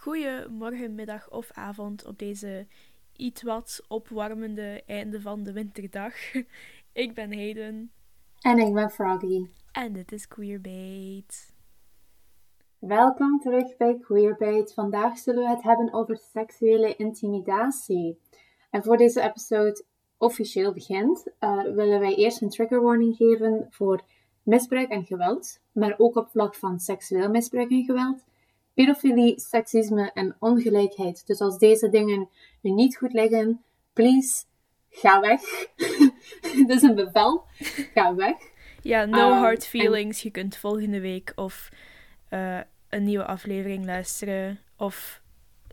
Goedemorgen, middag of avond op deze iets wat opwarmende einde van de winterdag. Ik ben Hayden. En ik ben Froggy. En dit is Queerbait. Welkom terug bij Queerbait. Vandaag zullen we het hebben over seksuele intimidatie. En voor deze episode officieel begint, uh, willen wij eerst een trigger warning geven voor misbruik en geweld, maar ook op vlak van seksueel misbruik en geweld pedofilie, seksisme en ongelijkheid. Dus als deze dingen u niet goed liggen, please, ga weg. Dit is een bevel. Ga weg. Ja, no um, hard feelings. Je kunt volgende week of uh, een nieuwe aflevering luisteren. Of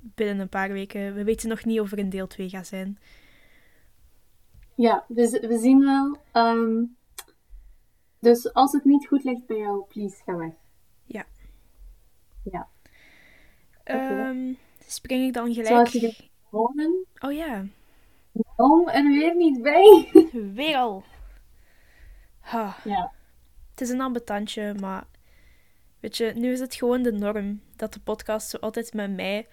binnen een paar weken. We weten nog niet of er een deel 2 gaat zijn. Ja, dus we zien wel. Um, dus als het niet goed ligt bij jou, please, ga weg. Ja. Ja. Um, spring ik dan gelijk... Zoals je wonen? Oh ja. Oh, en weer niet bij. Weer al. Ha. Ja. Het is een ambetantje, maar... Weet je, nu is het gewoon de norm dat de podcast zo altijd met mij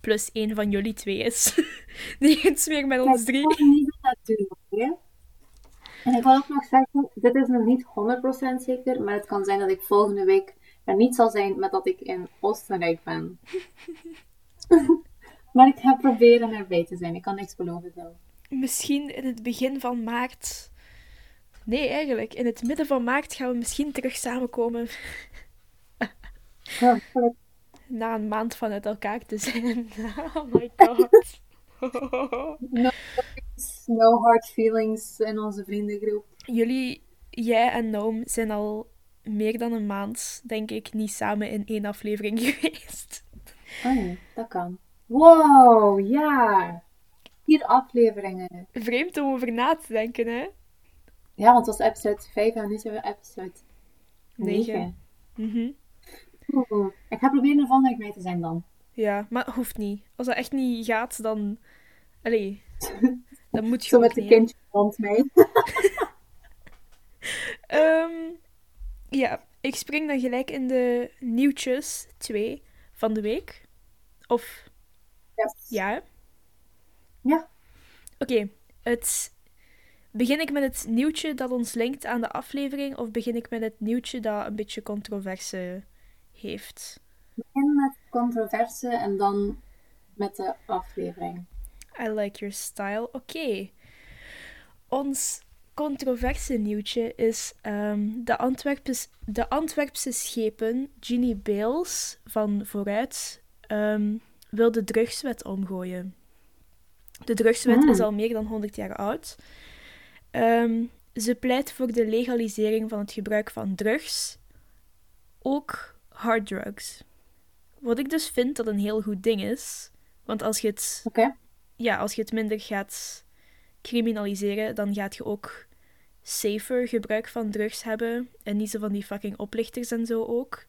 plus één van jullie twee is. Nergens meer met ons drie. Ik niet dat doen, En ik wil ook nog zeggen, dit is nog niet 100% zeker, maar het kan zijn dat ik volgende week er niet zal zijn met dat ik in Oostenrijk ben. maar ik ga proberen erbij te zijn. Ik kan niks beloven zo. Misschien in het begin van maart. Nee, eigenlijk. In het midden van maart gaan we misschien terug samenkomen. Ja, Na een maand van uit elkaar te zijn. Oh my god. no, no hard feelings in onze vriendengroep. Jullie, jij en Noam, zijn al meer dan een maand, denk ik, niet samen in één aflevering geweest. Oh nee, dat kan. Wow, ja. Vier afleveringen. Vreemd om over na te denken, hè? Ja, want het was episode 5 en nu zijn we episode 9. Mm Ik ga proberen er volgende mee te zijn dan. Ja, maar hoeft niet. Als dat echt niet gaat, dan... Allee, dan moet je Zo met de kindje rond mij. um, ja, ik spring dan gelijk in de nieuwtjes 2 van de week. Of... Yes. Ja? Ja. Oké, het... Begin ik met het nieuwtje dat ons linkt aan de aflevering, of begin ik met het nieuwtje dat een beetje controverse heeft? Begin met controverse en dan met de aflevering. I like your style. Oké. Ons controverse nieuwtje is um, de, Antwerpse, de Antwerpse schepen Ginny Bales van Vooruit um, wil de drugswet omgooien. De drugswet is al meer dan 100 jaar oud. Um, ze pleit voor de legalisering van het gebruik van drugs, ook harddrugs. Wat ik dus vind dat een heel goed ding is, want als je het, okay. ja, als je het minder gaat criminaliseren, dan gaat je ook safer gebruik van drugs hebben en niet zo van die fucking oplichters en zo ook.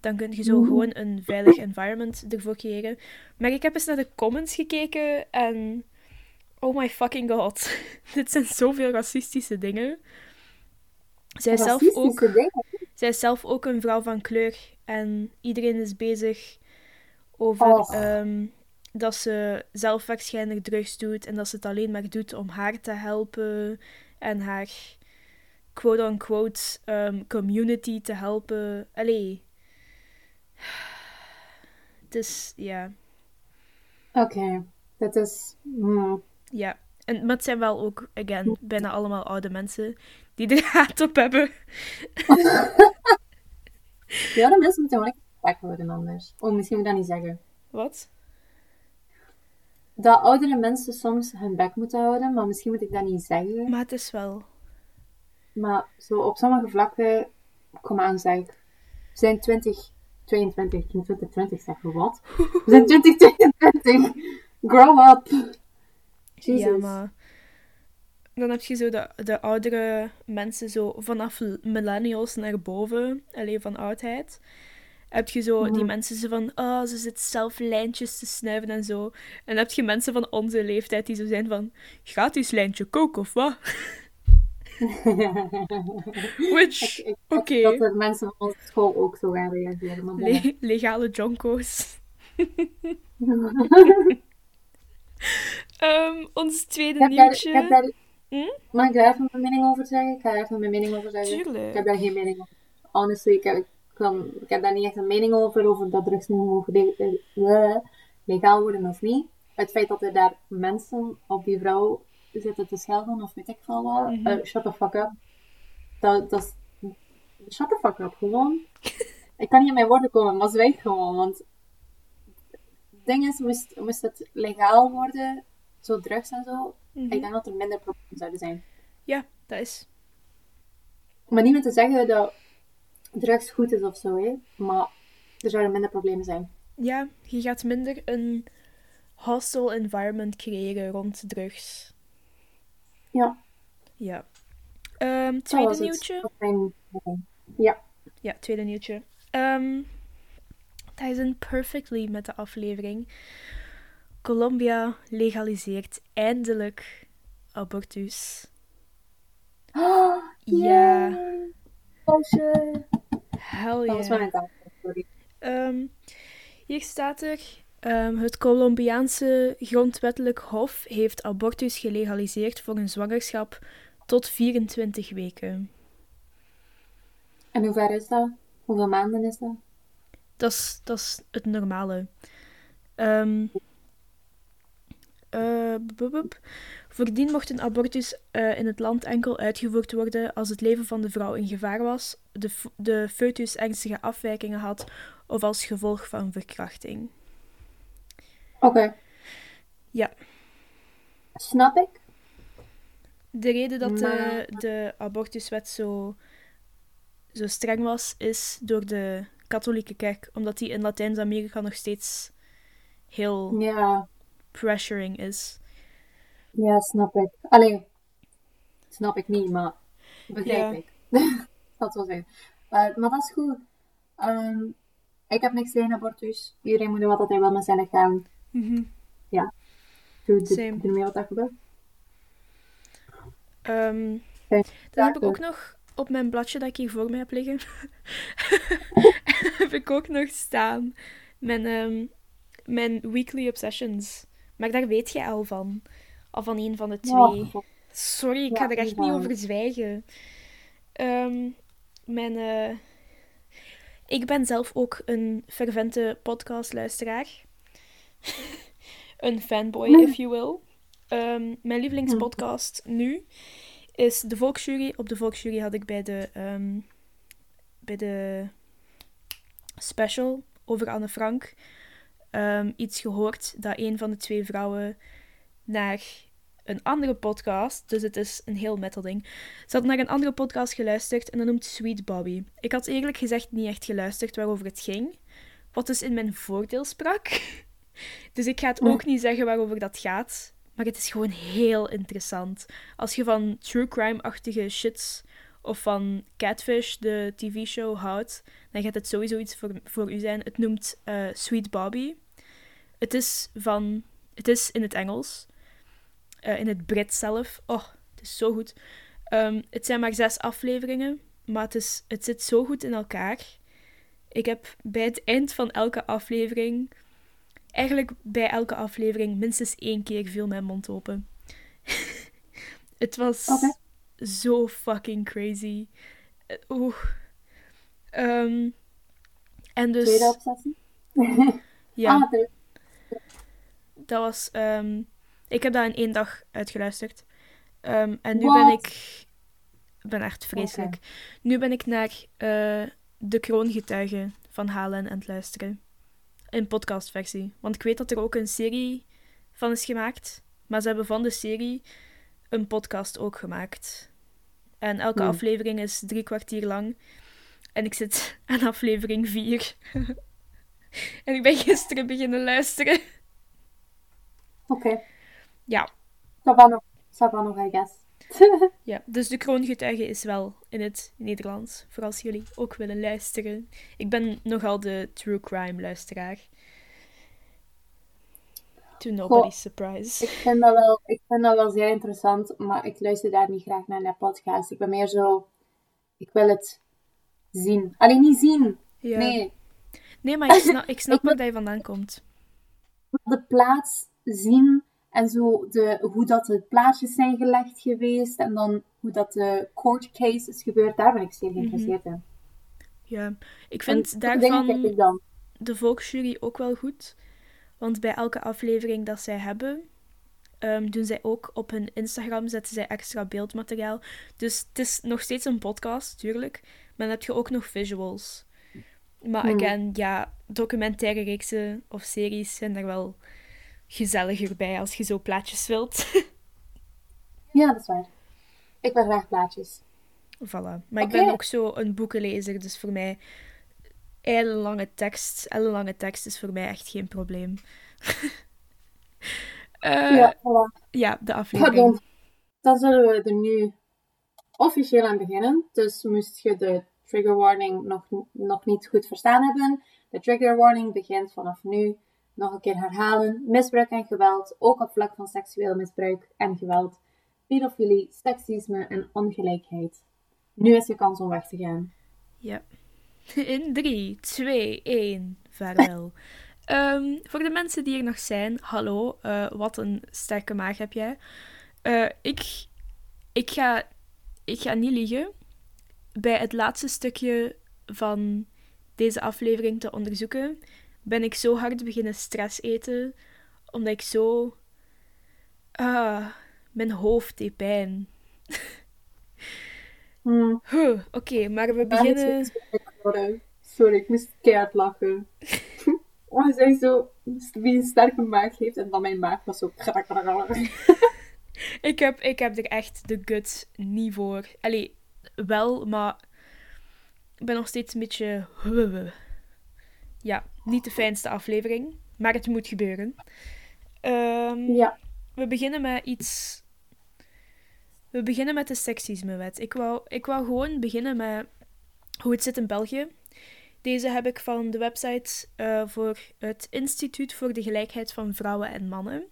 Dan kun je zo gewoon een veilig environment ervoor creëren. Maar ik heb eens naar de comments gekeken en oh my fucking god, dit zijn zoveel racistische dingen. Zij is, zelf ook, zij is zelf ook een vrouw van kleur en iedereen is bezig over oh. um, dat ze zelf waarschijnlijk drugs doet en dat ze het alleen maar doet om haar te helpen en haar quote-unquote um, community te helpen. Allee. Dus ja. Oké, dat is. Ja, en, maar het zijn wel ook, again, bijna allemaal oude mensen die er haat op hebben. ja, de mensen moeten wel echt worden anders. Oh, misschien moet ik dat niet zeggen. Wat? Dat oudere mensen soms hun bek moeten houden, maar misschien moet ik dat niet zeggen. Maar het is wel. Maar zo op sommige vlakken, kom aan zeg ik, we zijn 2022, ik 2020 zeggen, wat? We zijn 2022, grow up. Jesus. Ja, maar dan heb je zo de, de oudere mensen zo vanaf millennials naar boven, alleen van oudheid heb je zo die mensen zo van, oh, ze zit zelf lijntjes te snuiven en zo. En dan heb je mensen van onze leeftijd die zo zijn van, gaat die lijntje koken of wat? Which, oké. Okay. Dat er mensen van onze school ook zo gaan reageren. Maar Le legale jonko's. Ehm, ons tweede Ik heb daar, nieuwtje. ik daar, Hm? Mag ik daar even mijn mening over zeggen? Ik ga even mijn mening over zeggen. Ik heb Tuurlijk. daar geen mening over. Honestly, ik heb, ik, heb daar niet echt een mening over, over dat drugs nu mogen le- eh, legaal worden of niet. Het feit dat er daar mensen op die vrouw zitten te schelden of weet ik veel wat. Mhm. eh, shut the fuck up. Dat, dat is... Shut the fuck up, gewoon. ik kan niet in mijn woorden komen, maar zwijg gewoon. Want het ding is, moest, moest het legaal worden, zo drugs en zo, Mhm. ik denk dat er minder problemen zouden zijn. Ja, dat is. Maar niet met te zeggen dat drugs goed is of zo, hè. Maar er zouden minder problemen zijn. Ja, je gaat minder een hostile environment creëren rond drugs. Ja, Ja. Ehm, tweede nieuwtje. Ja. Ja, tweede nieuwtje. Ehm dat is een perfectly met de aflevering. Colombia legaliseert eindelijk abortus. Oh, Ja. Hell Dat was yeah. Sorry. Ehm, hier staat er: ehm, Het Colombiaanse grondwettelijk hof heeft abortus gelegaliseerd voor een zwangerschap tot 24 weken. En hoe ver is dat? Hoeveel maanden is dat? Dat is, dat is het normale. Bup, bup. Voordien mocht een abortus eh, in het land enkel uitgevoerd worden als het leven van de vrouw in gevaar was, de, de foetus ernstige afwijkingen had of als gevolg van verkrachting. Oké. Ja. Snap ik. De reden dat de, de abortuswet zo, zo streng was, is door de katholieke kerk, omdat die in Latijns-Amerika nog steeds heel Ja. pressuring is. Ja, snap ik. Alleen, snap ik niet, maar begrijp Ja. ik. dat wil zeggen. Eh, maar dat is goed. Ehm, ik heb niks tegen abortus. Iedereen moet doen wat hij wil met zijn lichaam. Doe, doe, Same. doe wat gebeurt. Ehm, dan heb ik ook nog op mijn bladje dat ik hier voor me heb liggen, heb ik ook nog staan mijn, ehm, mijn weekly obsessions. Maar daar weet je al van. Al van een van de twee. Ja, Sorry, ik ga er echt niet over zwijgen. Ehm, mijn, eh, ik ben zelf ook een fervente podcastluisteraar. een fanboy, if you will. Ehm, mijn lievelingspodcast nu is De Volksjury. Op De Volksjury had ik bij de, ehm, bij de special over Anne Frank iets gehoord dat een van de twee vrouwen naar een andere podcast, dus het is een heel metal ding. Ze had naar een andere podcast geluisterd en dat noemt Sweet Bobby. Ik had eerlijk gezegd niet echt geluisterd waarover het ging, wat dus in mijn voordeel sprak. Dus ik ga het ook niet zeggen waarover dat gaat, maar het is gewoon heel interessant. Als je van true crime-achtige shits of van Catfish, de tv-show, houdt, dan gaat het sowieso iets voor, voor u zijn. Het noemt eh, Sweet Bobby. Het is van... Het is in het Engels. Eh, in het Brits zelf. Oh, het is zo goed. Ehm, het zijn maar zes afleveringen, maar het, is, het zit zo goed in elkaar. Ik heb bij het eind van elke aflevering, eigenlijk bij elke aflevering, minstens één keer viel mijn mond open. het was zo fucking crazy. Eh, Oeh. Ehm, en dus, Tweede obsessie? ja. Ah, Dat was. ehm, ik heb dat in één dag uitgeluisterd. Ehm, en nu What? ben ik. Ik ben echt vreselijk. Nu ben ik naar eh, De Kroongetuige van Halen aan het luisteren. In podcastversie. Want ik weet dat er ook een serie van is gemaakt. Maar ze hebben van de serie een podcast ook gemaakt. En elke aflevering is drie kwartier lang. En ik zit aan aflevering vier. en ik ben gisteren beginnen luisteren. Oké. Ja. Nog, I guess. Ja, dus de kroongetuige is wel in het Nederlands, voor als jullie ook willen luisteren. Ik ben nogal de true crime luisteraar. To nobody's surprise. Ik vind, dat wel, ik vind dat wel zeer interessant, maar ik luister daar niet graag naar, naar podcast. Ik ben meer zo... Ik wil het zien. Alleen niet zien. Ja. Nee. Nee, maar ik snap, ik snap waar dat je vandaan komt. De plaats zien en zo de, hoe dat de plaatjes zijn gelegd geweest en dan hoe dat de court case is gebeurd, daar ben ik zeer geïnteresseerd in. Ja, ik vind En daarvan ik dan. de volksjury ook wel goed. Want bij elke aflevering dat zij hebben, ehm, doen zij ook op hun Instagram zetten zij extra beeldmateriaal. Dus het is nog steeds een podcast, tuurlijk. Maar dan heb je ook nog visuals. Maar Hmm. again, ja, documentaire reeksen of series zijn er wel gezelliger bij als je zo plaatjes wilt. Ja, dat is waar. Ik ben graag plaatjes. Voilà. Maar ik ben ook zo een boekenlezer, dus voor mij ellenlange tekst, ellenlange tekst is voor mij echt geen probleem. Eh, ja, voilà. ja, de aflevering. dan, dan zullen we er nu officieel aan beginnen. Dus moest je de trigger warning nog, nog niet goed verstaan hebben. De trigger warning begint vanaf nu. Nog een keer herhalen. Misbruik en geweld, ook op vlak van seksueel misbruik en geweld. Pedofilie, seksisme en ongelijkheid. Nu is je kans om weg te gaan. Ja. In 3, 2, 1, vaarwel. Ehm, voor de mensen die er nog zijn, hallo, eh, wat een sterke maag heb jij. Eh, ik, ik, ga, ik ga niet liegen. Bij het laatste stukje van deze aflevering te onderzoeken, ben ik zo hard beginnen stress eten, omdat ik zo... Ah, mijn hoofd deed pijn. Hmm. Huh, Oké, maar we beginnen... Sorry, ik moest keihard lachen. Oh, hij zei zo, wie een sterke maag heeft, en dan mijn maag was zo... Ik heb, ik heb er echt de guts niet voor. Allee, wel, maar ik ben nog steeds een beetje... Ja, niet de fijnste aflevering, maar het moet gebeuren. Ehm, Ja. We beginnen met iets... We beginnen met de seksismewet. Ik wou, ik wou gewoon beginnen met hoe het zit in België. Deze heb ik van de website eh, voor het Instituut voor de Gelijkheid van Vrouwen en Mannen.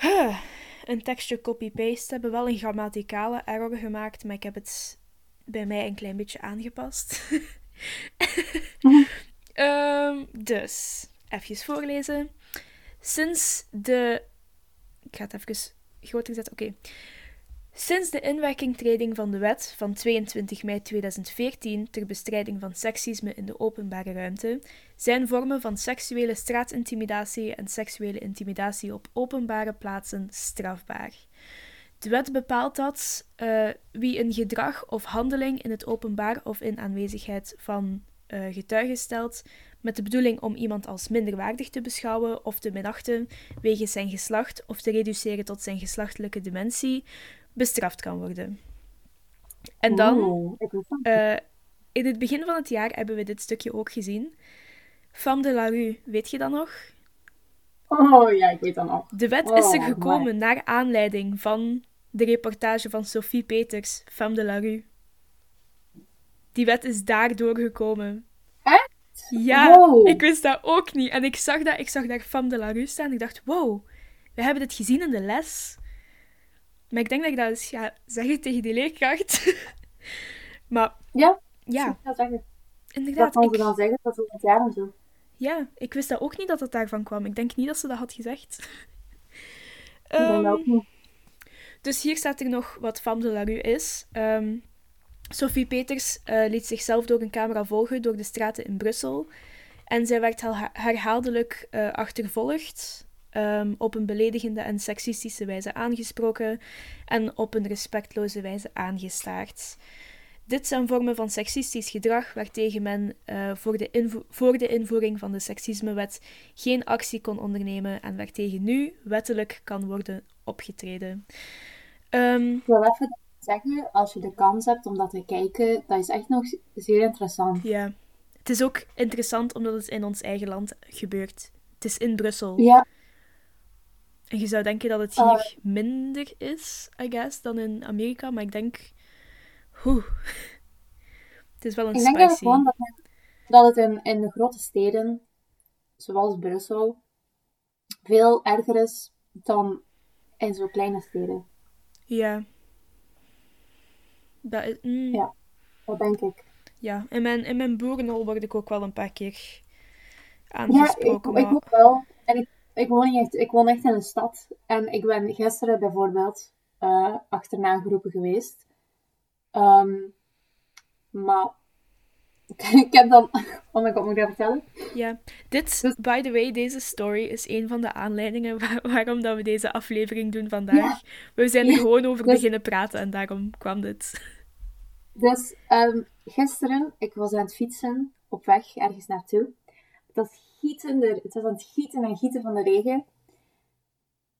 Huh, Een tekstje copy-paste. Hebben wel een grammaticale error gemaakt, maar ik heb het bij mij een klein beetje aangepast. Ehm, dus, even voorlezen. Sinds de. Ik ga het even groter zetten. Oké. Sinds de inwerkingtreding van de wet van 22 mei 2014 ter bestrijding van seksisme in de openbare ruimte zijn vormen van seksuele straatintimidatie en seksuele intimidatie op openbare plaatsen strafbaar. De wet bepaalt dat eh, wie een gedrag of handeling in het openbaar of in aanwezigheid van eh, getuigen stelt, met de bedoeling om iemand als minderwaardig te beschouwen of te minachten wegens zijn geslacht of te reduceren tot zijn geslachtelijke dimensie, bestraft kan worden. En dan, eh, in het begin van het jaar hebben we dit stukje ook gezien. Femme de la rue, weet je dat nog? Oh ja, ik weet dat nog. De wet is er Oh, gekomen naar aanleiding van de reportage van Sophie Peters, Femme de la rue. Die wet is daardoor gekomen. Echt? Ja, Wow. ik wist dat ook niet. En ik zag, dat, ik zag daar Femme de la rue staan. Ik dacht, wow, we hebben dit gezien in de les. Maar ik denk dat ik dat eens ga zeggen tegen die leerkracht. maar Ja, ja, ja zeggen. Dat inderdaad. kan ze Ik, dan zeggen, dat is het jaar en zo. ja, ik wist dat ook niet dat het daarvan kwam. Ik denk niet dat ze dat had gezegd. Ehm, dat ook niet. Dus hier staat er nog wat Femme de la Rue is. Ehm, Sophie Peters eh, liet zichzelf door een camera volgen door de straten in Brussel. En zij werd herha- herhaaldelijk eh, achtervolgd, ehm, op een beledigende en seksistische wijze aangesproken en op een respectloze wijze aangestaard. Dit zijn vormen van seksistisch gedrag waartegen men eh, voor, de voor de invoering van de seksismewet geen actie kon ondernemen en waartegen nu wettelijk kan worden opgetreden. Ehm, Ik wil even zeggen, als je de kans hebt om dat te kijken, dat is echt nog zeer interessant. ja, het is ook interessant omdat het in ons eigen land gebeurt. Het is in Brussel. Ja, En je zou denken dat het Ah. hier minder is, I guess, dan in Amerika. Maar ik denk... Oeh. Het is wel een ik denk spicy. gewoon dat het, dat het in, in de grote steden, zoals Brussel, veel erger is dan in zo'n kleine steden. Ja. Dat mm, Ja. Dat denk ik. ja, in mijn, in mijn boerenhol word ik ook wel een paar keer Ja, ik, aangesproken. ik maar- ook wel. En ik, ik, woon niet echt, ik woon echt in een stad. En ik ben gisteren bijvoorbeeld eh, achterna geroepen geweest. Ehm, maar ik heb dan... Oh my god, moet ik dat vertellen? Ja, dit, Dus- by the way, deze story is een van de aanleidingen waar- waarom dat we deze aflevering doen vandaag. We zijn er Ja, gewoon over dus- beginnen praten en daarom kwam dit. Dus ehm, gisteren, ik was aan het fietsen op weg ergens naartoe. Het was, gietende, het was aan het gieten en gieten van de regen.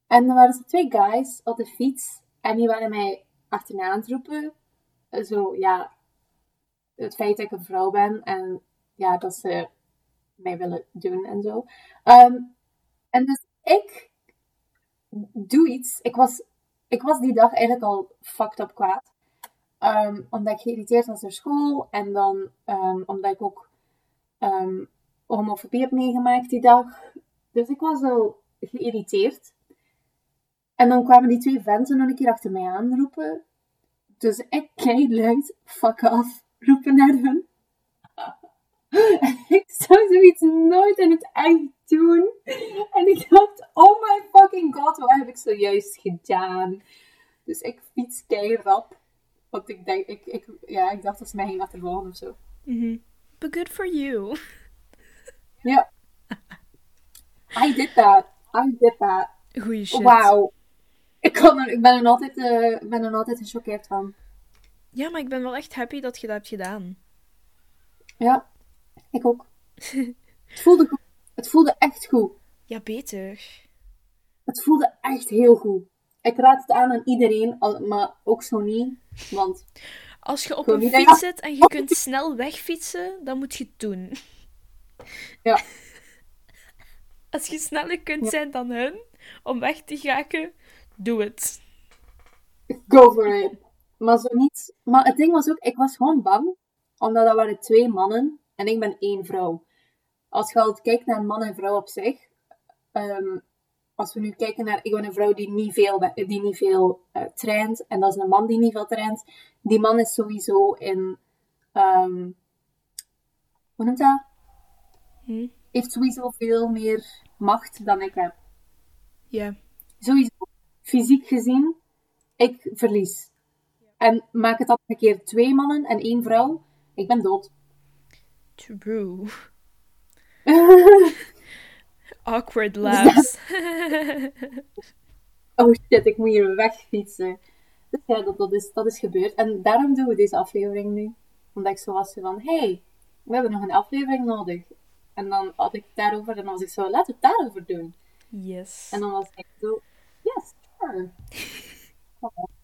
En er waren zo twee guys op de fiets en die waren mij achterna aan het roepen. Zo, ja, het feit dat ik een vrouw ben en ja, dat ze mij willen doen en zo. Ehm, en dus ik doe iets. Ik was, ik was die dag eigenlijk al fucked up kwaad. Ehm, omdat ik geïrriteerd was door school. En dan ehm, omdat ik ook homofobie heb meegemaakt die dag. Dus ik was wel geïrriteerd. En dan kwamen die twee venten nog een keer achter mij aanroepen. Dus ik kei luid, fuck off, roepen naar hun. ik zou zoiets nooit in het echt doen. En ik dacht, oh my fucking god, wat heb ik zojuist gedaan? Dus ik fiets kei rap. Want ik denk, ik, ik, ja, ik dacht dat ze mij ging achtervolgen of zo. Mhm. But good for you. Ja. I did that. I did that. Goeie shit. Wauw. Ik, er, ik ben er altijd, ik ben er altijd gechoqueerd van. Ja, maar ik ben wel echt happy dat je dat hebt gedaan. Ja, ik ook. Het voelde goed. Het voelde echt goed. Ja, beter. Het voelde echt heel goed. Ik raad het aan aan iedereen, maar ook zo niet. Want Als je op een fiets denken- zit en je kunt snel wegfietsen, dan moet je het doen. Ja. Als je sneller kunt Ja. zijn dan hun om weg te geraken, doe het. go for it. Maar zo niet. Maar het ding was ook, ik was gewoon bang. Omdat dat waren twee mannen en ik ben één vrouw. Als je al kijkt naar man en vrouw op zich. ehm, als we nu kijken naar, ik ben een vrouw die niet veel, die niet veel eh, traint. En dat is een man die niet veel traint. Die man is sowieso in, ehm, hoe noemt dat? Hm? Heeft sowieso veel meer macht dan ik heb. Ja. Sowieso, fysiek gezien, ik verlies. En maak het dan een keer twee mannen en één vrouw, ik ben dood. True. Awkward laughs. oh shit, ik moet hier wegfietsen. Dus ja, dat, dat, is, dat is gebeurd. En daarom doen we deze aflevering nu. Omdat ik zo was van, hey, we hebben nog een aflevering nodig. En dan had ik daarover en dan was ik zo, laten we het daarover doen. yes. En dan was ik zo, yes, sure.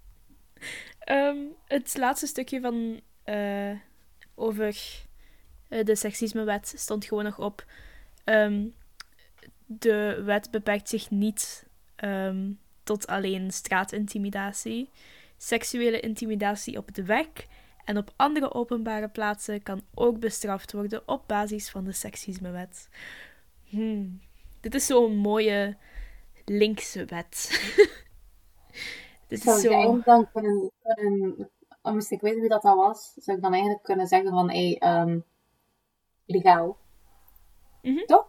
Ehm, het laatste stukje van eh, over eh, de seksismewet stond gewoon nog op. Ehm, de wet beperkt zich niet ehm, tot alleen straatintimidatie. Seksuele intimidatie op de weg en op andere openbare plaatsen kan ook bestraft worden op basis van de seksismewet. Hmm. Dit is zo'n mooie linkse wet. Dit Zou is zo... eigenlijk dan kunnen, kunnen moest ik weten wie dat, dat was, zou ik dan eigenlijk kunnen zeggen van, hé, ehm, legaal. Mhm. Toch?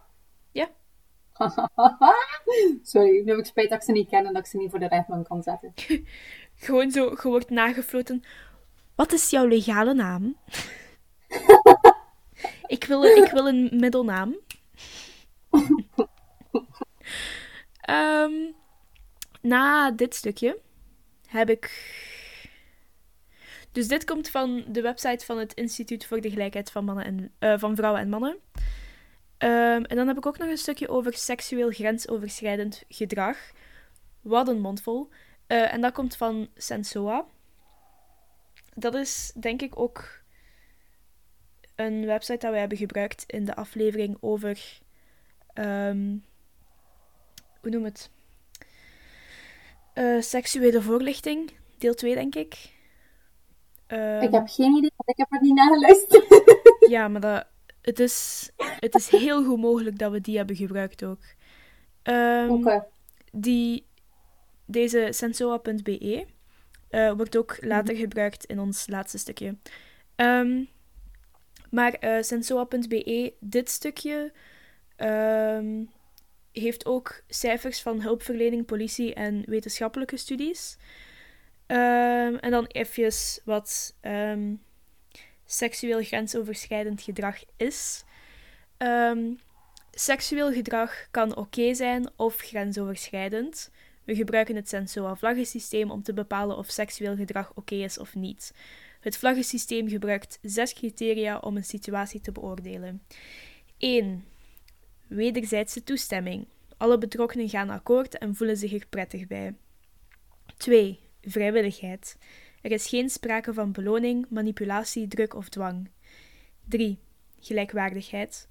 Ja. Sorry, nu heb ik spijt dat ik ze niet ken en dat ik ze niet voor de rechtbank kan zetten. Gewoon zo, je wordt nagefloten. Wat is jouw legale naam? ik, wil, een- ik wil een middelnaam. Ehm, na dit stukje heb ik. Dus dit komt van de website van het Instituut voor de Gelijkheid van, mannen en, eh, van Vrouwen en Mannen. Ehm, en dan heb ik ook nog een stukje over seksueel grensoverschrijdend gedrag. Wat een mondvol. Eh, en dat komt van Sensoa. Dat is denk ik ook een website dat wij hebben gebruikt in de aflevering over. ehm, hoe noem het? Eh, seksuele voorlichting, deel 2, denk ik. Ehm, ik heb geen idee, want ik heb er niet naar geluisterd. ja, maar dat, het, is, het is heel goed mogelijk dat we die hebben gebruikt ook. Oké. die, deze sensoa.be eh, wordt ook later gebruikt in ons laatste stukje. Ehm, Maar uh, sensoa.be, dit stukje heeft ook cijfers van hulpverlening, politie en wetenschappelijke studies. Ehm, en dan even wat ehm, seksueel grensoverschrijdend gedrag is. seksueel gedrag kan oké zijn of grensoverschrijdend. We gebruiken het Sensoa-vlaggensysteem om te bepalen of seksueel gedrag oké is of niet. Het vlaggensysteem gebruikt zes criteria om een situatie te beoordelen. 1. Wederzijdse toestemming. Alle betrokkenen gaan akkoord en voelen zich er prettig bij. 2. Vrijwilligheid. Er is geen sprake van beloning, manipulatie, druk of dwang. 3. Gelijkwaardigheid.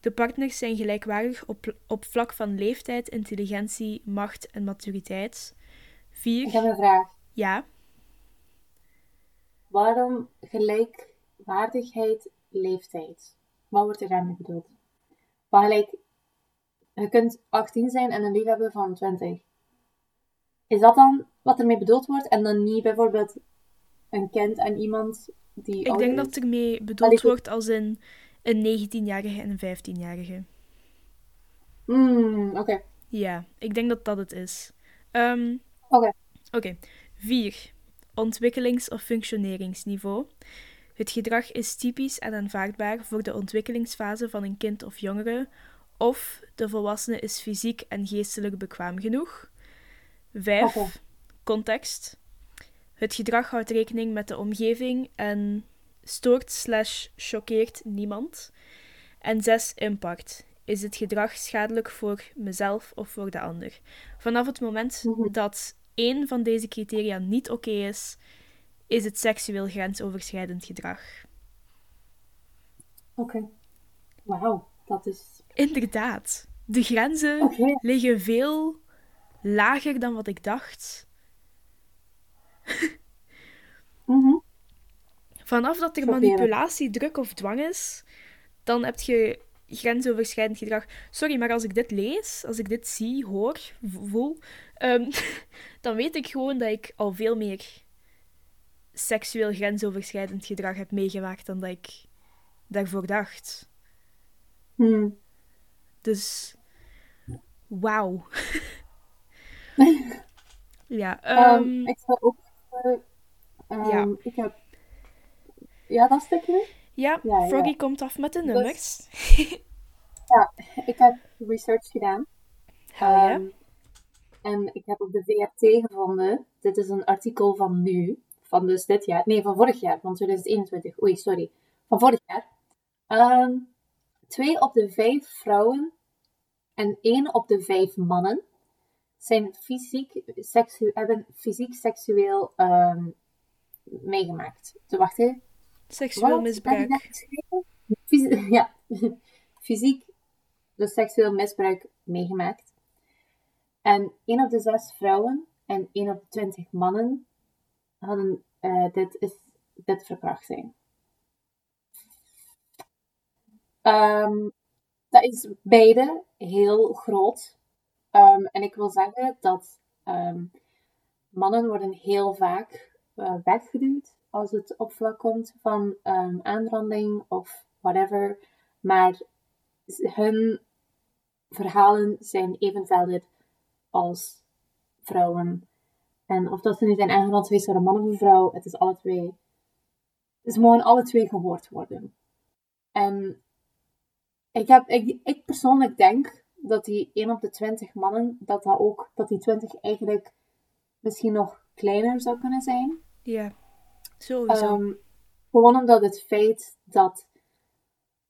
De partners zijn gelijkwaardig op, op vlak van leeftijd, intelligentie, macht en maturiteit. 4. Ik heb een vraag. Ja. Waarom gelijkwaardigheid leeftijd? Wat wordt er daarmee bedoeld? Maar gelijk, je kunt 18 zijn en een liefhebber van 20. Is dat dan wat ermee bedoeld wordt? En dan niet bijvoorbeeld een kind en iemand die. Ik denk dat ermee bedoeld wordt als een, een 19-jarige en een 15-jarige. Hmm, oké. Ja, ik denk dat dat het is. Um, oké. Oké. 4 ontwikkelings- of functioneringsniveau. Het gedrag is typisch en aanvaardbaar voor de ontwikkelingsfase van een kind of jongere, of de volwassene is fysiek en geestelijk bekwaam genoeg. 5. Context. Het gedrag houdt rekening met de omgeving en stoort slash choqueert niemand. En 6. Impact. Is het gedrag schadelijk voor mezelf of voor de ander? Vanaf het moment mhm. dat één van deze criteria niet oké is, is het seksueel grensoverschrijdend gedrag. Oké. Wauw, dat is. Inderdaad. De grenzen liggen veel lager dan wat ik dacht. mm Vanaf dat er manipulatie, druk of dwang is, dan heb je grensoverschrijdend gedrag. Sorry, maar als ik dit lees, als ik dit zie, hoor, voel, um, dan weet ik gewoon dat ik al veel meer seksueel grensoverschrijdend gedrag heb meegemaakt dan dat ik daarvoor dacht. Hmm. Dus, wauw. ja, um, ik ga ook. Uh, ja. Ik heb. Ja, dat stukje? Ja, ja Froggy ja. komt af met de dus- nummers. ja, ik heb research gedaan. Hell ja. Um, en ik heb op de VRT gevonden, dit is een artikel van nu, van dus dit jaar, nee, van vorig jaar, van 2021, oei, sorry, van vorig jaar. Um, twee op de vijf vrouwen en één op de vijf mannen zijn fysiek, seksu hebben fysiek seksueel um, meegemaakt. Te wachten. Seksueel misbruik. ja, fysiek, dus seksueel misbruik meegemaakt. En 1 op de 6 vrouwen en 1 op de 20 mannen hadden uh, dit, is, dit. Um, dat is beide heel groot. Um, en ik wil zeggen dat um, mannen worden heel vaak uh, weggeduwd als het op vlak komt van aanranding of whatever. Maar hun verhalen zijn even als vrouwen. En of dat ze nu zijn aangerand geweest door een man of een vrouw, het is alle twee. Ze mogen alle twee gehoord worden. En ik, heb, ik, ik persoonlijk denk dat die 1 op de 20 mannen, dat, dat ook, dat die 20 eigenlijk misschien nog kleiner zou kunnen zijn. Ja, sowieso. Um, gewoon omdat het feit dat,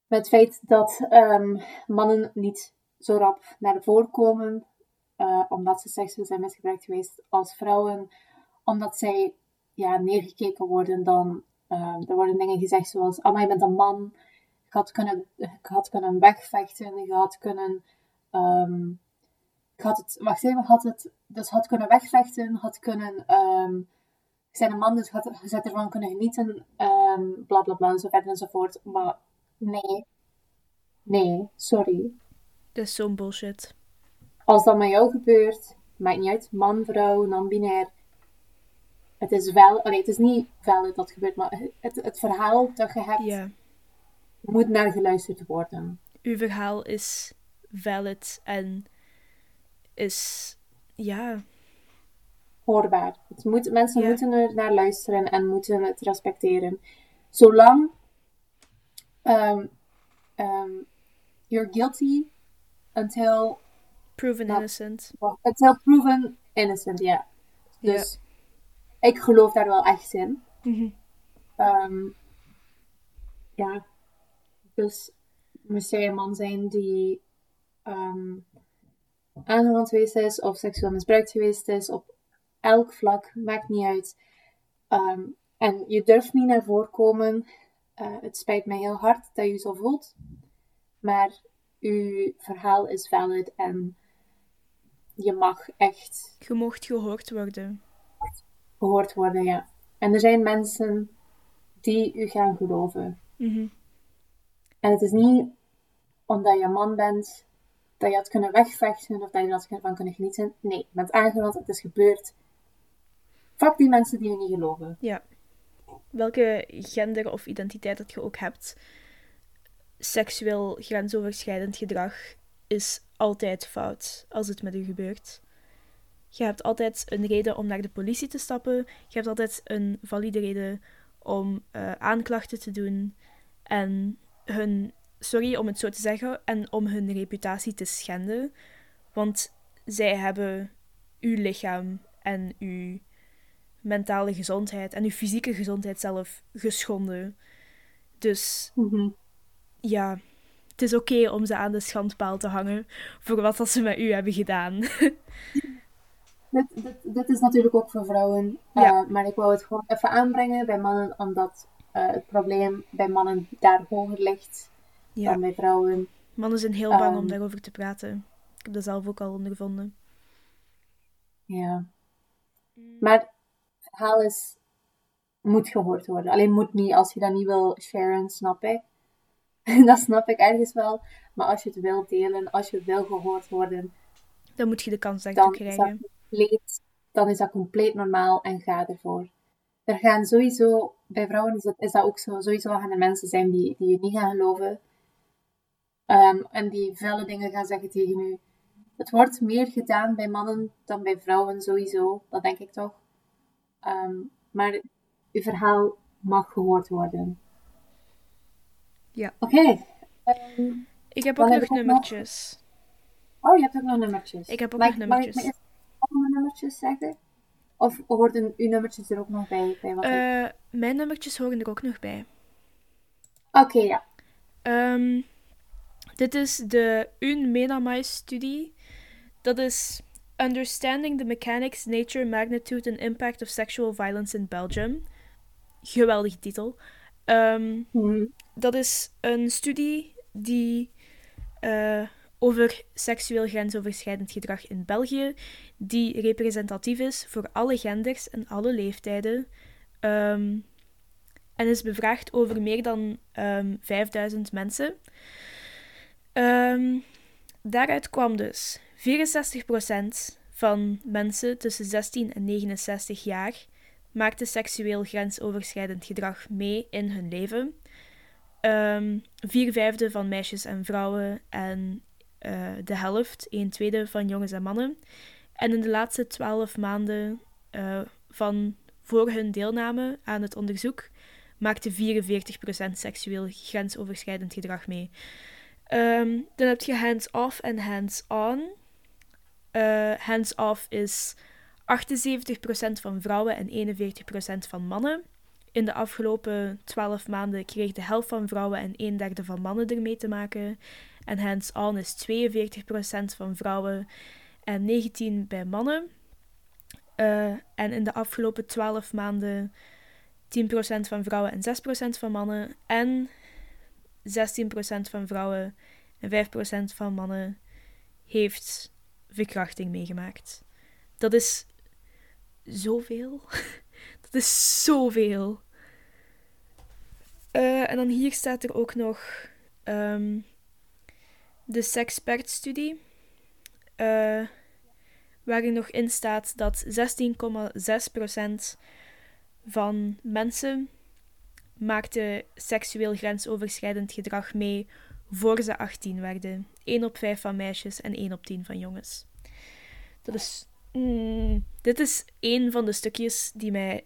met het feit dat um, mannen niet zo rap naar voren komen, uh, omdat ze seksueel zijn misbruikt geweest als vrouwen, omdat zij ja, neergekeken worden dan. Uh, er worden dingen gezegd zoals: Ah, maar je bent een man. Je had kunnen, je had kunnen wegvechten. Je had kunnen. Um, je had het, wacht even, had het, dus had kunnen wegvechten, had kunnen. Um, je bent een man, dus had, je zou ervan kunnen genieten, um, bla bla bla, en zo verder enzovoort. Maar nee. Nee, sorry. Dat is zo'n bullshit. Als dat met jou gebeurt, maakt niet uit, man, vrouw, non-binair. Het is wel, allee, het is niet wel dat gebeurt, maar het, het verhaal dat je hebt, moet naar geluisterd worden. Uw verhaal is valid en is, ja, Hoorbaar. Het moet, mensen moeten er naar luisteren en moeten het respecteren. Zolang ehm, you're guilty until, proven innocent. until proven innocent, ja. Dus ik geloof daar wel echt in. Mhm. Ehm, ja, dus moest jij een man zijn die aangerand geweest is of seksueel misbruikt geweest is op elk vlak, maakt niet uit. Ehm, en je durft niet naar voren komen. Eh, het spijt mij heel hard dat je je zo voelt, maar uw verhaal is valid en je mag echt Je mocht gehoord worden. gehoord worden, ja. En er zijn mensen die u gaan geloven. Mhm. En het is niet omdat je een man bent dat je had kunnen wegvechten of dat je er van kunnen genieten. Nee, je bent aangerand, het is gebeurd. Fuck die mensen die je niet geloven. Ja. Welke gender of identiteit dat je ook hebt, seksueel grensoverschrijdend gedrag is altijd fout als het met u gebeurt. Je hebt altijd een reden om naar de politie te stappen. Je hebt altijd een valide reden om eh, aanklachten te doen en hun, sorry om het zo te zeggen, en om hun reputatie te schenden. Want zij hebben uw lichaam en uw mentale gezondheid en uw fysieke gezondheid zelf geschonden. Dus Mhm. ja, het is oké om ze aan de schandpaal te hangen voor wat dat ze met u hebben gedaan. Dit, dit, dit is natuurlijk ook voor vrouwen. Ja. eh, maar ik wou het gewoon even aanbrengen bij mannen, omdat eh, het probleem bij mannen daar hoger ligt ja, dan bij vrouwen. mannen zijn heel bang om Ehm. daarover te praten. Ik heb dat zelf ook al ondervonden. Ja. Maar het verhaal is, moet gehoord worden. Alleen moet niet, als je dat niet wil sharen, snap ik. dat snap ik ergens wel. Maar als je het wil delen, als je wil gehoord worden, Dan moet je de kans daartoe dan is, dat krijgen. compleet, dan is dat compleet normaal en ga ervoor. Er gaan sowieso, bij vrouwen is dat, is dat ook zo, sowieso gaan er mensen zijn die, die je niet gaan geloven. Ehm, en die vuile dingen gaan zeggen tegen u. Het wordt meer gedaan bij mannen dan bij vrouwen sowieso, dat denk ik toch. Ehm, maar uw verhaal mag gehoord worden. Ja. Oké. Ehm, Ik heb ook nog ik nummertjes. oh, je hebt ook nog nummertjes. Ik heb ook mag, nog Mag ik nummertjes. me eerst alle nummertjes zeggen? Of hoorden uw nummertjes er ook nog bij? bij wat ik- Eh, mijn nummertjes horen er ook nog bij. Oké, ja. Ehm, dit is de UNMENAMAI-studie. Dat is Understanding the Mechanics, Nature, Magnitude and Impact of Sexual Violence in Belgium. Geweldige titel. Ehm, Hm. Dat is een studie die eh, over seksueel grensoverschrijdend gedrag in België, die representatief is voor alle genders en alle leeftijden. Ehm, en is bevraagd over meer dan ehm 5000 mensen. Ehm, daaruit kwam dus 64% van mensen tussen 16 en 69 jaar maakte seksueel grensoverschrijdend gedrag mee in hun leven. Ehm vier vijfde van meisjes en vrouwen en eh, de helft, een tweede van jongens en mannen. En in de laatste twaalf maanden eh, van voor hun deelname aan het onderzoek maakte 44% seksueel grensoverschrijdend gedrag mee. Ehm, dan heb je hands-off en hands-on. Eh, hands-off is 78% van vrouwen en 41% van mannen. In de afgelopen 12 maanden kreeg de helft van vrouwen en een derde van mannen ermee te maken. En hands-on is 42% van vrouwen en 19% bij mannen. Eh, en in de afgelopen 12 maanden 10% van vrouwen en 6% van mannen. En 16% van vrouwen en 5% van mannen heeft verkrachting meegemaakt. Dat is zoveel. Dat is zoveel. Eh, en dan hier staat er ook nog ehm, de Sexpert-studie. eh, waarin nog in staat dat 16,6% van mensen maakten seksueel grensoverschrijdend gedrag mee voor ze 18 werden. 1 op 5 van meisjes en 1 op 10 van jongens. Dat is. Mm, dit is een van de stukjes die mij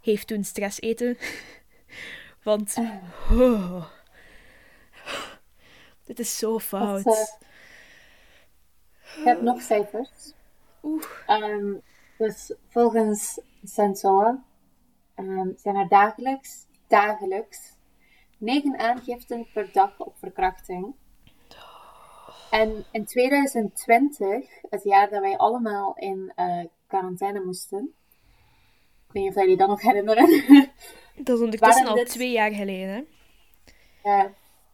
heeft doen stress eten. Want. Oh, dit is zo fout. Dat, uh, ik heb nog cijfers. Oeh. Um, dus volgens Sensoa um, zijn er dagelijks, dagelijks, negen aangiften per dag op verkrachting. En in 2020, het jaar dat wij allemaal in uh, quarantaine moesten, ik weet niet of jullie dat nog herinneren. Dat is ondertussen al dit... twee jaar geleden, hè? Ja,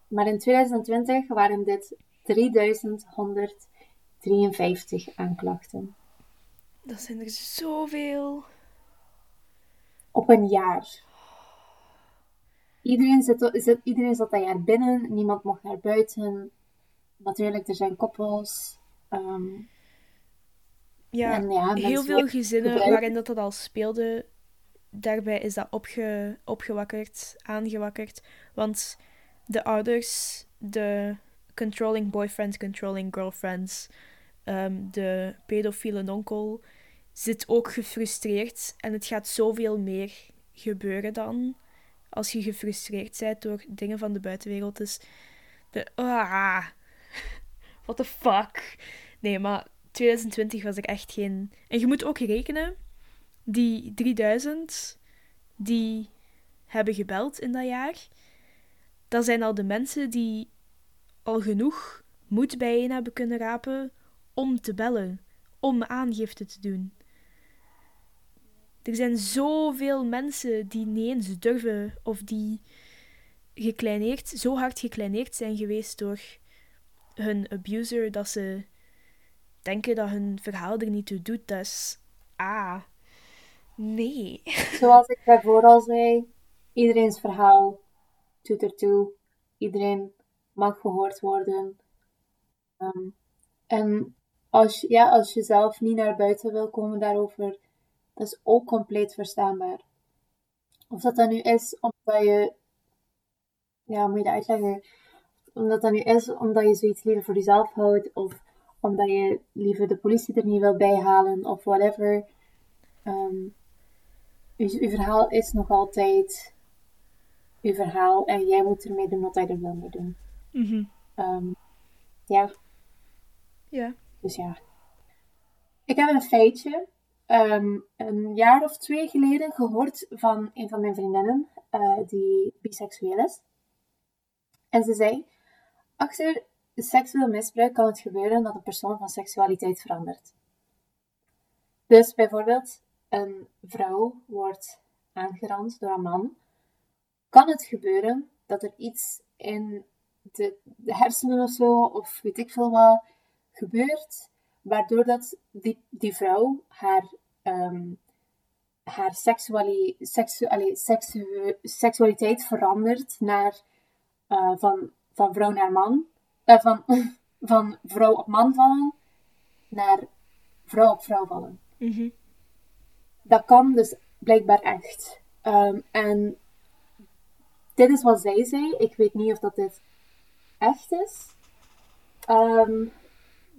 maar in 2020 waren dit 3153 aanklachten. Dat zijn er zoveel. Op een jaar. Iedereen zit, iedereen zat dat jaar binnen, niemand mocht naar buiten. Natuurlijk, er zijn koppels. Um, ja, en ja heel veel gezinnen waarin dat, dat al speelde, daarbij is dat opge, opgewakkerd, aangewakkerd. Want de ouders, de controlling boyfriends, controlling girlfriends, um, de pedofiele onkel, zit ook gefrustreerd. En het gaat zoveel meer gebeuren dan als je gefrustreerd bent door dingen van de buitenwereld. Dus de. Ah, what the fuck? Nee, maar 2020 was er echt geen. En je moet ook rekenen, die 3000 die hebben gebeld in dat jaar, dat zijn al de mensen die al genoeg moed bijeen hebben kunnen rapen om te bellen, om aangifte te doen. Er zijn zoveel mensen die niet eens durven of die gekleineerd, zo hard gekleineerd zijn geweest door hun abuser dat ze denken dat hun verhaal er niet toe doet. Is ah, nee. Zoals ik daarvoor al zei, iedereen's verhaal doet ertoe. Iedereen mag gehoord worden. Um, en als, ja, als je zelf niet naar buiten wil komen daarover, dat is ook compleet verstaanbaar. Of dat dan nu is omdat je, ja, moet je dat uitleggen? Omdat dat nu is omdat je zoiets liever voor jezelf houdt, of omdat je liever de politie er niet wil bijhalen, of whatever. Um, uw, verhaal is nog altijd uw verhaal en jij moet ermee doen wat jij er wil mee doen. Mm -hmm. um, ja. Ja. Dus ja. Ik heb een feitje um, een jaar of twee geleden gehoord van een van mijn vriendinnen uh, die biseksueel is. En ze zei: Achter seksueel misbruik kan het gebeuren dat een persoon van seksualiteit verandert. Dus bijvoorbeeld, een vrouw wordt aangerand door een man. Kan het gebeuren dat er iets in de, de hersenen of zo, of weet ik veel wat, gebeurt waardoor dat die, die vrouw haar, um, haar seksualiteit verandert naar, uh, van, van vrouw naar man, uh, van, van vrouw op man vallen naar vrouw op vrouw vallen. Mm -hmm. Dat kan dus blijkbaar echt. Um, en dit is wat zij zei. Ik weet niet of dat dit echt is. Um,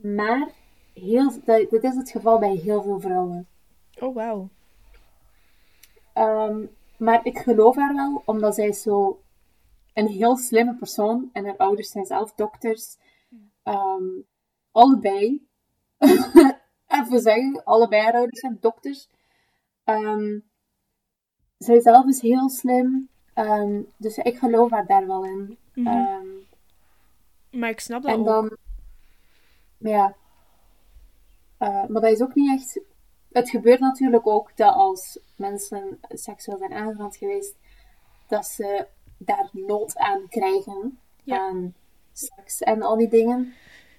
maar heel, dat, dit is het geval bij heel veel vrouwen. Oh, wauw. Um, maar ik geloof haar wel, omdat zij zo een heel slimme persoon en haar ouders zijn zelf dokters. Um, allebei, even zeggen, allebei haar ouders zijn dokters. Um, zij zelf is heel slim, dus ik geloof haar daar wel in. Mm -hmm. maar ik snap dat en ook. Dan, ja, uh, maar dat is ook niet echt. Het gebeurt natuurlijk ook dat als mensen seksueel zijn aangerand geweest, dat ze daar nood aan krijgen. Ja. Aan seks en al die dingen.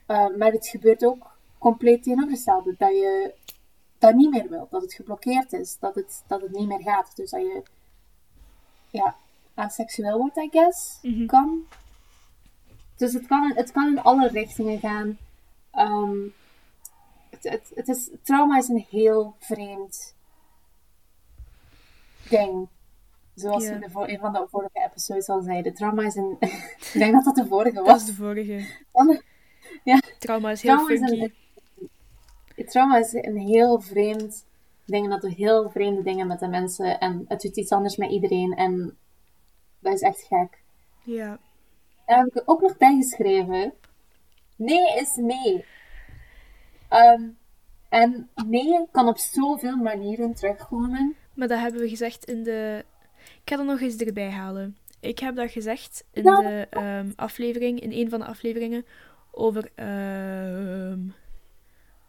Uh, maar het gebeurt ook compleet tegenovergestelde. Dat je dat niet meer wilt. Dat het geblokkeerd is. Dat het, dat het niet meer gaat. Dus dat je ja, aseksueel wordt, I guess. Mm -hmm. Kan. Dus het kan, het kan in alle richtingen gaan. Um, het, het, het is, trauma is een heel vreemd ding. Zoals Ja. we de voor, een van de vorige episodes al zeiden. Trauma is een... ik denk dat dat de vorige Dat was. is de vorige. Ja. Trauma is heel Trauma is een- funky. Trauma is een heel vreemd ding. Dat doet heel vreemde dingen met de mensen. En het doet iets anders met iedereen. En dat is echt gek. Ja. Daar heb ik er ook nog bij geschreven. Nee is nee. Ehm, en nee kan op zoveel manieren terugkomen. Maar dat hebben we gezegd in de... Ik ga dat nog eens erbij halen. Ik heb dat gezegd in de ehm, aflevering, in een van de afleveringen, over... ehm,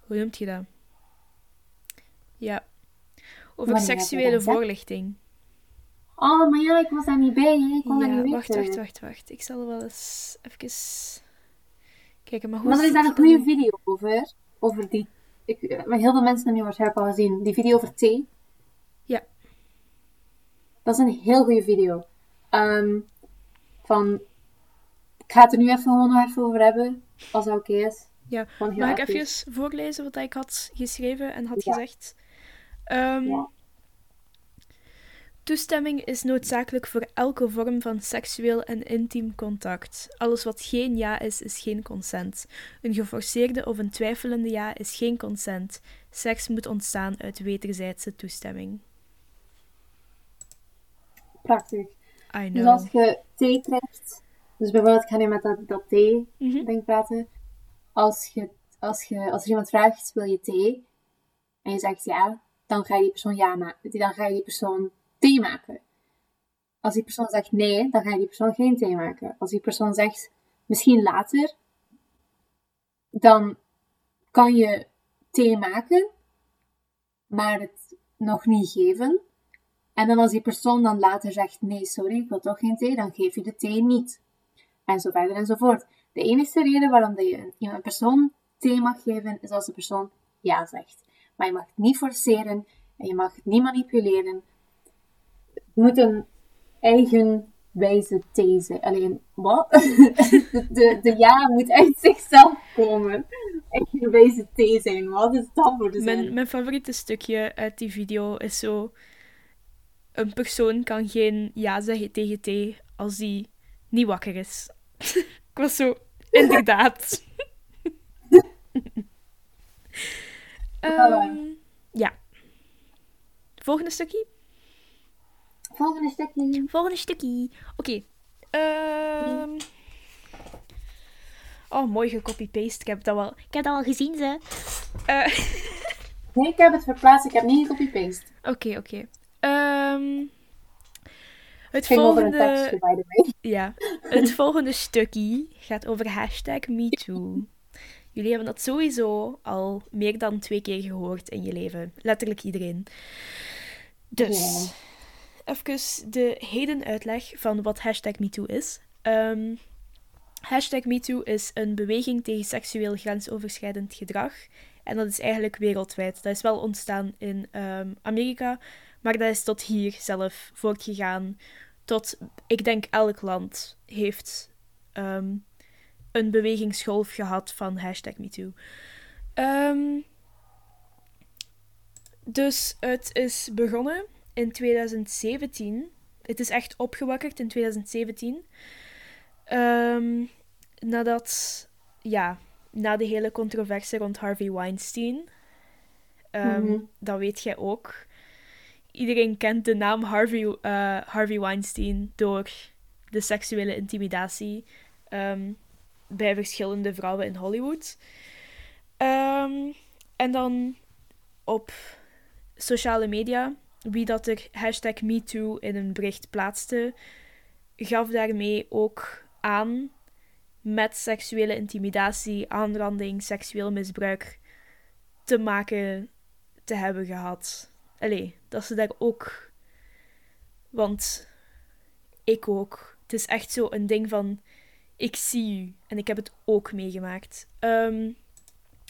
hoe noemt je dat? Ja. Over seksuele voorlichting. Oh, maar ja, ik was daar niet bij. hè. Ik kon dat Ja, niet wacht, weten. wacht, wacht, wacht. Ik zal wel eens even kijken. Maar hoe Maar er is daar een goede dan? video over. Over die... Ik, maar heel veel mensen hebben die waarschijnlijk al gezien. Die video over thee. Dat is een heel goede video. Ehm, van... Ik ga het er nu even gewoon nog even over hebben. Als dat oké is. Ja, Mag ik even. voorlezen wat ik had geschreven en had Ja. gezegd? Ehm, Ja. Toestemming is noodzakelijk voor elke vorm van seksueel en intiem contact. Alles wat geen ja is, is geen consent. Een geforceerde of een twijfelende ja is geen consent. Seks moet ontstaan uit wederzijdse toestemming. Prachtig. Dus als je thee krijgt... Dus bijvoorbeeld, ik ga nu met dat, dat thee ding praten. Als, je, als, je, als er iemand vraagt, wil je thee? En je zegt ja, dan ga je die persoon ja maken. Dan ga je die persoon thee maken. Als die persoon zegt nee, dan ga je die persoon geen thee maken. Als die persoon zegt misschien later, dan kan je thee maken, maar het nog niet geven. En dan als die persoon dan later zegt nee, sorry, ik wil toch geen thee, dan geef je de thee niet. En zo verder en zo voort. De enige reden waarom dat je een, persoon thee mag geven, is als de persoon ja zegt. Maar je mag het niet forceren en je mag het niet manipuleren. Het moet een eigenwijze thee zijn. Alleen, wat? De, de, de ja moet uit zichzelf komen. Eigenwijze thee zijn. Wat is dat voor de Mijn, zin? mijn favoriete stukje uit die video is zo... Een persoon kan geen ja zeggen tegen thee als die niet wakker is. Ik was zo... Inderdaad. Ehm, ja. Volgende stukje? Volgende stukje. Volgende stukje. Oké. Ehm. Oh, mooi gecopy-paste. Ik heb dat wel... Ik heb dat al gezien, ze. Eh, Nee, ik heb het verplaatst. Ik heb niet gecopy-paste. Oké, oké. Het Het ging volgende... tekstje. Ja, het volgende stukje gaat over hashtag MeToo. Jullie hebben dat sowieso al meer dan twee keer gehoord in je leven. Letterlijk iedereen. Dus, even de heden uitleg van wat hashtag MeToo is. Ehm, hashtag MeToo is een beweging tegen seksueel grensoverschrijdend gedrag. En dat is eigenlijk wereldwijd. Dat is wel ontstaan in ehm, Amerika, maar dat is tot hier zelf voortgegaan tot, ik denk, elk land heeft ehm, een bewegingsgolf gehad van hashtag MeToo. Ehm, dus het is begonnen in 2017. Het is echt opgewakkerd in 2017. Ehm, nadat, ja, na de hele controverse rond Harvey Weinstein. Mhm. Dat weet jij ook. Iedereen kent de naam Harvey, eh, Harvey Weinstein door de seksuele intimidatie ehm, bij verschillende vrouwen in Hollywood. Ehm, en dan op sociale media, wie dat er hashtag MeToo in een bericht plaatste, gaf daarmee ook aan met seksuele intimidatie, aanranding, seksueel misbruik te maken te hebben gehad. Allee, dat ze daar ook. Want ik ook. Het is echt zo een ding van. Ik zie u en ik heb het ook meegemaakt. Ehm,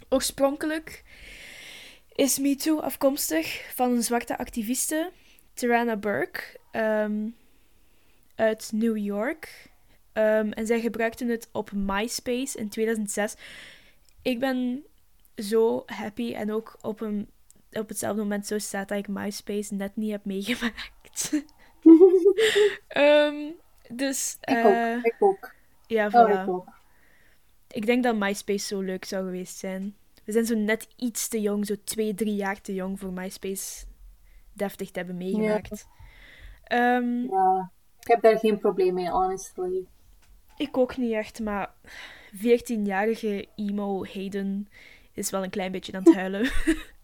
oorspronkelijk is MeToo afkomstig van een zwarte activiste, Tarana Burke, ehm, uit New York. Ehm, en zij gebruikten het op MySpace in 2006. Ik ben zo happy en ook op, een, op hetzelfde moment zo staat dat ik MySpace net niet heb meegemaakt. Ehm, dus... Ik eh, ook. Ik ook. Ja, Oh, voilà. ik ook. Ik denk dat MySpace zo leuk zou geweest zijn. We zijn zo net iets te jong, zo twee, drie jaar te jong voor MySpace deftig te hebben meegemaakt. Ehm, Ja. Ik heb daar geen probleem mee, honestly. Ik ook niet echt, maar 14-jarige emo Hayden is wel een klein beetje aan het huilen.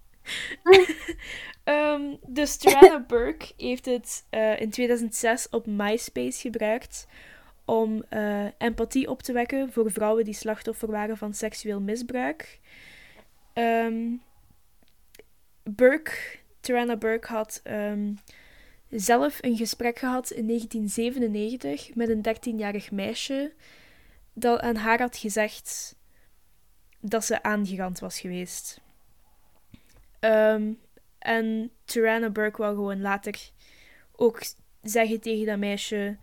Ehm, dus Joanna Burke heeft het eh, in 2006 op MySpace gebruikt om eh, empathie op te wekken voor vrouwen die slachtoffer waren van seksueel misbruik. Ehm, Burke, Burke had ehm, zelf een gesprek gehad in 1997 met een 13-jarig meisje dat aan haar had gezegd dat ze aangerand was geweest. Ehm, en Joanna Burke wou gewoon later ook zeggen tegen dat meisje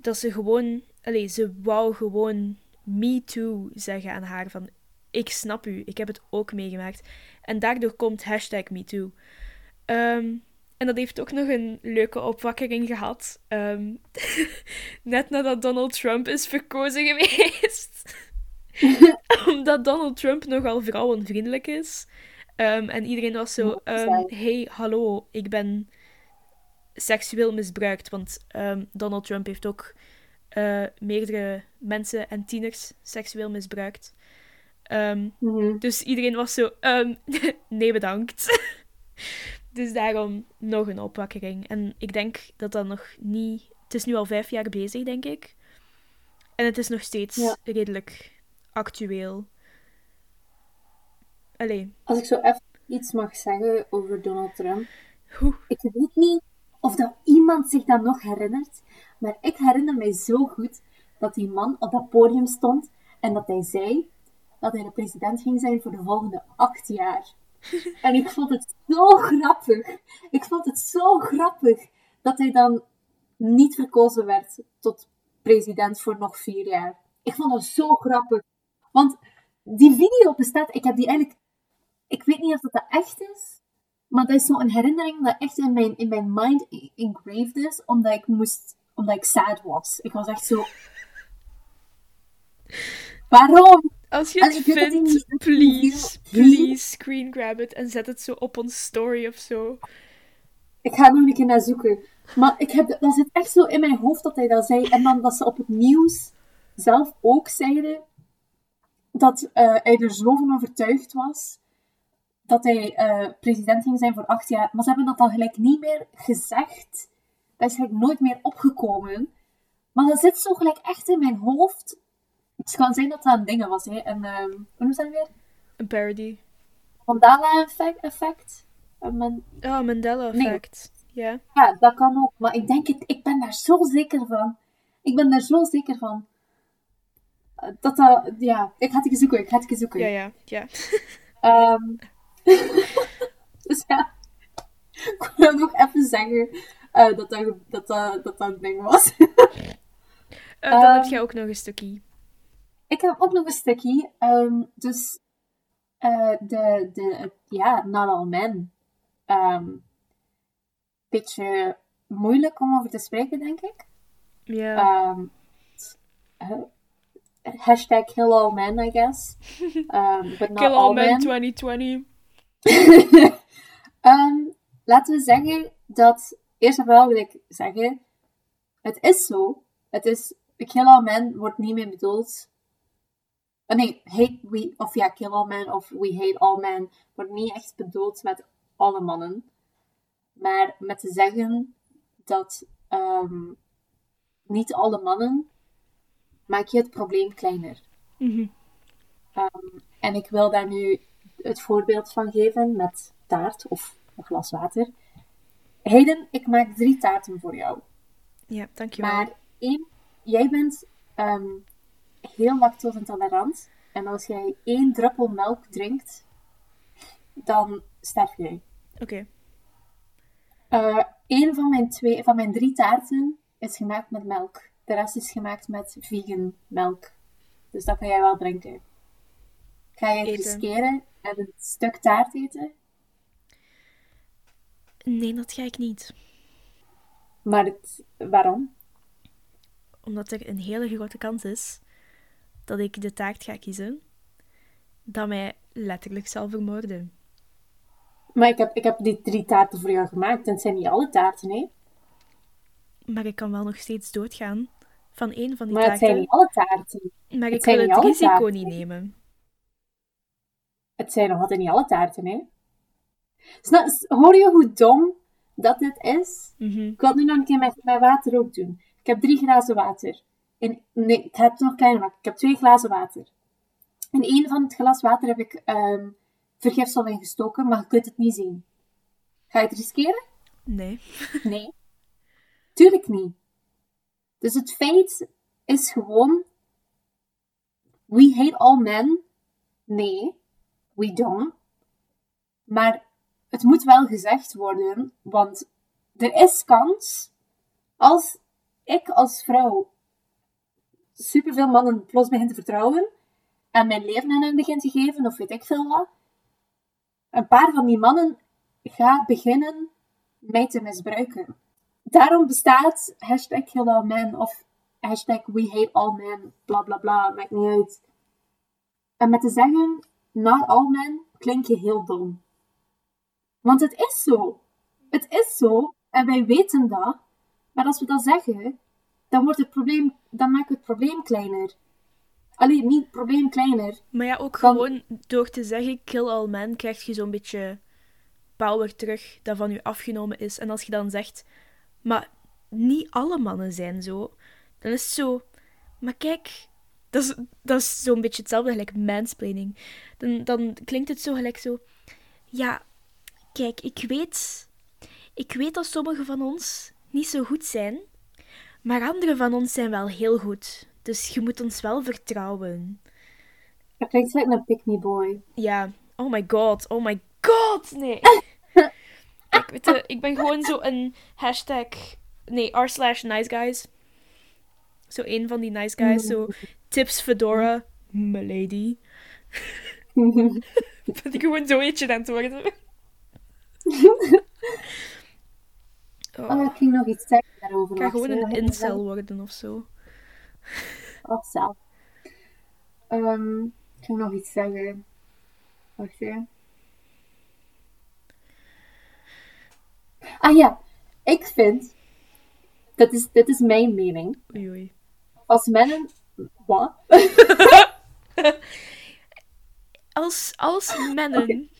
dat ze gewoon, allee, ze wou gewoon me too zeggen aan haar van ik snap u, ik heb het ook meegemaakt. En daardoor komt hashtag me too. Ehm, en dat heeft ook nog een leuke opwakkering gehad. Ehm, net nadat Donald Trump is verkozen geweest. Omdat Donald Trump nogal vrouwenvriendelijk is. Ehm, en iedereen was zo: ehm, hey, hallo, ik ben seksueel misbruikt. Want ehm, Donald Trump heeft ook eh, meerdere mensen en tieners seksueel misbruikt. Mhm. dus iedereen was zo: nee, bedankt. dus daarom nog een opwakkering. En ik denk dat dat nog niet. Het is nu al vijf jaar bezig, denk ik. En het is nog steeds Ja. redelijk actueel. Allee, Als ik zo even iets mag zeggen over Donald Trump. Ik weet niet of dat iemand zich dat nog herinnert, maar ik herinner mij zo goed dat die man op dat podium stond en dat hij zei dat hij de president ging zijn voor de volgende acht jaar. En ik vond het zo grappig. Ik vond het zo grappig dat hij dan niet verkozen werd tot president voor nog vier jaar. Ik vond dat zo grappig. Want die video bestaat, ik heb die eigenlijk, ik weet niet of dat, dat echt is, maar dat is zo'n herinnering dat echt in mijn, in mijn mind engraved is, omdat ik moest, omdat ik sad was. Ik was echt zo. Waarom? Als je het vindt, niet- please, please screen grab it en zet het zo op ons story of zo. Ik ga er nog een keer naar zoeken. Maar ik heb, dat zit echt zo in mijn hoofd dat hij dat zei. En dan dat ze op het nieuws zelf ook zeiden dat eh, hij er zo van overtuigd was dat hij eh, president ging zijn voor acht jaar. Maar ze hebben dat dan gelijk niet meer gezegd. Dat is gelijk nooit meer opgekomen. Maar dat zit zo gelijk echt in mijn hoofd. Het kan zijn dat dat een ding was. Hè. En, ehm hoe noemt dat weer? Een parody. Mandela-effect? effect? Man- Oh, Mandela Nee. effect. Ja. Ja, dat kan ook. Maar ik denk het, ik ben daar zo zeker van. Ik ben daar zo zeker van. Eh, Dat dat, ja, ik ga het zoeken, ik ga het zoeken. Ja, ja, ja. Ehm, dus ja, ik wil nog even zeggen eh, dat, dat, dat, dat, dat een ding was. Eh, dan heb Ehm, jij ook nog een stukje. ik heb ook nog een stukje. ehm, dus eh, de, de, ja, Not All Men. Ehm beetje moeilijk om over te spreken, denk ik. Ja. Um, uh, hashtag kill all men, I guess. Um, but not Kill all, all men men. 2020. Um, laten we zeggen dat, eerst en vooral wil ik zeggen, het is zo. Het is, kill all men wordt niet meer bedoeld. Oh nee, hate we, of ja, kill all men of we hate all men wordt niet echt bedoeld met alle mannen. Maar met te zeggen dat ehm, niet alle mannen maak je het probleem kleiner. Mhm. Ehm, en ik wil daar nu het voorbeeld van geven met taart of een glas water. Hayden, ik maak drie taarten voor jou. Ja, dankjewel. Maar één, jij bent ehm, heel lactose intolerant. En als jij één druppel melk drinkt, dan sterf jij. Oké. Eh Eén van mijn, twee, van mijn drie taarten is gemaakt met melk. De rest is gemaakt met vegan melk. Dus dat kan jij wel drinken. Ga je Eten. riskeren en een stuk taart eten? Nee, dat ga ik niet. Maar het, waarom? Omdat er een hele grote kans is dat ik de taart ga kiezen dat mij letterlijk zal vermoorden. Maar ik heb, ik heb die drie taarten voor jou gemaakt en het zijn niet alle taarten, hè? Maar ik kan wel nog steeds doodgaan van één van die Maar het taarten. zijn niet alle taarten. Maar het ik wil het risico taarten. niet nemen. Het zijn nog altijd niet alle taarten, hè? Snap, hoor je hoe dom dat dit is? Mhm. Ik wil het nu nog een keer met, met water ook doen. Ik heb drie glazen water. In, nee, ik ga het nog kleiner maken. Ik heb twee glazen water. In één van het glas water heb ik ehm vergifsel in gestoken, maar je kunt het niet zien. Ga je het riskeren? Nee. Nee. Tuurlijk niet. Dus het feit is gewoon... We hate all men. Nee, we don't. Maar het moet wel gezegd worden, want er is kans als ik als vrouw superveel mannen plots begin te vertrouwen en mijn leven aan hen begin te geven, of weet ik veel wat, een paar van die mannen gaat beginnen mij te misbruiken. Daarom bestaat hashtag kill all men of hashtag we hate all men, bla bla bla, maakt niet uit. En met te zeggen not all men klink je heel dom. Want het is zo. Het is zo en wij weten dat. Maar als we dat zeggen, dan, wordt het probleem, dan maken we het probleem kleiner. Alleen niet het probleem kleiner. Maar ja, ook gewoon door te zeggen kill all men, krijg je zo'n beetje power terug dat van je afgenomen is. En als je dan zegt, maar niet alle mannen zijn zo, dan is het zo, maar kijk, dat is, dat is zo'n beetje hetzelfde gelijk mansplaining. Dan, dan klinkt het zo gelijk zo, ja, kijk, ik weet, ik weet dat sommige van ons niet zo goed zijn, maar andere van ons zijn wel heel goed. Dus je moet ons wel vertrouwen. Dat klinkt like een pick me boy. Ja, oh my god, oh my god, nee. ik, weet je, ik ben gewoon zo een hashtag, nee, r slash nice guys. Zo een van die nice guys, zo tips Fedora, milady. Ben ik gewoon zo eentje aan het worden. Oh, Oh, ik ging nog iets zeggen daarover. ik ga gewoon een incel worden of zo. Oh, zelf. Ehm, ik ging nog iets zeggen. Wacht hè. Ah ja, ik vind, dat is, dit is mijn mening, Oei oei. Als mannen, wat? Als, als mannen.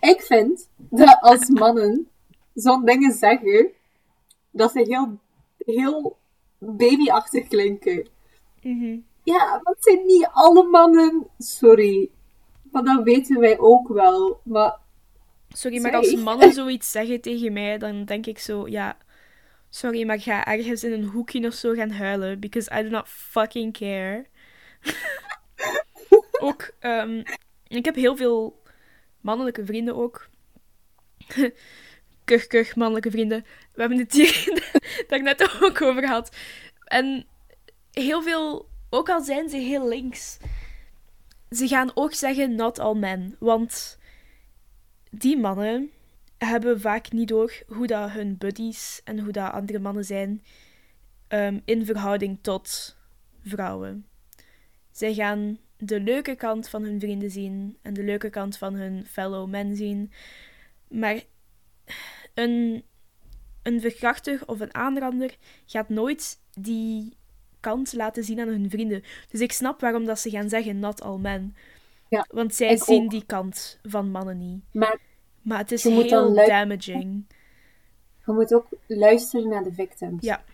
Ik vind dat als mannen zo'n dingen zeggen, dat ze heel, heel babyachtig klinken. Mhm. Ja, het zijn niet alle mannen, sorry. Maar dat weten wij ook wel. Maar Sorry, maar als mannen zoiets zeggen tegen mij, dan denk ik zo, ja, sorry, maar ga ergens in een hoekje of zo gaan huilen, because I do not fucking care. ook, ehm, ik heb heel veel mannelijke vrienden ook. kuch, kuch, mannelijke vrienden. We hebben het hier net ook over gehad. En heel veel, ook al zijn ze heel links, ze gaan ook zeggen not all men, want die mannen hebben vaak niet door hoe dat hun buddies en hoe dat andere mannen zijn ehm, in verhouding tot vrouwen. Zij gaan de leuke kant van hun vrienden zien en de leuke kant van hun fellow men zien. Maar een, een verkrachter of een aanrander gaat nooit die kant laten zien aan hun vrienden. Dus ik snap waarom dat ze gaan zeggen not all men. Ja, Want zij zien ook. die kant van mannen niet. Maar Maar het is Je heel damaging. je moet ook luisteren naar de victims. Ja.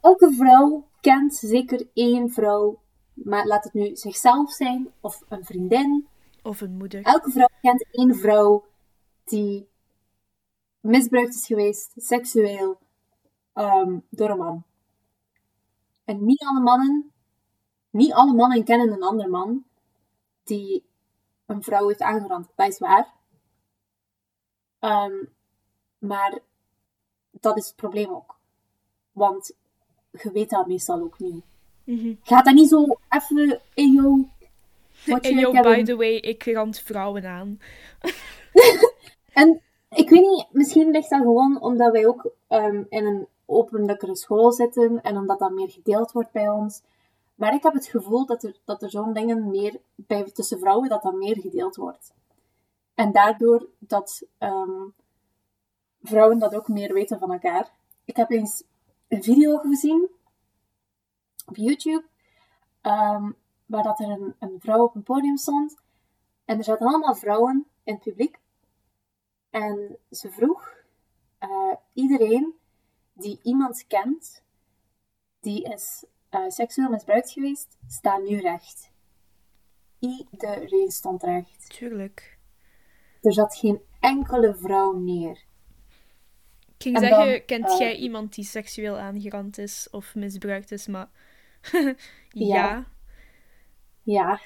Elke vrouw kent zeker één vrouw, maar laat het nu zichzelf zijn of een vriendin. Of een moeder. Elke vrouw kent één vrouw die misbruikt is geweest, seksueel, ehm, door een man. En niet alle mannen, niet alle mannen kennen een ander man die een vrouw heeft aangerand. Dat is waar. Ehm, maar dat is het probleem ook. Want je weet dat meestal ook niet. Mhm. Gaat dat niet zo even in jou... Wat En je yo, ik heb by the way, ik rand vrouwen aan. En Ik weet niet, misschien ligt dat gewoon omdat wij ook ehm, in een openlijkere school zitten en omdat dat meer gedeeld wordt bij ons. Maar ik heb het gevoel dat er, dat er zo'n dingen meer, bij, tussen vrouwen, dat dat meer gedeeld wordt. En daardoor dat ehm, vrouwen dat ook meer weten van elkaar. Ik heb eens een video gezien op YouTube, um, waar dat er een, een vrouw op een podium stond. En er zaten allemaal vrouwen in het publiek. En ze vroeg uh, iedereen die iemand kent, die is uh, seksueel misbruikt geweest, staat nu recht. Iedereen stond recht. Tuurlijk. Er zat geen enkele vrouw neer. Ik ging zeggen, kent uh, jij iemand die seksueel aangerand is of misbruikt is, maar ja. Ja,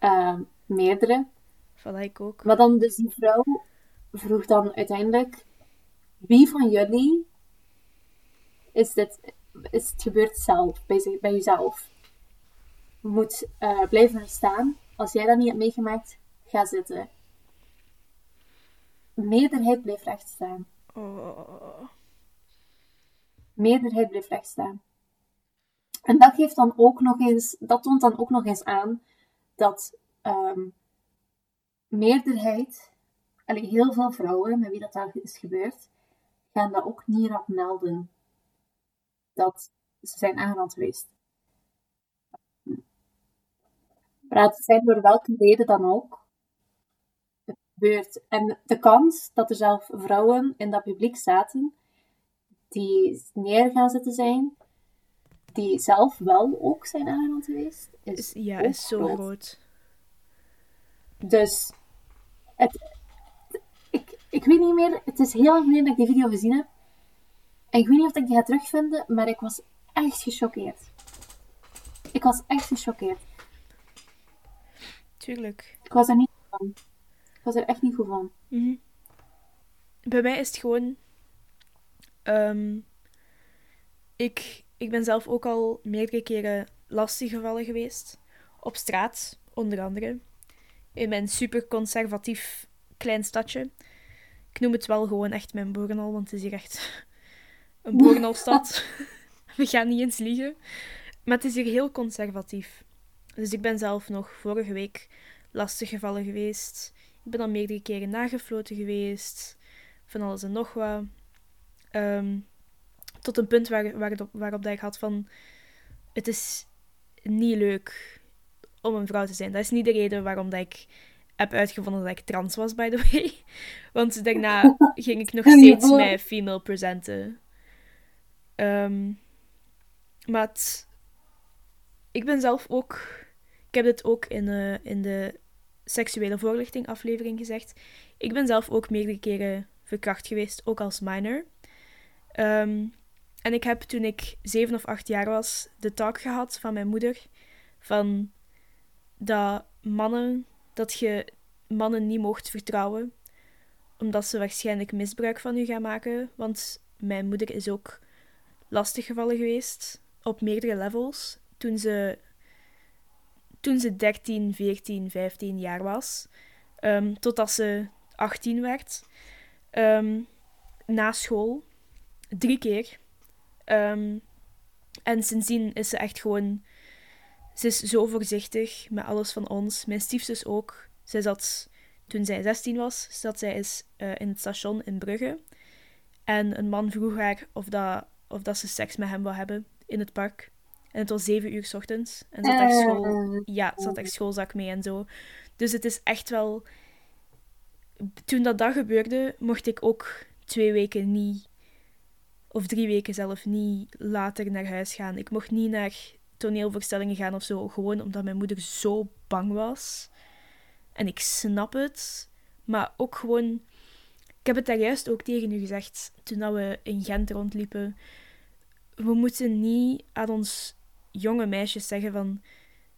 ja. meerdere. Van ik ook. Maar dan dus die vrouw vroeg dan uiteindelijk, wie van jullie is, dit, is het gebeurd zelf, bij, bij jezelf? Moet uh, blijven staan. Als jij dat niet hebt meegemaakt, ga zitten. Meerderheid bleef recht staan. Oh. Meerderheid bleef recht staan. En dat geeft dan ook nog eens, dat toont dan ook nog eens aan dat um, meerderheid, allee, heel veel vrouwen met wie dat daar is gebeurd, gaan dat ook niet rap melden. Dat ze zijn aangerand geweest. Maar het zijn door welke reden dan ook. En de kans dat er zelf vrouwen in dat publiek zaten, die neer gaan zitten zijn, die zelf wel ook zijn aangerand geweest, is, ja, is zo groot. groot. Dus het, ik, ik weet niet meer, het is heel lang geleden dat ik die video gezien heb. En ik weet niet of ik die ga terugvinden, maar ik was echt gechoqueerd. Ik was echt gechoqueerd. Tuurlijk. Ik was er niet van. Was er echt niet goed van. Mm Bij mij is het gewoon... Um, ik, ik ben zelf ook al meerdere keren lastiggevallen geweest. Op straat, onder andere in mijn super conservatief klein stadje. Ik noem het wel gewoon echt mijn Borenal, want het is hier echt een Borenalstad. We gaan niet eens liegen. Maar het is hier heel conservatief. Dus ik ben zelf nog vorige week lastig gevallen geweest. Ik ben al meerdere keren nagefloten geweest. Van alles en nog wat. Um, tot een punt waar, waarop, waarop dat ik had van... Het is niet leuk om een vrouw te zijn. Dat is niet de reden waarom dat ik heb uitgevonden dat ik trans was, by the way. Want daarna ging ik nog steeds mij female presenten. Um, maar het, ik ben zelf ook... Ik heb dit ook in, uh, in de seksuele voorlichting aflevering gezegd. Ik ben zelf ook meerdere keren verkracht geweest, ook als minor. Um, en ik heb toen ik zeven of acht jaar was, de talk gehad van mijn moeder. Van dat mannen, dat je mannen niet mocht vertrouwen, omdat ze waarschijnlijk misbruik van u gaan maken. Want mijn moeder is ook lastiggevallen geweest op meerdere levels toen ze, toen ze 13, 14, 15 jaar was, um, totdat ze 18 werd. Um, na school, drie keer. Um, en sindsdien is ze echt gewoon ze is zo voorzichtig met alles van ons. Mijn stiefzus ook. Zij zat, toen zij 16 was, zat zij eens uh, in het station in Brugge. En een man vroeg haar of, dat, of dat ze seks met hem wil hebben in het park. En het was zeven uur s ochtends. En ze had echt school... Ja, ze had echt schoolzak mee en zo. Dus het is echt wel... Toen dat dat gebeurde, mocht ik ook twee weken niet... Of drie weken zelf niet later naar huis gaan. Ik mocht niet naar toneelvoorstellingen gaan of zo. Gewoon omdat mijn moeder zo bang was. En ik snap het. Maar ook gewoon. Ik heb het daar juist ook tegen u gezegd toen we in Gent rondliepen. We moeten niet aan ons jonge meisjes zeggen van.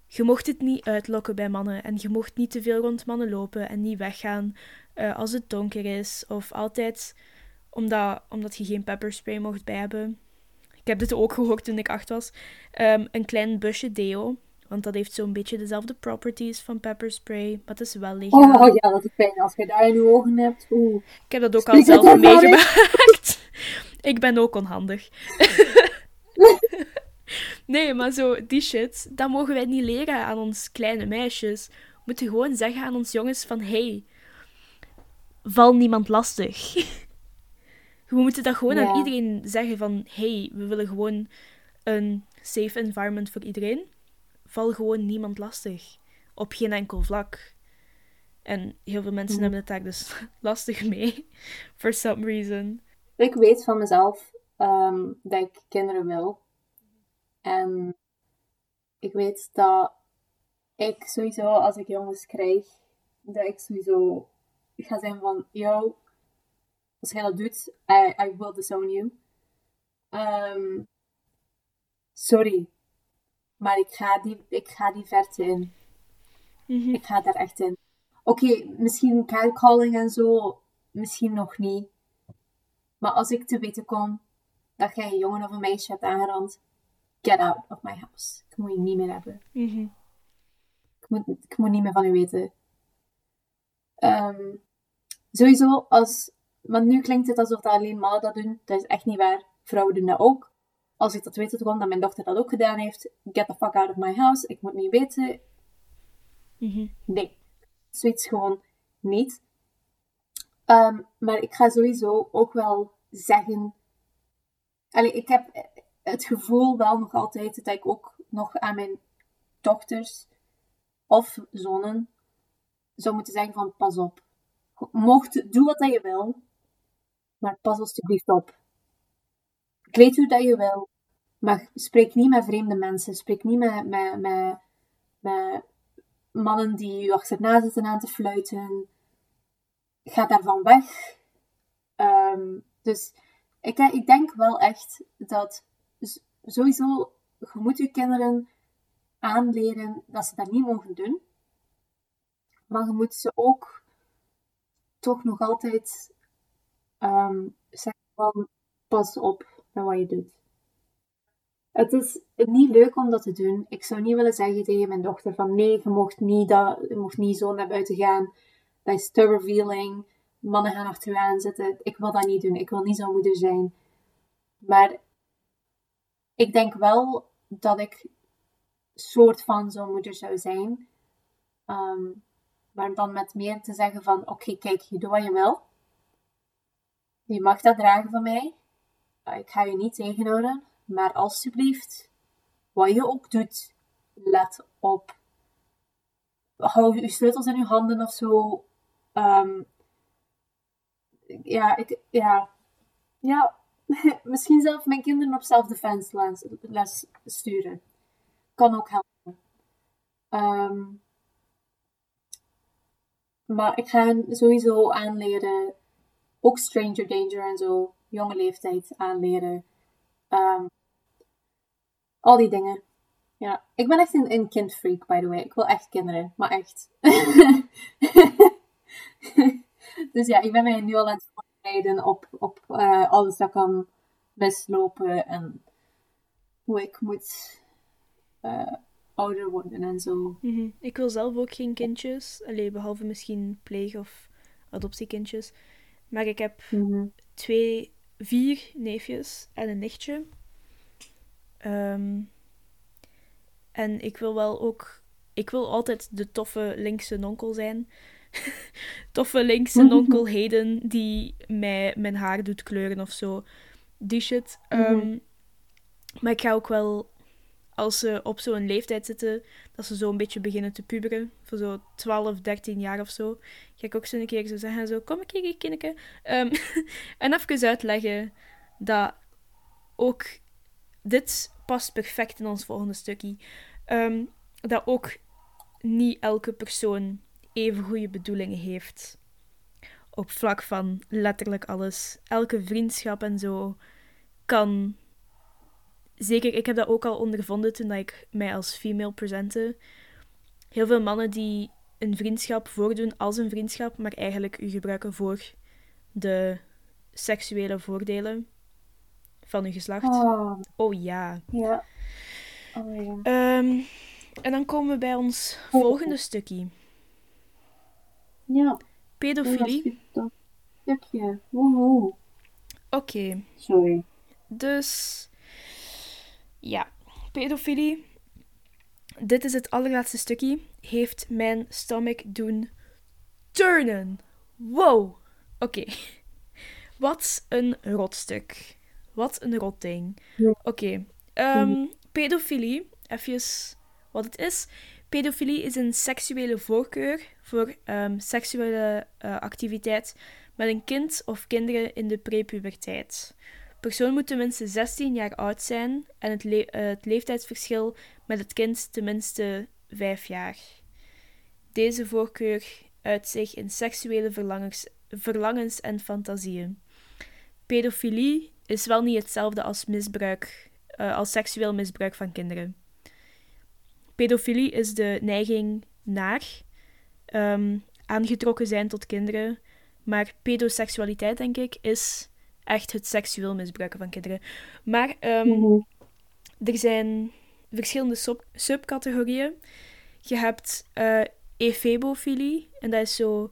Je mocht het niet uitlokken bij mannen en je mocht niet te veel rond mannen lopen en niet weggaan uh, als het donker is. Of altijd omdat, omdat je geen pepperspray mocht bij hebben ik heb dit ook gehoord toen ik acht was, um, een klein busje deo. Want dat heeft zo'n beetje dezelfde properties van pepperspray. Maar het is wel legaal. Oh ja, dat is fijn. Als je daar in je ogen hebt. Oeh. Ik heb dat ook al Spreek zelf meegemaakt. ik ben ook onhandig. nee, maar zo, die shit, dat mogen wij niet leren aan ons kleine meisjes. We moeten gewoon zeggen aan ons jongens van, hey, val niemand lastig. We moeten dat gewoon Ja. aan iedereen zeggen van, hey, we willen gewoon een safe environment voor iedereen. Val gewoon niemand lastig. Op geen enkel vlak. En heel veel mensen Mhm. hebben het daar dus lastig mee. For some reason. Ik weet van mezelf ehm, dat ik kinderen wil. En ik weet dat ik sowieso, als ik jongens krijg, dat ik sowieso ga zijn van, yo, als jij dat doet, I, I will disown you. Ehm, sorry, maar ik ga die, ik ga die verte in. Mhm. Ik ga daar echt in. Oké, misschien catcalling en zo, misschien nog niet. Maar als ik te weten kom dat jij een jongen of een meisje hebt aangerand, get out of my house. Ik moet je niet meer hebben. Mhm. Ik moet, ik moet niet meer van u weten. Ehm, sowieso, als... Want nu klinkt het alsof dat alleen mannen dat doen. Dat is echt niet waar. Vrouwen doen dat ook. Als ik dat weet kom dat mijn dochter dat ook gedaan heeft, get the fuck out of my house. Ik moet niet weten. Mhm. Nee. Zoiets gewoon niet. Ehm, maar ik ga sowieso ook wel zeggen. Allee, ik heb het gevoel wel nog altijd dat ik ook nog aan mijn dochters of zonen zou moeten zeggen van pas op. Mocht, doe wat je wil, maar pas alsjeblieft op. Ik weet hoe dat je wil, maar spreek niet met vreemde mensen. Spreek niet met, met, met, mannen die je achterna zitten aan te fluiten. Ga daarvan weg. Ehm, dus ik, ik denk wel echt dat sowieso, je moet je kinderen aanleren dat ze dat niet mogen doen. Maar je moet ze ook toch nog altijd ehm, zeggen van pas op met wat je doet. Het is niet leuk om dat te doen. Ik zou niet willen zeggen tegen mijn dochter van nee, je mocht niet, dat, je mocht niet zo naar buiten gaan. Dat is te revealing. Mannen gaan achter je aan zitten. Ik wil dat niet doen. Ik wil niet zo'n moeder zijn. Maar ik denk wel dat ik soort van zo'n moeder zou zijn. Ehm, maar dan met meer te zeggen van oké, kijk, je doet wat je wil. Je mag dat dragen van mij. Uh, Ik ga je niet tegenhouden. Maar alsjeblieft, wat je ook doet, let op. Hou je sleutels in je handen of zo. Ehm, ja, ik, ja, ja. Misschien zelf mijn kinderen op self-defense les, les sturen. Kan ook helpen. Ehm, maar ik ga hen sowieso aanleren, ook stranger danger en zo, jonge leeftijd aanleren. Ehm, al die dingen. Ja, ik ben echt een, een kindfreak, by the way. Ik wil echt kinderen, maar echt. dus ja, ik ben mij nu al aan het voorbereiden op, op eh, alles dat kan mislopen en hoe ik moet eh, ouder worden en zo. Mhm. Ik wil zelf ook geen kindjes. Allee, behalve misschien pleeg- of adoptiekindjes. Maar ik heb Mhm. twee, vier neefjes en een nichtje. Ehm, en ik wil wel ook... Ik wil altijd de toffe linkse nonkel zijn. toffe linkse nonkel Heden die mij mijn haar doet kleuren of zo. Die shit. Ehm, Mhm. Maar ik ga ook wel, als ze op zo'n leeftijd zitten, dat ze zo een beetje beginnen te puberen, voor zo 12, 13 jaar of zo, ga ik ook zo een keer zo zeggen, zo, kom een keer, kindje. Ehm, en even uitleggen dat ook, dit past perfect in ons volgende stukje, Ehm, dat ook niet elke persoon even goede bedoelingen heeft. Op vlak van letterlijk alles. Elke vriendschap en zo kan. Zeker, ik heb dat ook al ondervonden toen ik mij als female presente. Heel veel mannen die een vriendschap voordoen als een vriendschap, maar eigenlijk u gebruiken voor de seksuele voordelen van uw geslacht. Oh, Oh ja. ja. Oh ja. Ehm, En dan komen we bij ons volgende stukje. Ja. Pedofilie. Dat stukje. Woehoe. Oké, Sorry. dus ja, pedofilie. Dit is het allerlaatste stukje. Heeft mijn stomach doen turnen. Wow. Oké. Wat een rotstuk. Wat een rotding. Ja. Oké. ehm, pedofilie. Even wat het is. Pedofilie is een seksuele voorkeur voor ehm, seksuele eh, activiteit met een kind of kinderen in de prepuberteit. persoon moet tenminste 16 jaar oud zijn en het, eh, het leeftijdsverschil met het kind tenminste 5 jaar. Deze voorkeur uit zich in seksuele verlangens, verlangens en fantasieën. Pedofilie is wel niet hetzelfde als misbruik, eh, als seksueel misbruik van kinderen. Pedofilie is de neiging naar ehm, aangetrokken zijn tot kinderen, maar pedoseksualiteit, denk ik, is echt het seksueel misbruiken van kinderen. Maar ehm, Mhm. er zijn verschillende sub- subcategorieën. Je hebt eh efebofilie, en dat is zo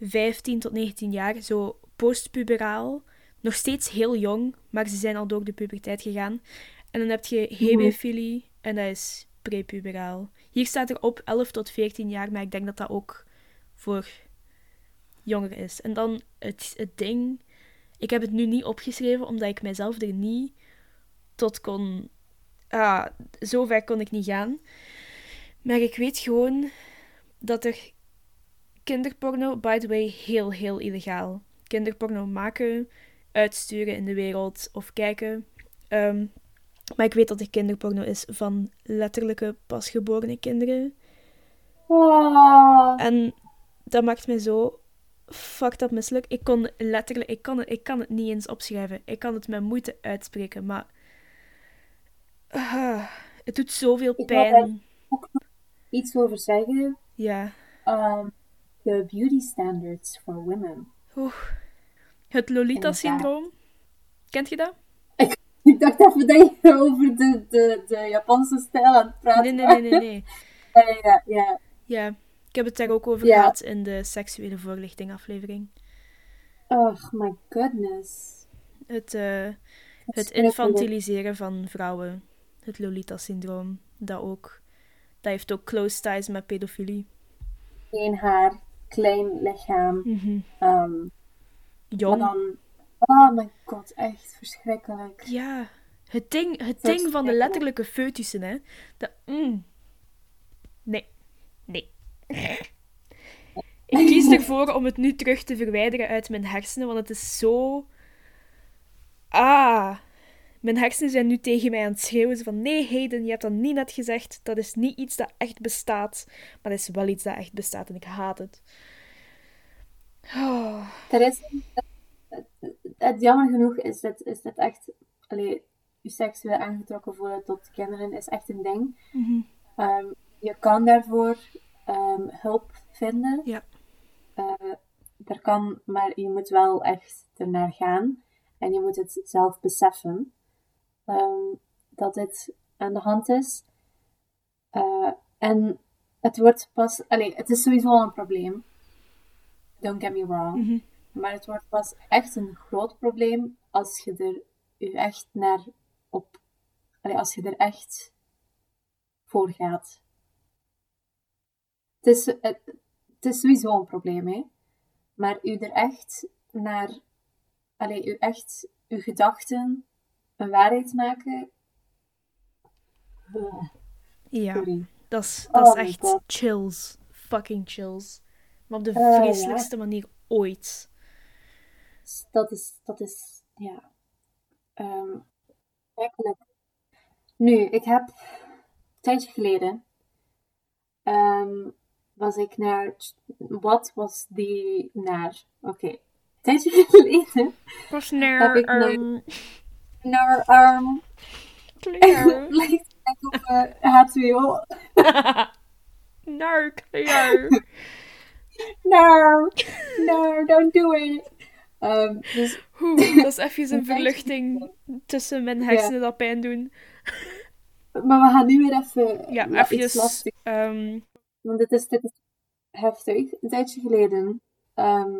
15 tot 19 jaar, zo postpuberaal. Nog steeds heel jong, maar ze zijn al door de puberteit gegaan. En dan heb je hebefilie, en dat is prepuberaal. Hier staat er op 11 tot 14 jaar, maar ik denk dat dat ook voor jonger is. En dan het, het ding... Ik heb het nu niet opgeschreven, omdat ik mijzelf er niet tot kon... Ah, zo ver kon ik niet gaan. Maar ik weet gewoon dat er kinderporno, by the way, heel, heel illegaal. Kinderporno maken, uitsturen in de wereld of kijken. Ehm, maar ik weet dat er kinderporno is van letterlijke pasgeborene kinderen. Oh. En dat maakt me zo fucked up misselijk. Ik kon letterlijk, ik kan, het, ik kan het niet eens opschrijven. Ik kan het met moeite uitspreken, maar Ah, het doet zoveel Ik pijn. Iets over zeggen. Ja. Um, the beauty standards for women. Oeh. Het Lolita-syndroom. Kent je dat? Ik dacht even dat je over de, de, de Japanse stijl aan het praten Nee, nee, nee, nee, nee. Ja, ja, ja. Ja, ik heb het daar ook over Ja. gehad in de seksuele voorlichting aflevering. Oh my goodness. Het, eh, het infantiliseren van vrouwen. Het Lolita-syndroom. Dat ook. Dat heeft ook close ties met pedofilie. Geen haar, klein lichaam. Um, maar Jong. dan... Oh my god, echt verschrikkelijk. Ja. Het ding, het ding van de letterlijke foetussen, hè. Dat, mm. Nee. Nee. Ik kies ervoor om het nu terug te verwijderen uit mijn hersenen, want het is zo... Ah. Mijn hersenen zijn nu tegen mij aan het schreeuwen. Van, nee, Hayden, je hebt dat niet net gezegd. Dat is niet iets dat echt bestaat. Maar dat is wel iets dat echt bestaat en ik haat het. Oh. Er is... Het, jammer genoeg is dit, is dit echt... Allee, je seksueel aangetrokken voelen tot kinderen is echt een ding. Mhm. Ehm, je kan daarvoor ehm, hulp vinden. Ja. Eh, er kan, maar je moet wel echt ernaar gaan. En je moet het zelf beseffen ehm, dat dit aan de hand is. Eh, en het wordt pas, allee, het is sowieso al een probleem. Don't get me wrong. Mhm. Maar het wordt pas echt een groot probleem als je er je echt naar op, als je er echt voor gaat. Het is, het, het is sowieso een probleem, hè. Maar u er echt naar, allee, u echt uw gedachten een waarheid maken. Ja. Dat is, Oh echt God. chills. Fucking chills. Maar op de Eh, vreselijkste manier ooit. Dat is, dat is, ja. Ehm werkelijk. Nu, ik heb een tijdje geleden ehm, was ik naar, wat was die naar? Oké, een tijdje geleden Was Heb naar ik nooit- um, naar, clear. lijkt het op eh, H2O. naar clear. No, no, don't do it. Ehm, dus Oeh, dat is even een verluchting tussen mijn hersenen dat pijn doen. Maar we gaan nu weer even... Ja, iets even... lastig. ehm, Want dit is, dit is heftig. Een tijdje geleden ehm,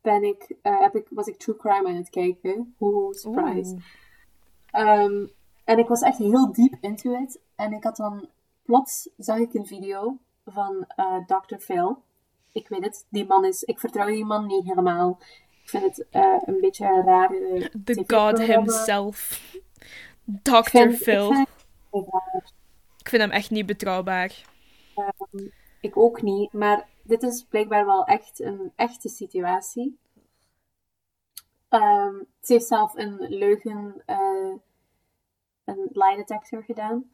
ben ik, eh, heb ik, was ik true crime aan het kijken. Oeh, surprise. en ik was echt heel diep into it. En ik had dan plots zag ik een video van eh, Dr. Phil. Ik weet het, die man is. Ik vertrouw die man niet helemaal. Ik vind het eh, een beetje een rare. The god himself. Ik Dr. vind- Phil. Ik vind. Ik hem echt niet betrouwbaar. ik ook niet, maar dit is blijkbaar wel echt een echte situatie. Ehm, ze heeft zelf een leugen, eh, een lie detector gedaan.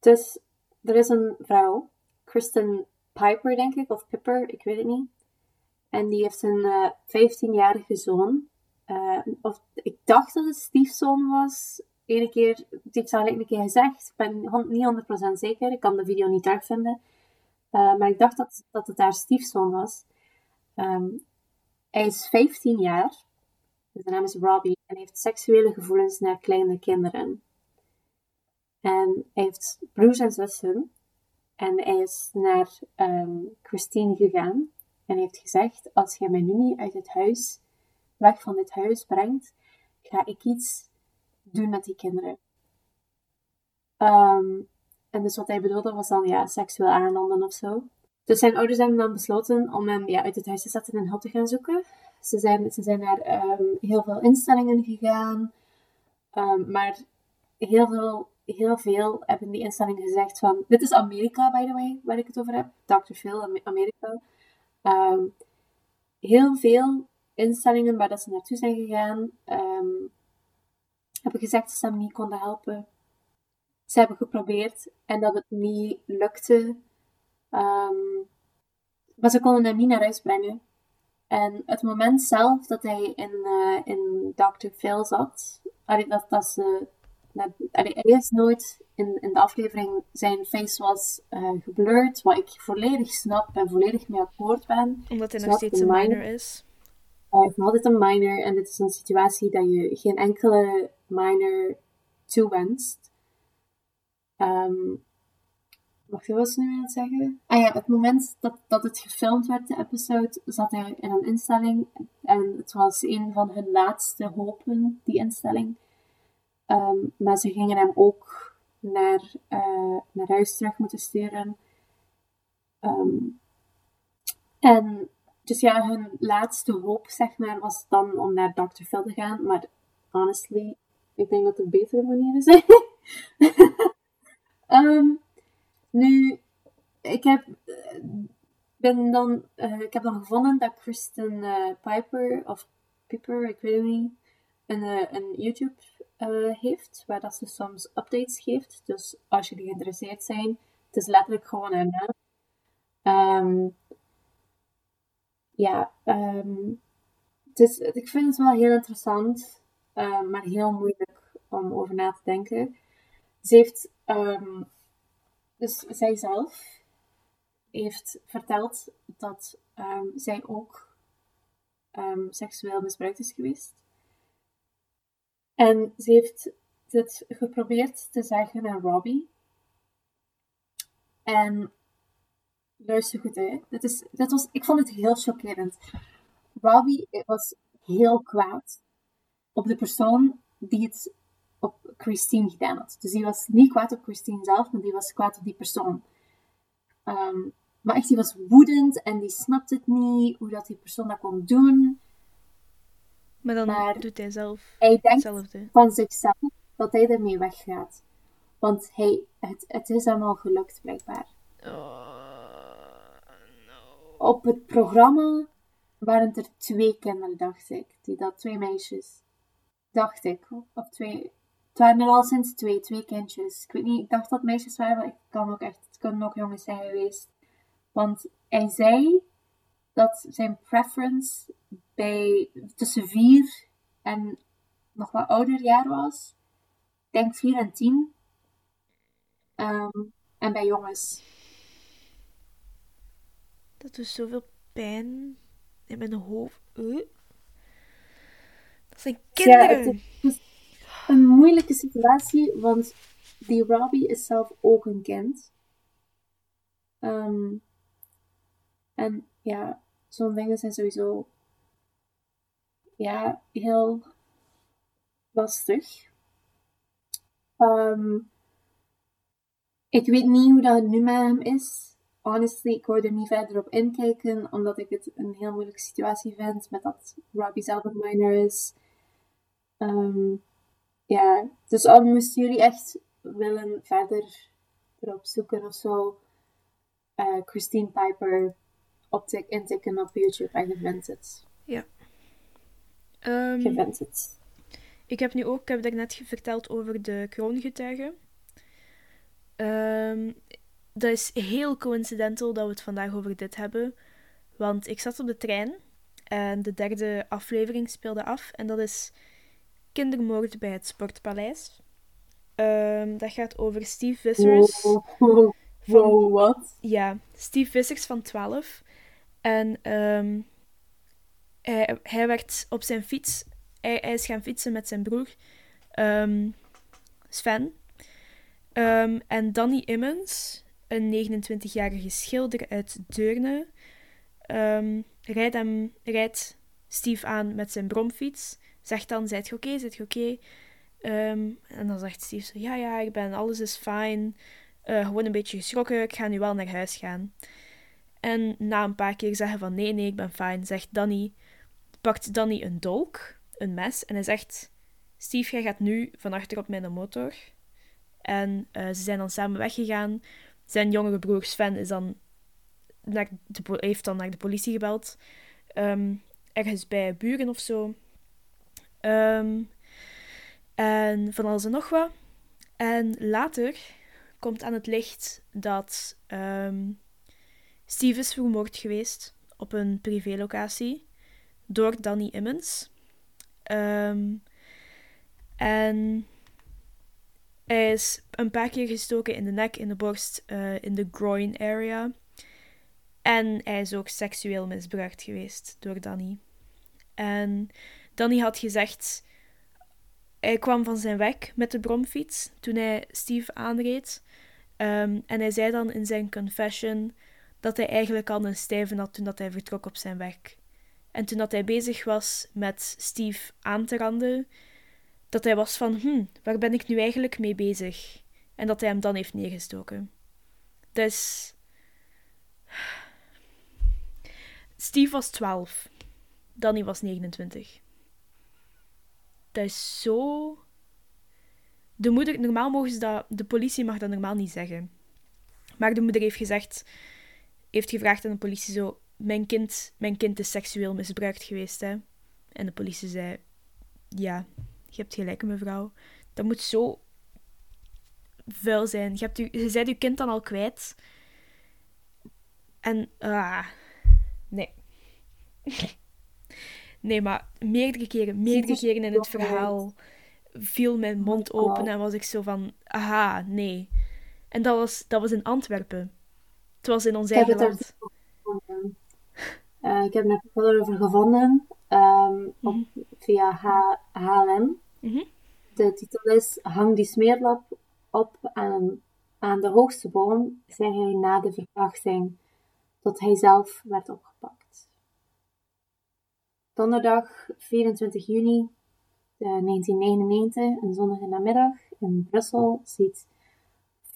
Dus er is een vrouw, Kristen Piper, denk ik, of Pipper, ik weet het niet. En die heeft een eh 15-jarige zoon. Eh, of, ik dacht dat het stiefzoon was. Ene keer, het heeft al een keer gezegd. Ik ben niet 100% zeker. Ik kan de video niet terugvinden. Eh, maar ik dacht dat, dat het haar stiefzoon was. Ehm, hij is 15 jaar. Zijn naam is Robbie. En heeft seksuele gevoelens naar kleine kinderen. En hij heeft broers en zussen. En hij is naar ehm, Christine gegaan. En heeft gezegd, als jij mij nu niet uit het huis, weg van dit huis brengt, ga ik iets doen met die kinderen. Ehm, en dus wat hij bedoelde was dan ja, seksueel aanlanden of zo. Dus zijn ouders hebben dan besloten om hem ja, uit het huis te zetten en hulp te gaan zoeken. Ze zijn, ze zijn naar ehm, heel veel instellingen gegaan. Ehm, maar heel veel, heel veel hebben die instellingen gezegd van... Dit is Amerika, by the way, waar ik het over heb. Dr. Phil, Am- Amerika. Ehm, heel veel instellingen waar dat ze naartoe zijn gegaan... ehm, hebben gezegd dat ze hem niet konden helpen. Ze hebben geprobeerd en dat het niet lukte. Ehm, maar ze konden hem niet naar huis brengen. En het moment zelf dat hij in, eh, in Dr. Phil zat, dat, dat ze, allee, hij is nooit in, in de aflevering, zijn face was eh geblurred, wat ik volledig snap en volledig mee akkoord ben. Omdat hij nog steeds een minor. minor is. Hij is nog altijd een minor en dit is een situatie dat je geen enkele minor toewenst. Wacht, wat was ik nu aan het zeggen? Ah ja, het moment dat, dat het gefilmd werd, de episode, zat hij in een instelling. En het was een van hun laatste hopen, die instelling. Ehm, maar ze gingen hem ook naar, eh, naar huis terug moeten sturen. Ehm, en dus ja, hun laatste hoop, zeg maar, was dan om naar Dr. Phil te gaan. Maar honestly, ik denk dat er betere manieren zijn. Ehm, nu, ik heb, eh, ben dan, eh, ik heb dan gevonden dat Kristen Piper, of Piper, ik weet niet, een, een YouTube eh, heeft, waar dat ze soms updates geeft. Dus als jullie geïnteresseerd zijn, het is letterlijk gewoon haar naam. Ehm, ja, ehm, het is, ik vind het wel heel interessant, eh, maar heel moeilijk om over na te denken. Ze heeft, ehm, dus zij zelf heeft verteld dat zij ook seksueel misbruikt is geweest. En ze heeft dit geprobeerd te zeggen aan Robbie. En luister goed, hè. Dit is, dit was, ik vond het heel chockerend. Robbie was heel kwaad op de persoon die het op Christine gedaan had. Dus die was niet kwaad op Christine zelf, maar die was kwaad op die persoon. Ehm, maar echt, die was woedend en die snapte het niet, hoe dat die persoon dat kon doen. Maar dan Maar- doet hij zelf Hij denkt hetzelfde. van zichzelf dat hij ermee weggaat. Want hij, het, het is hem al gelukt, blijkbaar. Oh, no. Op het programma waren er twee kinderen, dacht ik. Die dat, twee meisjes. Dacht ik. Of twee. Het waren er al sinds twee, twee kindjes. Ik weet niet, ik dacht dat meisjes waren, maar ik kan ook echt, het kunnen ook jongens zijn geweest. Want hij zei dat zijn preference bij tussen vier en nog wat ouder jaar was. Ik denk vier en tien. Ehm, en bij jongens. Dat doet zoveel pijn in mijn hoofd. Uh. Dat zijn Ja, het kinderen. is een moeilijke situatie, want die Robbie is zelf ook een kind. Ehm, en ja, zo'n dingen zijn sowieso ja, heel lastig. Ehm, ik weet niet hoe dat nu met hem is. Honestly, ik wou er niet verder op inkijken, omdat ik het een heel moeilijke situatie vind met dat Robbie zelf een minor is. Um, ja, dus al moesten jullie echt willen verder erop zoeken of zo, uh, Christine Piper optik intikken op YouTube en je vindt het. Ja. Um, je vindt het. Ik heb nu ook, ik heb daar net verteld over de kroongetuigen. Um, dat is heel coincidental dat we het vandaag over dit hebben. Want ik zat op de trein en de derde aflevering speelde af. En dat is Kindermoord bij het Sportpaleis. Um, dat gaat over Steve Vissers. Wow, wow, wat? Ja, Steve Vissers van 12. En um, hij, hij werd op zijn fiets... Hij, is gaan fietsen met zijn broer um, Sven. en Danny Immens, een 29-jarige schilder uit Deurne, rijdt, hem, rijdt Steve aan met zijn bromfiets zegt dan, zijt je oké, okay, zijt oké? En dan zegt Steve zo, ja, ja, ik ben, alles is fijn. Uh, gewoon een beetje geschrokken, ik ga nu wel naar huis gaan. En na een paar keer zeggen van, nee, nee, ik ben fijn, zegt Danny, pakt Danny een dolk, een mes, en hij zegt, Steve, jij gaat nu van achter op mijn motor. En uh, ze zijn dan samen weggegaan. Zijn jongere broer Sven is dan heeft dan naar de politie gebeld. Um, ergens bij buren of zo. Um, en van alles en nog wat. En later komt aan het licht dat um, Steve is vermoord geweest op een privélocatie door Danny Immens. Um, en hij is een paar keer gestoken in de nek, in de borst, uh, in de groin area. En hij is ook seksueel misbruikt geweest door Danny. En Danny had gezegd. Hij kwam van zijn weg met de bromfiets toen hij Steve aanreed. Um, en hij zei dan in zijn confession dat hij eigenlijk al een stijve had toen dat hij vertrok op zijn weg. En toen dat hij bezig was met Steve aan te randen, dat hij was van, hm, waar ben ik nu eigenlijk mee bezig? En dat hij hem dan heeft neergestoken. Dus. Steve was 12. Danny was 29 dat is zo. De moeder, normaal mogen ze dat, de politie mag dat normaal niet zeggen. Maar de moeder heeft gezegd, heeft gevraagd aan de politie zo, mijn kind, mijn kind is seksueel misbruikt geweest, hè. En de politie zei, ja, je hebt gelijk, mevrouw. Dat moet zo vuil zijn. Je, hebt u, je bent je kind dan al kwijt. En, ah, nee. Nee, maar meerdere keren, meerdere keren in het verhaal viel mijn mond open en was ik zo van, aha, nee. En dat was, dat was in Antwerpen. Het was in ons eigen land. Uh, ik heb er wel over gevonden um, op, mm -hmm. via H HLM. Mm -hmm. De titel is Hang die smeerlap op aan, aan de hoogste boom, zei hij na de verkrachting, tot hij zelf werd opgepakt. Donderdag 24 juni 1999, eh, een zonnige namiddag in Brussel, ziet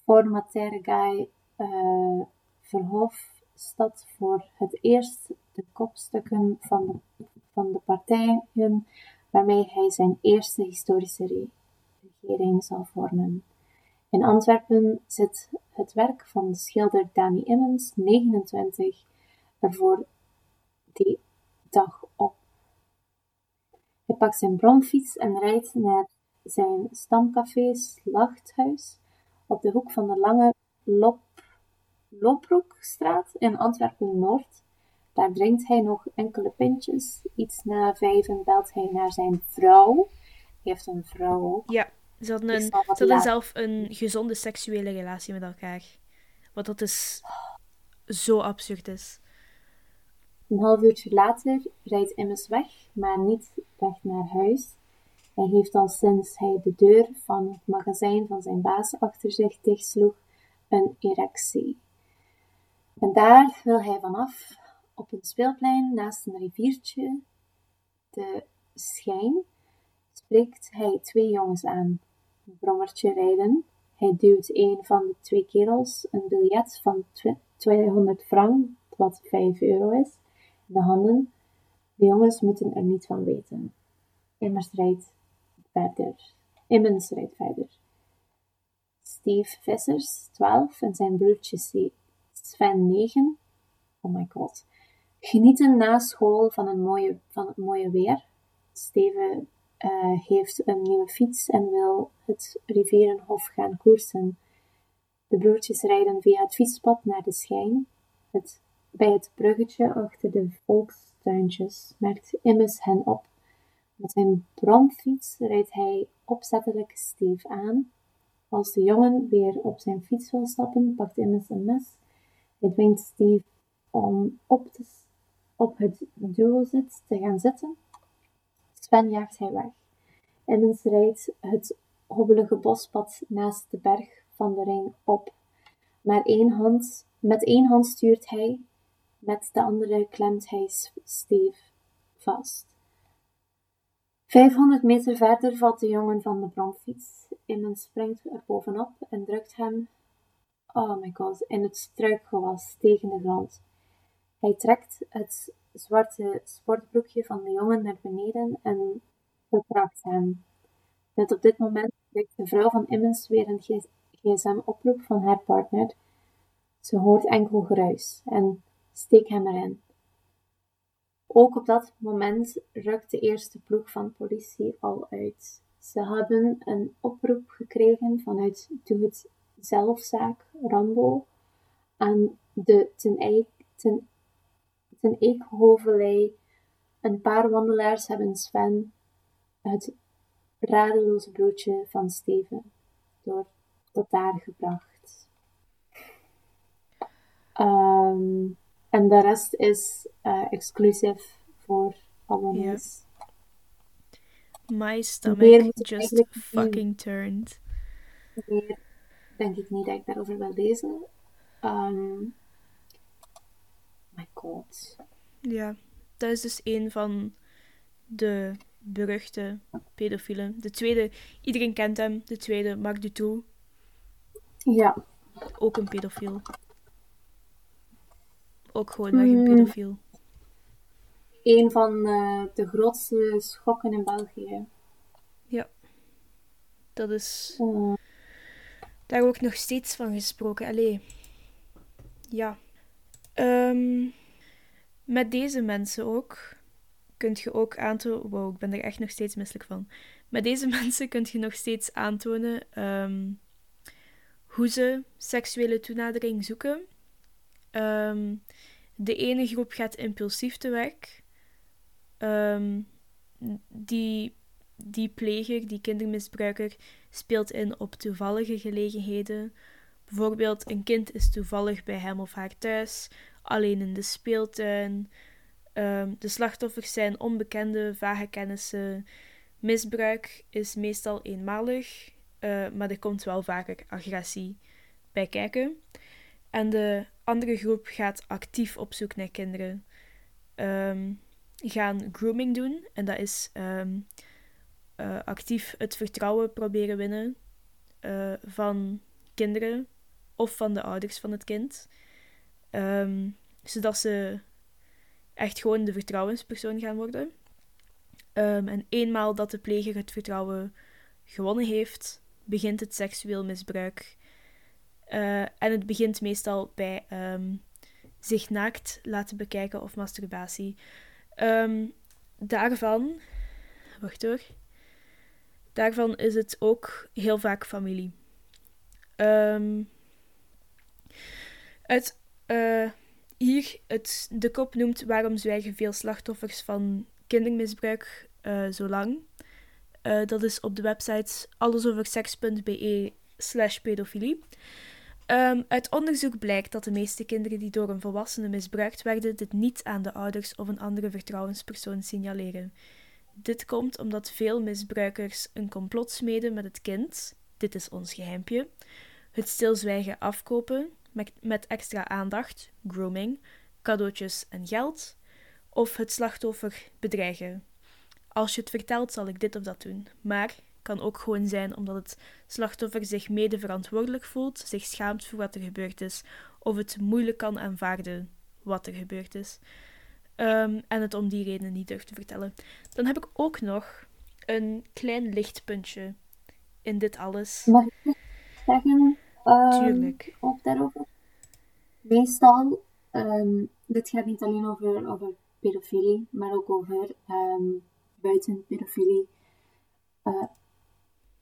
formataire Guy uh, Verhofstadt voor het eerst de kopstukken van de, van de partijen waarmee hij zijn eerste historische regering zal vormen. In Antwerpen zit het werk van de schilder Danny Immens, 29, ervoor die dag op. Hij pakt zijn bromfiets en rijdt naar zijn stamcafé Slachthuis op de hoek van de lange Lop, Loproekstraat in Antwerpen-Noord. Daar drinkt hij nog enkele pintjes. Iets na vijven belt hij naar zijn vrouw. Hij heeft een vrouw ook. Ja, ze hadden, een, ze hadden zelf een gezonde seksuele relatie met elkaar. Wat dat is zo absurd is. Een half uurtje later rijdt Immers weg, maar niet weg naar huis. Hij heeft al sinds hij de deur van het magazijn van zijn baas achter zich dichtsloeg een erectie. En daar wil hij vanaf, op een speelplein naast een riviertje, de schijn, spreekt hij twee jongens aan. Een brommertje rijden. Hij duwt een van de twee kerels een biljet van 200 frank, wat 5 euro is, in de handen. De jongens moeten er niet van weten. Immers rijdt verder. Immens rijdt verder. Steve Vissers, 12, en zijn broertje Sven, 9. Oh my god. Genieten na school van, een mooie, van het mooie weer. Steven uh, heeft een nieuwe fiets en wil het Rivierenhof gaan koersen. De broertjes rijden via het fietspad naar de schijn. Het, bij het bruggetje achter de volkstuintjes merkt Immes hen op. Met zijn bromfiets rijdt hij opzettelijk Steve aan. Als de jongen weer op zijn fiets wil stappen, pakt Immes een mes. Hij dwingt Steve om op, het duozit te gaan zitten. Sven jaagt hij weg. Emmons rijdt het hobbelige bospad naast de berg van de ring op. Maar één hand, met één hand stuurt hij, met de andere klemt hij Steve vast. Vijfhonderd meter verder valt de jongen van de bromfiets. Emmons springt er bovenop en drukt hem, oh my god, in het struikgewas tegen de grond. Hij trekt het zwarte sportbroekje van de jongen naar beneden en betrapt hem. Net op dit moment krijgt de vrouw van Immens weer een gsm-oproep van haar partner. Ze hoort enkel geruis en steekt hem erin. Ook op dat moment rukt de eerste ploeg van politie al uit. Ze hebben een oproep gekregen vanuit Doe het zelfzaak Rambo aan de ten, ten ten. Een paar wandelaars hebben Sven het radeloze broodje van Steven door tot daar gebracht. Ehm, en de rest is uh, exclusief voor abonnees. My stomach just fucking turned. Meer denk ik niet dat ik daarover wil lezen. Um, my god. Ja, dat is dus een van de beruchte pedofielen. De tweede, iedereen kent hem. De tweede, Marc Dutroux. Ja. Ook een pedofiel. Ook gewoon mm. een pedofiel. Een van uh, de grootste schokken in België. Ja. Dat is... Mm. Daar ook nog steeds van gesproken. Allee. Ja. Um, met deze mensen ook kunt je ook aantonen. Wow, ik ben er echt nog steeds misselijk van. Met deze mensen kun je nog steeds aantonen um, hoe ze seksuele toenadering zoeken. Um, de ene groep gaat impulsief te werk. Die, die pleger, die kindermisbruiker, speelt in op toevallige gelegenheden. Bijvoorbeeld, een kind is toevallig bij hem of haar thuis, alleen in de speeltuin. Um, de slachtoffers zijn onbekende, vage kennissen. Misbruik is meestal eenmalig, uh, maar er komt wel vaker agressie bij kijken. En de andere groep gaat actief op zoek naar kinderen. Um, gaan grooming doen, en dat is um, uh, actief het vertrouwen proberen winnen uh, van kinderen of van de ouders van het kind. Um, zodat ze echt gewoon de vertrouwenspersoon gaan worden. Um, en eenmaal dat de pleger het vertrouwen gewonnen heeft, begint het seksueel misbruik. Uh, en het begint meestal bij um, zich naakt laten bekijken of masturbatie. Daarvan, wacht hoor, daarvan is het ook heel vaak familie. Um, uit uh, hier het, de kop noemt Waarom zwijgen veel slachtoffers van kindermisbruik uh, zo lang. Uh, dat is op de website allesoverseks.be slash pedofilie. Um, uit onderzoek blijkt dat de meeste kinderen die door een volwassene misbruikt werden, dit niet aan de ouders of een andere vertrouwenspersoon signaleren. Dit komt omdat veel misbruikers een complot smeden met het kind. Dit is ons geheimpje. Het stilzwijgen afkopen met, extra aandacht, grooming, cadeautjes en geld. Of het slachtoffer bedreigen. Als je het vertelt, zal ik dit of dat doen. Maar kan ook gewoon zijn omdat het slachtoffer zich mede verantwoordelijk voelt, zich schaamt voor wat er gebeurd is, of het moeilijk kan aanvaarden wat er gebeurd is. Ehm, en het om die reden niet durft te vertellen. Dan heb ik ook nog een klein lichtpuntje in dit alles. Mag ik zeggen? Tuurlijk. Ook daarover. Meestal, ehm, dit gaat niet alleen over, over pedofilie, maar ook over buiten pedofilie. Eh,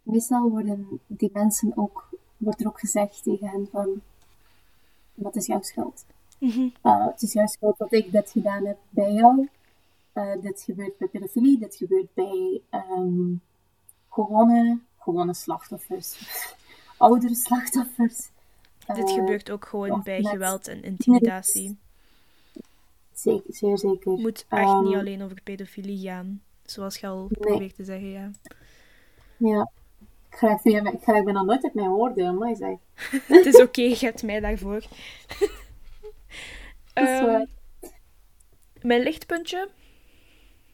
meestal worden die mensen ook, wordt er ook gezegd tegen hen van, wat is jouw schuld? Mhm. Uh, het is jouw schuld dat ik dit gedaan heb bij jou. Uh, dit gebeurt bij pedofilie, dit gebeurt bij ehm, gewone, gewone slachtoffers, oudere slachtoffers. Dit Uh, gebeurt ook gewoon bij met- geweld en intimidatie. Zeker, zeer zeker. Het moet echt Ehm, niet alleen over pedofilie gaan. Zoals je al Nee. probeert te zeggen, ja. Ja. Ik ga, ik ik ben nog nooit uit mijn woorden, maar zeg. Het is oké, je hebt mij daarvoor. Ehm, mijn lichtpuntje.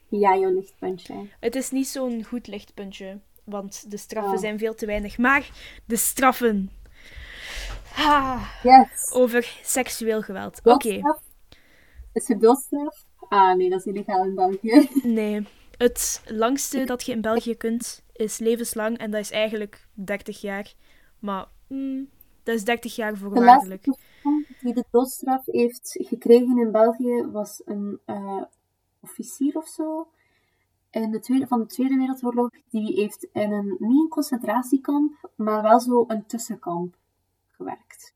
Ja, jouw lichtpuntje. Het is niet zo'n goed lichtpuntje, want de straffen Oh. zijn veel te weinig. Maar de straffen. Ah, Yes. over seksueel geweld. Oké, Doodstraf? Is er doodstraf? Ah, nee, dat is illegaal in België. nee. Het langste dat je in België kunt is levenslang en dat is eigenlijk 30 jaar. Maar mm, dat is 30 jaar De laatste voorwaardelijk. Die de doodstraf heeft gekregen in België was een eh, officier of zo. In de tweede, van de Tweede Wereldoorlog. Die heeft in een, niet een concentratiekamp, maar wel zo een tussenkamp gewerkt.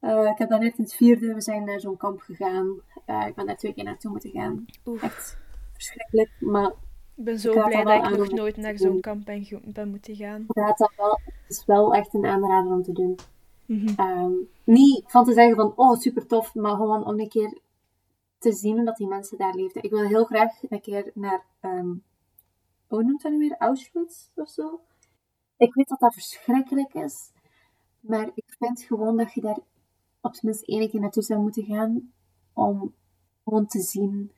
Eh, ik heb daar net in het vierde, we zijn naar zo'n kamp gegaan. Eh, ik ben daar twee keer naartoe moeten gaan. Echt verschrikkelijk, maar ik ben zo ik blij dat ik nog nooit naar zo'n kamp ben, ben moeten gaan. raad dat wel, het is wel echt een aanrader om te doen. Mhm. Ehm, niet van te zeggen van, oh, super tof, maar gewoon om een keer te zien dat die mensen daar leefden. Ik wil heel graag een keer naar, ehm, hoe noemt dat nu weer, Auschwitz of zo? Ik weet dat dat verschrikkelijk is, maar ik vind gewoon dat je daar op zijn minst één keer naartoe zou moeten gaan, om gewoon te zien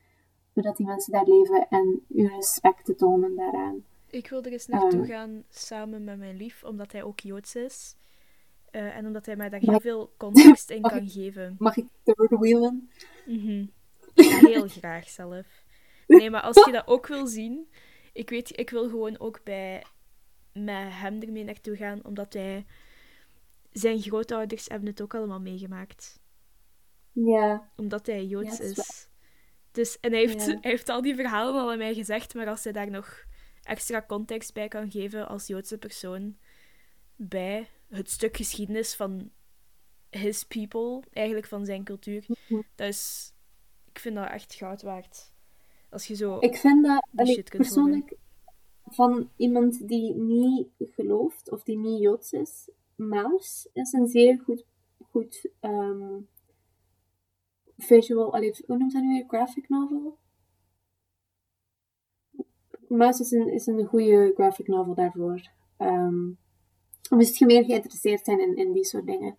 hoe dat die mensen daar leven en je respect te tonen daaraan. Ik wil er eens naartoe Ehm. gaan samen met mijn lief, omdat hij ook Joods is. Eh, en omdat hij mij daar heel veel context in kan geven. Mag ik third wheelen? Mhm. Heel graag zelf. Nee, maar als je dat ook wil zien, ik weet, ik wil gewoon ook bij met hem ermee naartoe gaan, omdat hij zijn grootouders hebben het ook allemaal meegemaakt, Ja, omdat hij Joods Ja, is is. Dus en hij heeft, Ja. hij heeft al die verhalen al aan mij gezegd, maar als hij daar nog extra context bij kan geven als Joodse persoon bij het stuk geschiedenis van his people, eigenlijk van zijn cultuur, Mhm. dat is, ik vind dat echt goud waard. Als je zo, Ik vind dat allee, persoonlijk van iemand die niet gelooft of die niet joods is, Maus is een zeer goed, goed ehm, visual, allee, hoe noemt dat nu weer? Graphic novel? Maus is een, is een goede graphic novel daarvoor. Ehm moest je meer geïnteresseerd zijn in, in die soort dingen.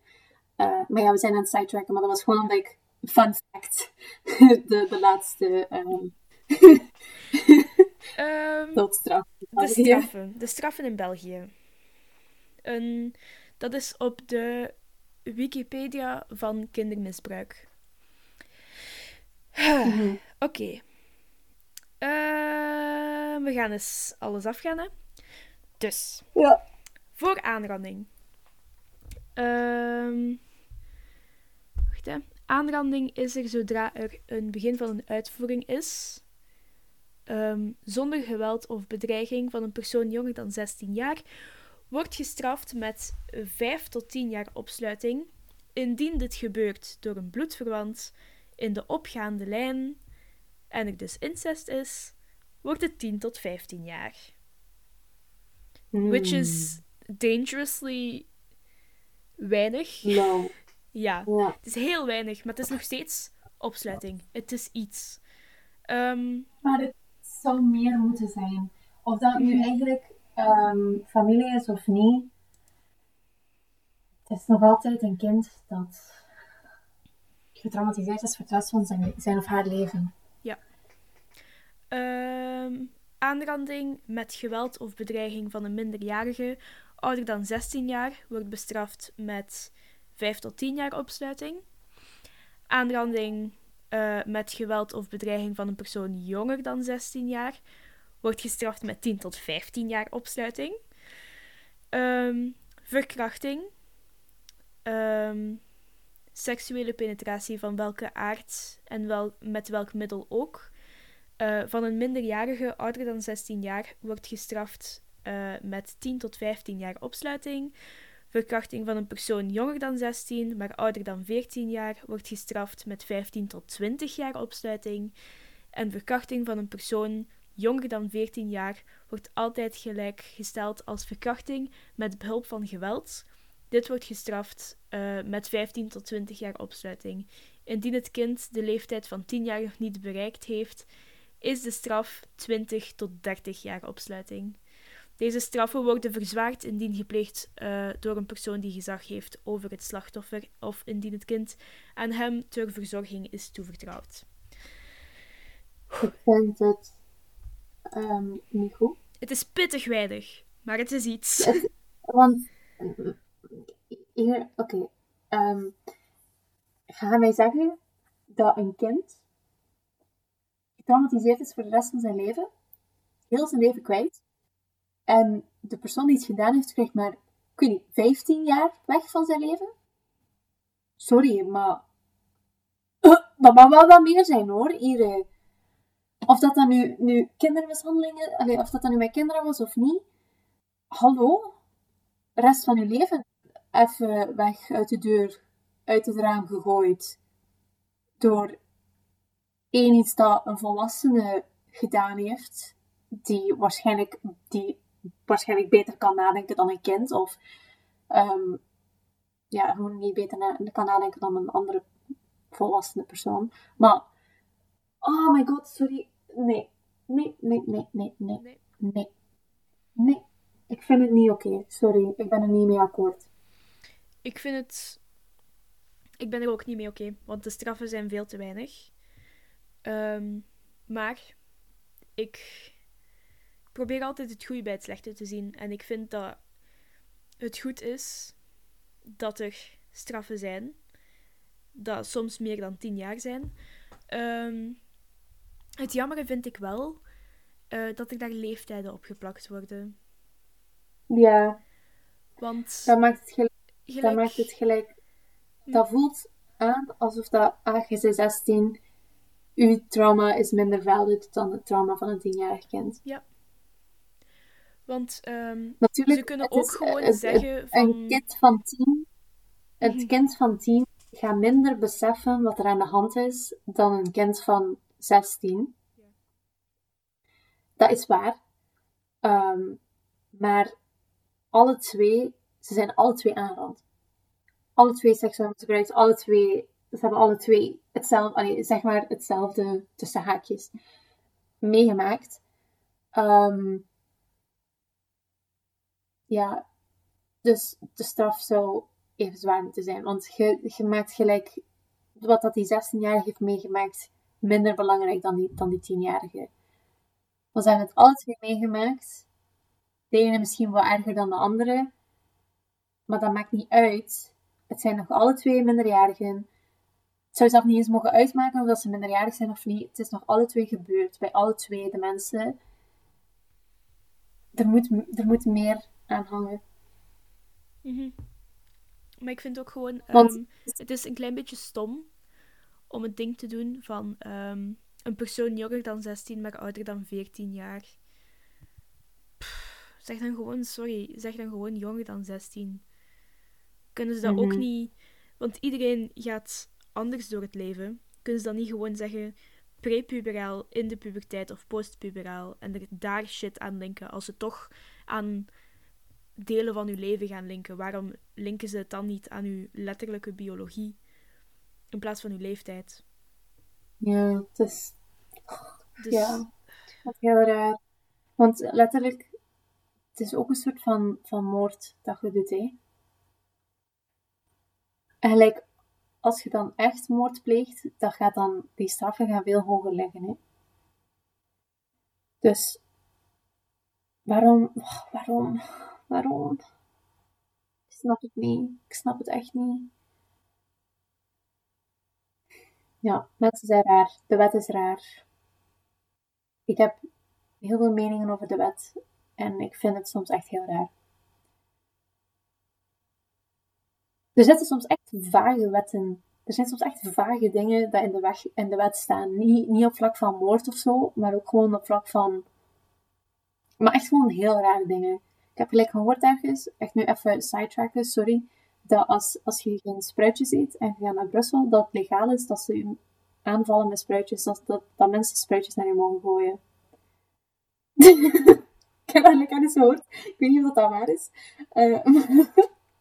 Eh, maar ja, we zijn aan het sidetracken, maar dat was gewoon omdat ik, fun fact, de, de laatste Ehm, doodstraf. de straffen. De straffen in België. Een, dat is op de Wikipedia van kindermisbruik. Mhm. Oké. Eh, we gaan eens alles afgaan, hè. Dus, Ja. Voor aanranding. Ehm wacht, hè. Aanranding is er zodra er een begin van een uitvoering is, ehm, zonder geweld of bedreiging van een persoon jonger dan 16 jaar, wordt gestraft met 5 tot 10 jaar opsluiting, indien dit gebeurt door een bloedverwant in de opgaande lijn en er dus incest is, wordt het 10 tot 15 jaar. Which is dangerously weinig. Low. Ja, Ja. het is heel weinig, maar het is nog steeds opsluiting. Het is iets. Ehm, Maar het, zou meer moeten zijn. Of dat nu eigenlijk ehm, familie is of niet. Het is nog altijd een kind dat getraumatiseerd is voor het rest van zijn, zijn of haar leven. Ja. Ehm, aanranding met geweld of bedreiging van een minderjarige ouder dan 16 jaar wordt bestraft met 5 tot 10 jaar opsluiting. Aanranding uh, met geweld of bedreiging van een persoon jonger dan 16 jaar wordt gestraft met 10 tot 15 jaar opsluiting. Um, verkrachting. Um, seksuele penetratie van welke aard en wel, met welk middel ook. Uh, van een minderjarige ouder dan 16 jaar wordt gestraft uh, met 10 tot 15 jaar opsluiting. Verkrachting van een persoon jonger dan 16, maar ouder dan 14 jaar, wordt gestraft met 15 tot 20 jaar opsluiting. En verkrachting van een persoon jonger dan 14 jaar wordt altijd gelijkgesteld als verkrachting met behulp van geweld. Dit wordt gestraft uh, met 15 tot 20 jaar opsluiting. Indien het kind de leeftijd van 10 jaar nog niet bereikt heeft, is de straf 20 tot 30 jaar opsluiting. Deze straffen worden verzwaard indien gepleegd uh, door een persoon die gezag heeft over het slachtoffer of indien het kind aan hem ter verzorging is toevertrouwd. Ik vind het um, niet goed. Het is pittig weinig, maar het is iets. want, hier, oké. Okay, um, gaan wij zeggen dat een kind getraumatiseerd is voor de rest van zijn leven, heel zijn leven kwijt, en de persoon die het gedaan heeft, krijgt maar, ik weet niet, 15 jaar weg van zijn leven? Sorry, maar dat mag wel wat meer zijn hoor, hier. Of dat dan nu, nu kindermishandelingen, allez, of dat dan nu met kinderen was of niet. Hallo? Rest van je leven even weg uit de deur, uit het raam gegooid. Door één iets dat een volwassene gedaan heeft, die waarschijnlijk, die waarschijnlijk beter kan nadenken dan een kind. Of um, ja, gewoon niet beter na kan nadenken dan een andere volwassene persoon. Maar, oh my god, sorry. Nee, nee, nee, nee, nee, nee, nee. Nee, ik vind het niet oké. Sorry, ik ben er niet mee akkoord. Ik vind het... Ik ben er ook niet mee oké, want de straffen zijn veel te weinig. Um, maar ik probeer altijd het goede bij het slechte te zien. En ik vind dat het goed is dat er straffen zijn. Dat soms meer dan tien jaar zijn. Um, het jammere vind ik wel uh, dat er daar leeftijden op geplakt worden. Ja. Want... Dat maakt het gelijk... gelijk... Dat maakt het gelijk... Dat voelt aan alsof dat, je 16, uw trauma is minder valid dan het trauma van een tienjarig kind. Ja. Want um, Natuurlijk, ze kunnen ook gewoon het, zeggen van... Een kind van tien... Het mhm. kind van tien gaat minder beseffen wat er aan de hand is dan een kind van 16. Ja. Dat is waar. Um, maar alle twee, ze zijn alle twee aangerand. Alle twee seksueel misbruikt, alle twee, ze hebben alle twee hetzelfde, zeg maar hetzelfde tussen haakjes meegemaakt. Um, ja, dus de straf zou even zwaar moeten zijn. Want je, maakt gelijk wat dat die 16-jarige heeft meegemaakt minder belangrijk dan die, dan die 10-jarige. We zijn het alle twee meegemaakt. De ene misschien wel erger dan de andere. Maar dat maakt niet uit. Het zijn nog alle twee minderjarigen. Het zou zelf niet eens mogen uitmaken of ze minderjarig zijn of niet. Het is nog alle twee gebeurd. Bij alle twee de mensen. Er moet, er moet meer Mm Maar ik vind ook gewoon, um, het is een klein beetje stom om het ding te doen van um, een persoon jonger dan 16, maar ouder dan 14 jaar. Pff, zeg dan gewoon, sorry, zeg dan gewoon jonger dan 16. Kunnen ze dat ook mhm. niet, want iedereen gaat anders door het leven. Kunnen ze dan niet gewoon zeggen prepuberaal, in de puberteit of postpuberaal en er daar shit aan linken als ze toch aan delen van uw leven gaan linken. Waarom linken ze het dan niet aan uw letterlijke biologie in plaats van uw leeftijd? Ja, het is. Dus, ja. Dat is heel raar. Want letterlijk, het is ook een soort van, van moord dat je doet, hè. En gelijk, als je dan echt moord pleegt, dan gaat dan die straffen gaan veel hoger liggen, hè. Dus, waarom, waarom, waarom? Ik snap het niet. Ik snap het echt niet. Ja, mensen zijn raar. De wet is raar. Ik heb heel veel meningen over de wet en ik vind het soms echt heel raar. Er zitten soms echt vage wetten. Er zijn soms echt vage dingen die in de, de wet staan. Niet, niet op vlak van moord of zo, maar ook gewoon op vlak van. Maar echt gewoon heel rare dingen. Ik heb gelijk gehoord ergens, echt nu even sidetracken, sorry, dat als, als je geen spruitjes eet en je gaat naar Brussel, dat het legaal is dat ze je aanvallen met spruitjes, dat, dat, mensen spruitjes naar je mogen gooien. ik heb eigenlijk al eens gehoord. Ik weet niet of dat waar is. Uh,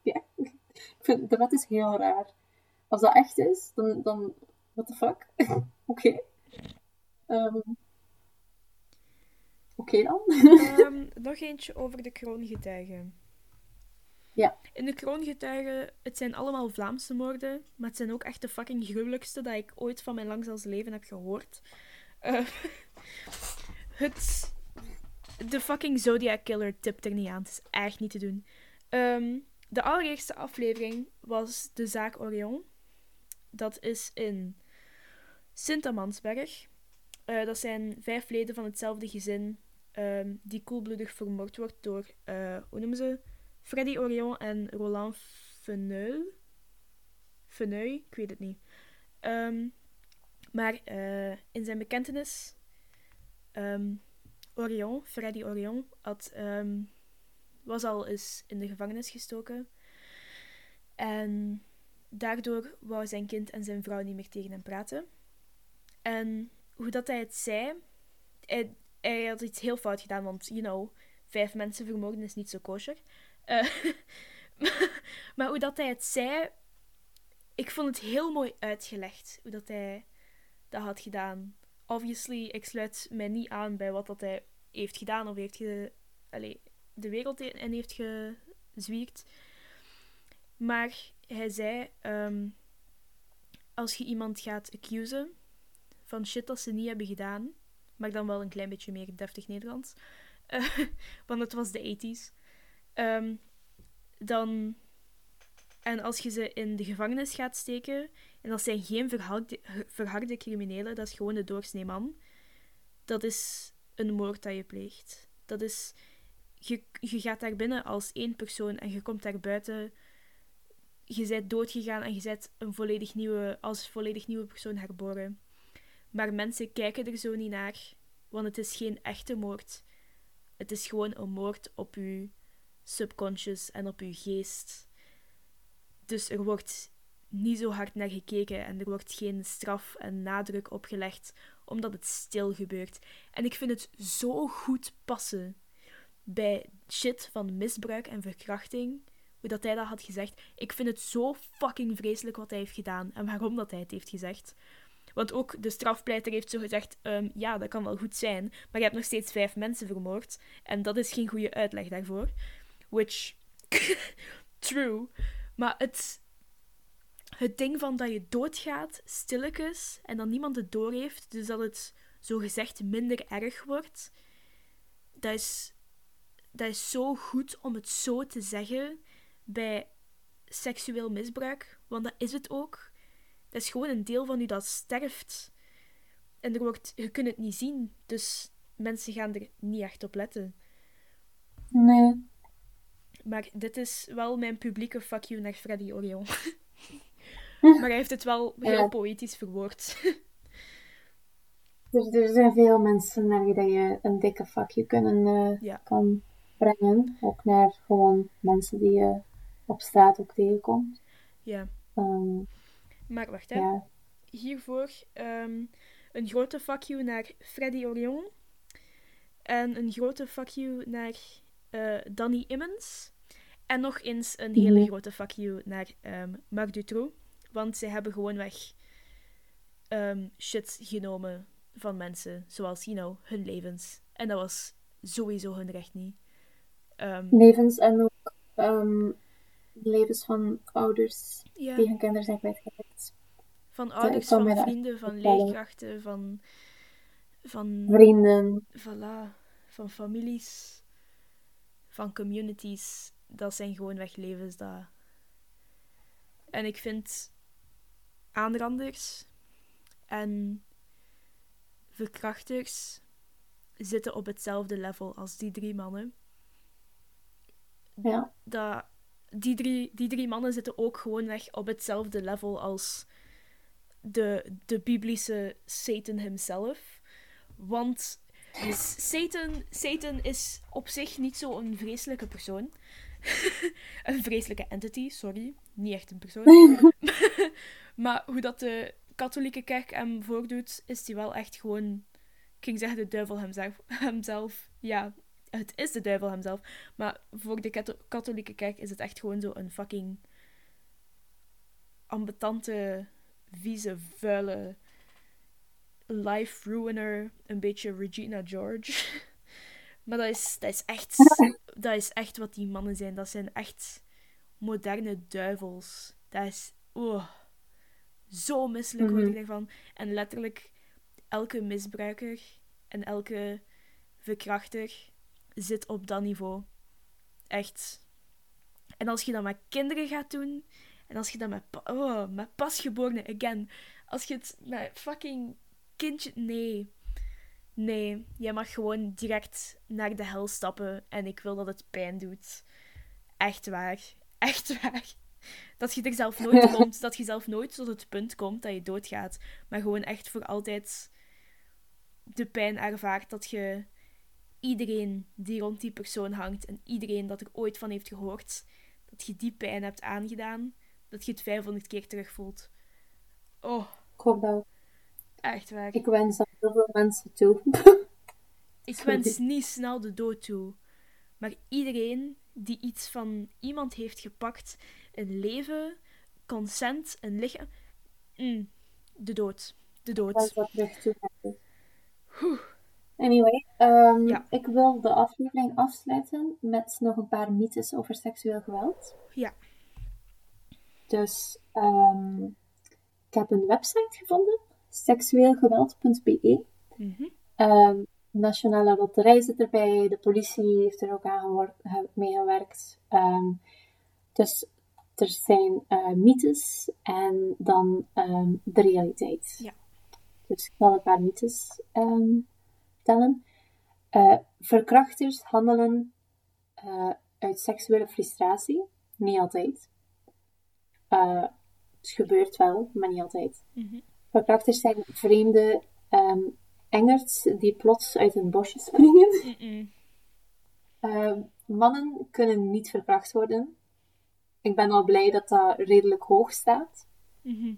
ja, ik vind, de wet is heel raar. Als dat echt is, dan, dan what the fuck? Oké. Um, Oké dan. um, nog eentje over de kroongetuigen. Ja. In de kroongetuigen, het zijn allemaal Vlaamse moorden, maar het zijn ook echt de fucking gruwelijkste dat ik ooit van mijn langzaams leven heb gehoord. Uh, het... De fucking Zodiac Killer tipt er niet aan. Het is echt niet te doen. Um, de allereerste aflevering was de zaak Orion. Dat is in Sint-Amansberg. Uh, dat zijn vijf leden van hetzelfde gezin um, die koelbloedig vermoord wordt door, uh, hoe noemen ze? Freddy Orion en Roland Feneuil. Feneuil, ik weet het niet. Um, maar uh, in zijn bekentenis, um, Orion, Freddy Orion, had, was al eens in de gevangenis gestoken. En daardoor wou zijn kind en zijn vrouw niet meer tegen hem praten. En hoe dat hij het zei, hij, hij had iets heel fout gedaan, want, you know, vijf mensen vermoorden is niet zo kosher. Uh, maar hoe dat hij het zei, ik vond het heel mooi uitgelegd hoe dat hij dat had gedaan. Obviously, ik sluit mij niet aan bij wat dat hij heeft gedaan of heeft ge, allez, de wereld in heeft gezwierd. Maar hij zei: um, als je iemand gaat accusen van shit dat ze niet hebben gedaan, maar dan wel een klein beetje meer deftig Nederlands, uh, want het was de 80s. Um, dan. En als je ze in de gevangenis gaat steken, en dat zijn geen verharde, verharde criminelen, dat is gewoon de doorsnee man, dat is een moord dat je pleegt. Dat is. Je, je gaat daar binnen als één persoon en je komt daar buiten. Je bent doodgegaan en je bent een volledig nieuwe, als volledig nieuwe persoon herboren. Maar mensen kijken er zo niet naar, want het is geen echte moord. Het is gewoon een moord op je subconscious en op je geest. Dus er wordt niet zo hard naar gekeken en er wordt geen straf en nadruk opgelegd omdat het stil gebeurt. En ik vind het zo goed passen bij shit van misbruik en verkrachting, hoe dat hij dat had gezegd. Ik vind het zo fucking vreselijk wat hij heeft gedaan en waarom dat hij het heeft gezegd. Want ook de strafpleiter heeft zo gezegd: um, ja, dat kan wel goed zijn, maar je hebt nog steeds vijf mensen vermoord. En dat is geen goede uitleg daarvoor. Which. true. Maar het. Het ding van dat je doodgaat, stilletjes, en dan niemand het door heeft, dus dat het zo gezegd minder erg wordt, dat is, dat is zo goed om het zo te zeggen bij seksueel misbruik, want dat is het ook. Dat is gewoon een deel van u dat sterft. En er wordt, je kunt het niet zien, dus mensen gaan er niet echt op letten. Nee. Maar dit is wel mijn publieke fuck you naar Freddy Orion. maar hij heeft het wel heel ja. poëtisch verwoord. Dus er zijn veel mensen naar wie dat je een dikke fuck you kunnen, uh, ja. kan brengen. Ook naar gewoon mensen die je op straat ook tegenkomt. Ja. Um, maar wacht, hè. Ja. Hiervoor um, een grote fuck you naar Freddy Orion. En een grote fuck you naar uh, Danny Immens. En nog eens een hele mm -hmm. grote fuck you naar um, Marc Dutroux. Want zij hebben gewoonweg um, shit genomen van mensen, zoals, you know, hun levens. En dat was sowieso hun recht niet. Ehm, Levens en ook ehm, levens van ouders ja, die hun kinderen zijn kwijtgeraakt. van ouders, van vrienden, van leerkrachten, van, van, Vrienden. voilà, van families, van communities. Dat zijn gewoonweg levens dat... En ik vind aanranders en verkrachters zitten op hetzelfde level als die drie mannen. Ja. Dat, die, drie, die drie mannen zitten ook gewoonweg op hetzelfde level als de, de biblische Satan himself. Want Satan, Satan is op zich niet zo'n vreselijke persoon. een vreselijke entity, sorry. Niet echt een persoon. maar hoe dat de katholieke kerk hem voordoet, is hij wel echt gewoon... Ik ging zeggen de duivel hemzelf. hemzelf. Ja, het is de duivel hemzelf. Maar voor de katho- katholieke kerk is het echt gewoon zo een fucking... ambetante, vieze, vuile... life ruiner. Een beetje Regina George. maar dat is, dat is echt... dat is echt wat die mannen zijn. Dat zijn echt moderne duivels. Dat is... Oh, zo misselijk word ik Mhm. daarvan. En letterlijk elke misbruiker en elke verkrachter zit op dat niveau. Echt. En als je dat met kinderen gaat doen, en als je dat met, pa- oh, met pasgeborenen, again, als je het met fucking kindje, nee. Nee, jij mag gewoon direct naar de hel stappen en ik wil dat het pijn doet. Echt waar. Echt waar. Dat je er zelf nooit komt, dat je zelf nooit tot het punt komt dat je doodgaat, maar gewoon echt voor altijd de pijn ervaart dat je iedereen die rond die persoon hangt en iedereen dat er ooit van heeft gehoord, dat je die pijn hebt aangedaan, dat je het 500 keer terugvoelt. Oh, Ik hoop dat ook. echt waar. Ik wens dat heel veel mensen toe. Ik wens niet snel de dood toe. Maar iedereen die iets van iemand heeft gepakt, een leven, consent, een lichaam. Mm, de dood. De dood. dat terug toe. Anyway, ehm, Ja. ik wil de aflevering afsluiten met nog een paar mythes over seksueel geweld. Ja. Dus ehm, ik heb een website gevonden, seksueelgeweld.be. Mhm. Ehm, Nationale Loterij zit erbij, de politie heeft er ook aan meegewerkt. Ehm, dus er zijn eh, mythes en dan de realiteit. Ja. Dus ik zal een paar mythes vertellen. Eh, verkrachters handelen eh, uit seksuele frustratie. Niet altijd. Eh, het gebeurt wel, maar niet altijd. Mhm. Verkrachters zijn vreemde engerts die plots uit een bosje springen. Ehm, mannen kunnen niet verkracht worden. Ik ben al blij dat dat redelijk hoog staat. Mhm.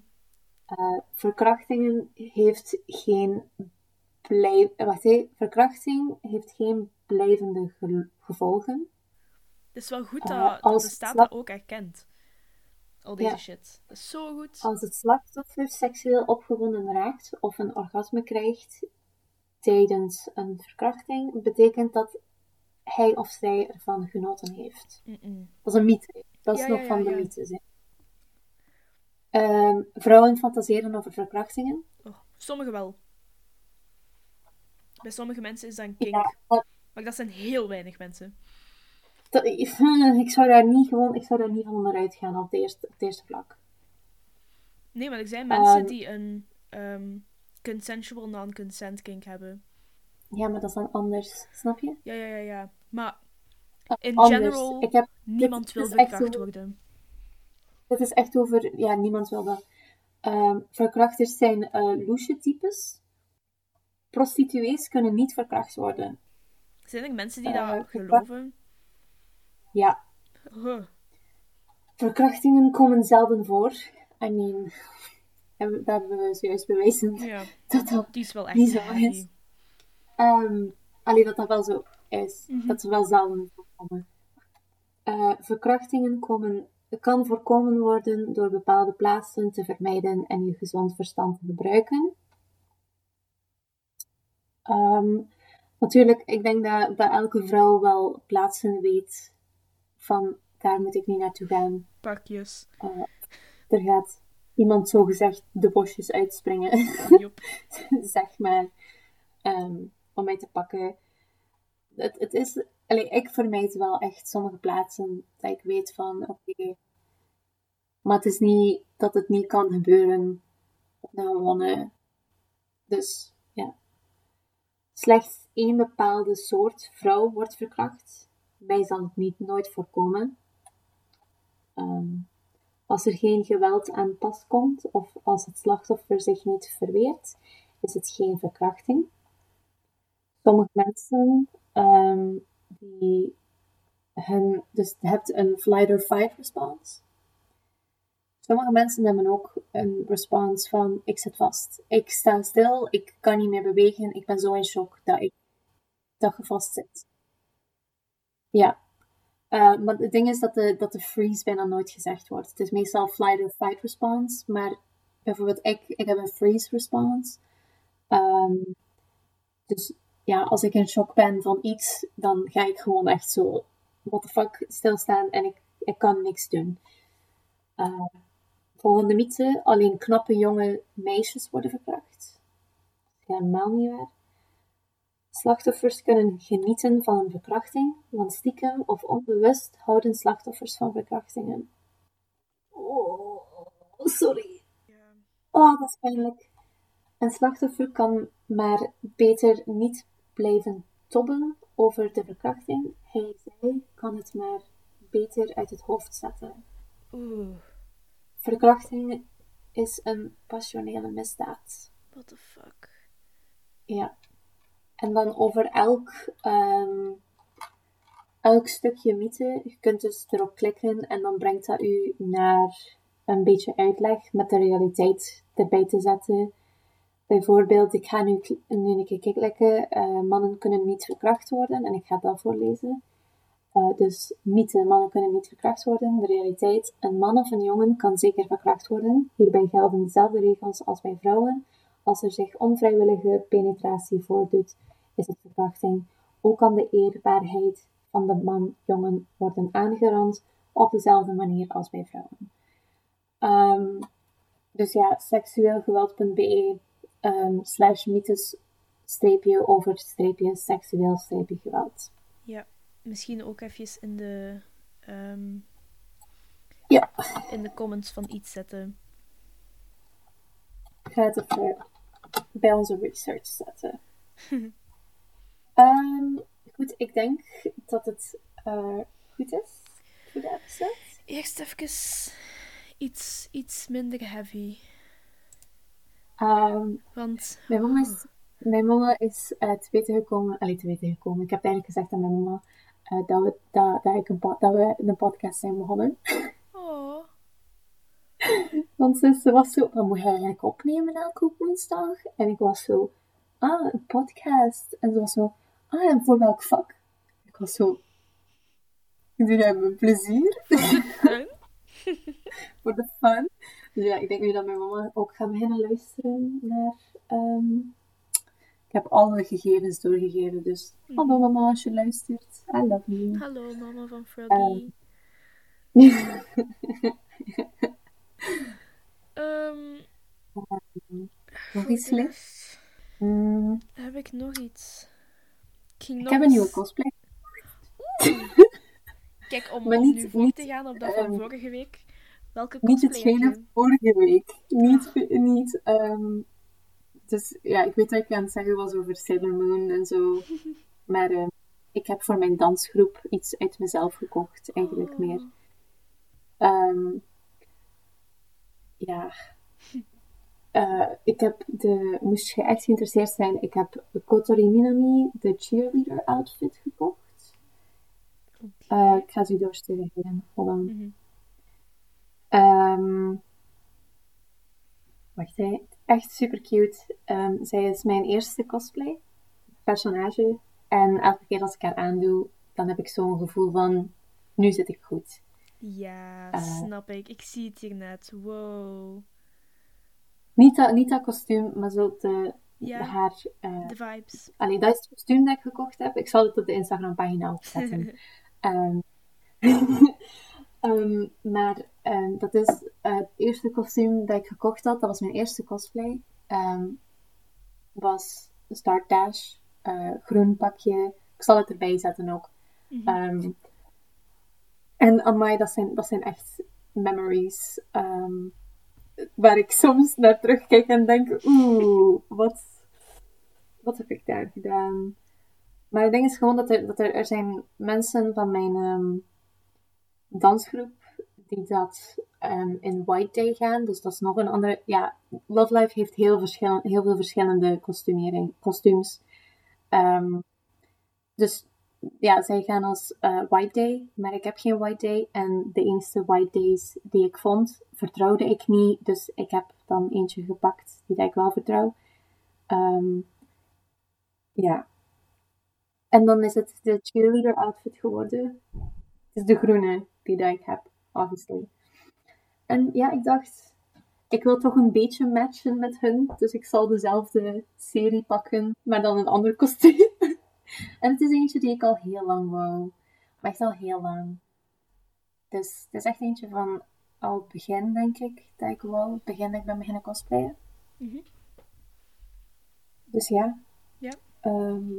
Verkrachtingen heeft geen blijf... verkrachting heeft geen blijvende ge- gevolgen. Het is wel goed Eh, dat, dat de staat dat ook erkent. Al deze Ja. shit. Dat is zo goed. Als het slachtoffer seksueel opgewonden raakt of een orgasme krijgt tijdens een verkrachting, betekent dat hij of zij ervan genoten heeft. Dat is een mythe. Dat is Ja, nog ja, van de mythes. Ehm, vrouwen fantaseren over verkrachtingen. Oh, sommigen wel. Bij sommige mensen is dat een kink. Ja, dat- Maar dat zijn heel weinig mensen. dat- ik zou daar niet gewoon, ik zou daar niet van onderuit gaan op, de eerste, op het eerste vlak. Nee, maar er zijn mensen Ehm. die een ehm, consensual non-consent kink hebben. Ja, maar dat is dan anders, snap je? Ja, ja, ja, ja. Maar in anders. general, heb, niemand dit wil verkracht worden. Het is echt over, ja, niemand wil dat. Ehm, verkrachters zijn eh loesje types. Prostituees kunnen niet verkracht worden. Zijn er mensen die Eh, dat verkracht- geloven? Ja, Huh. verkrachtingen komen zelden voor. I mean, dat hebben we zojuist bewezen Ja, dat dat, die is wel echt Die zo heavy. is. ehm allee, dat dat wel zo is. Mhm. Dat ze wel zelden voorkomen. Eh, verkrachtingen komen, kan voorkomen worden door bepaalde plaatsen te vermijden en je gezond verstand te gebruiken. Ehm, natuurlijk, ik denk dat, dat elke vrouw wel plaatsen weet van daar moet ik niet naartoe gaan. Pakjes. Uh, er gaat iemand zogezegd de bosjes uitspringen. Zeg maar. Ehm, om mij te pakken. Het, het is, allee, ik vermijd wel echt sommige plaatsen dat ik weet van oké. maar het is niet dat het niet kan gebeuren op een gewone. Dus. Slechts één bepaalde soort vrouw wordt verkracht. Mij zal het niet nooit voorkomen. Um, als er geen geweld aan pas komt of als het slachtoffer zich niet verweert, is het geen verkrachting. Sommige mensen um, die hun, dus hebt een flight or fight response. Sommige mensen hebben ook een response van ik zit vast. Ik sta stil, ik kan niet meer bewegen, ik ben zo in shock dat ik dat je vast zit. Ja, uh, maar het ding is dat de, dat de freeze bijna nooit gezegd wordt. Het is meestal flight or fight response. Maar bijvoorbeeld ik, ik heb een freeze response. Um, dus ja, als ik in shock ben van iets, dan ga ik gewoon echt zo, what the fuck, stilstaan en ik, ik kan niks doen. Uh, volgende mythe, alleen knappe jonge meisjes worden verkracht. Helemaal niet waar. Slachtoffers kunnen genieten van een verkrachting, want stiekem of onbewust houden slachtoffers van verkrachtingen. Oh, sorry. Oh, dat is pijnlijk. Een slachtoffer kan maar beter niet blijven tobben over de verkrachting. Hij, zij kan het maar beter uit het hoofd zetten. Oeh. Verkrachting is een passionele misdaad. What the fuck? Ja. En dan over elk, um, elk stukje mythe, je kunt dus erop klikken en dan brengt dat u naar een beetje uitleg met de realiteit erbij te zetten. Bijvoorbeeld, ik ga nu, nu een keer klikken, uh, mannen kunnen niet verkracht worden en ik ga dat voorlezen. Uh, dus mythe, mannen kunnen niet verkracht worden. De realiteit, een man of een jongen kan zeker verkracht worden. Hierbij gelden dezelfde regels als bij vrouwen. Als er zich onvrijwillige penetratie voordoet, is het verkrachting. Ook kan de eerbaarheid van de man-jongen worden aangerand op dezelfde manier als bij vrouwen. Um, dus ja, seksueelgeweld.be um, slash mythes streepje over streepje seksueel streepje geweld. Misschien ook even in de, um, ja. in de comments van iets zetten. Ik ga het even bij onze research zetten. Um, goed, ik denk dat het uh, goed is voor de episode. Eerst even iets, iets minder heavy. Um, Want... Mijn mama is, mijn mama is uh, te weten gekomen... Allee, te weten gekomen. Ik heb eigenlijk gezegd aan mijn mama uh, dat, we, dat, dat, ik een, dat we een podcast zijn begonnen. Oh. Want ze, was zo... Wat moet je eigenlijk opnemen elke woensdag? En ik was zo... Ah, een podcast. En ze was zo ah, en voor welk vak? Ik was zo, ik doe dat met plezier. voor de fun. Dus ja, ik denk nu dat mijn mama ook gaat beginnen luisteren naar... Um... Ik heb alle gegevens doorgegeven, dus mm. hallo mama als je luistert. I love you. Hallo mama van Froggy. Um, nog iets? Mm. Heb ik nog iets? Ik, heb een nieuwe cosplay. Kijk, om, maar niet, nu voor niet, te gaan op dat van um, vorige week. Welke cosplay Niet hetgene van vorige week. Niet, niet um, dus ja, ik weet dat ik aan het zeggen was over Sailor Moon en zo. maar uh, ik heb voor mijn dansgroep iets uit mezelf gekocht, eigenlijk oh. meer. Um, ja, uh, ik heb de, moest je echt geïnteresseerd zijn, ik heb Kotori Minami, de cheerleader outfit gekocht. Uh, ik ga ze doorsturen hier. Hold on. Mm -hmm. um, wacht, hè. Echt super cute. Um, zij is mijn eerste cosplay, personage. En elke keer als ik haar aandoe, dan heb ik zo'n gevoel van, nu zit ik goed. Ja, uh, snap ik. Ik zie het hier net. Wow. Niet dat, niet dat kostuum, maar zo de, Ja, haar... eh, de vibes. Allee, dat is het kostuum dat ik gekocht heb. Ik zal het op de Instagram-pagina opzetten. Ehm, ehm, maar ehm, dat is het eerste kostuum dat ik gekocht had. Dat was mijn eerste cosplay. Ehm, was Star Dash, eh, groen pakje. Ik zal het erbij zetten ook. Mhm. Ehm, en amai, dat zijn, dat zijn echt memories. ehm, waar ik soms naar terugkijk en denk, oeh, wat, wat heb ik daar gedaan? Maar het ding is gewoon dat er, dat er, er zijn mensen van mijn dansgroep die dat ehm, in White Day gaan. Dus dat is nog een andere... Ja, Love Life heeft heel, heel veel verschillende kostumering, kostuums. Ehm, dus ja, zij gaan als eh, White Day, maar ik heb geen White Day. En de enige White Days die ik vond, vertrouwde ik niet. Dus ik heb dan eentje gepakt die ik wel vertrouw. Ehm, ja. En dan is het de cheerleader outfit geworden. Het is de groene die ik heb, obviously. En ja, ik dacht, ik wil toch een beetje matchen met hun. Dus ik zal dezelfde serie pakken, maar dan een ander kostuum. en het is eentje die ik al heel lang wou. Maar echt al heel lang. Dus het is echt eentje van al het begin, denk ik, dat ik wou. Het begin dat ik ben beginnen cosplayen. Mhm. Dus ja. Ja. Ehm,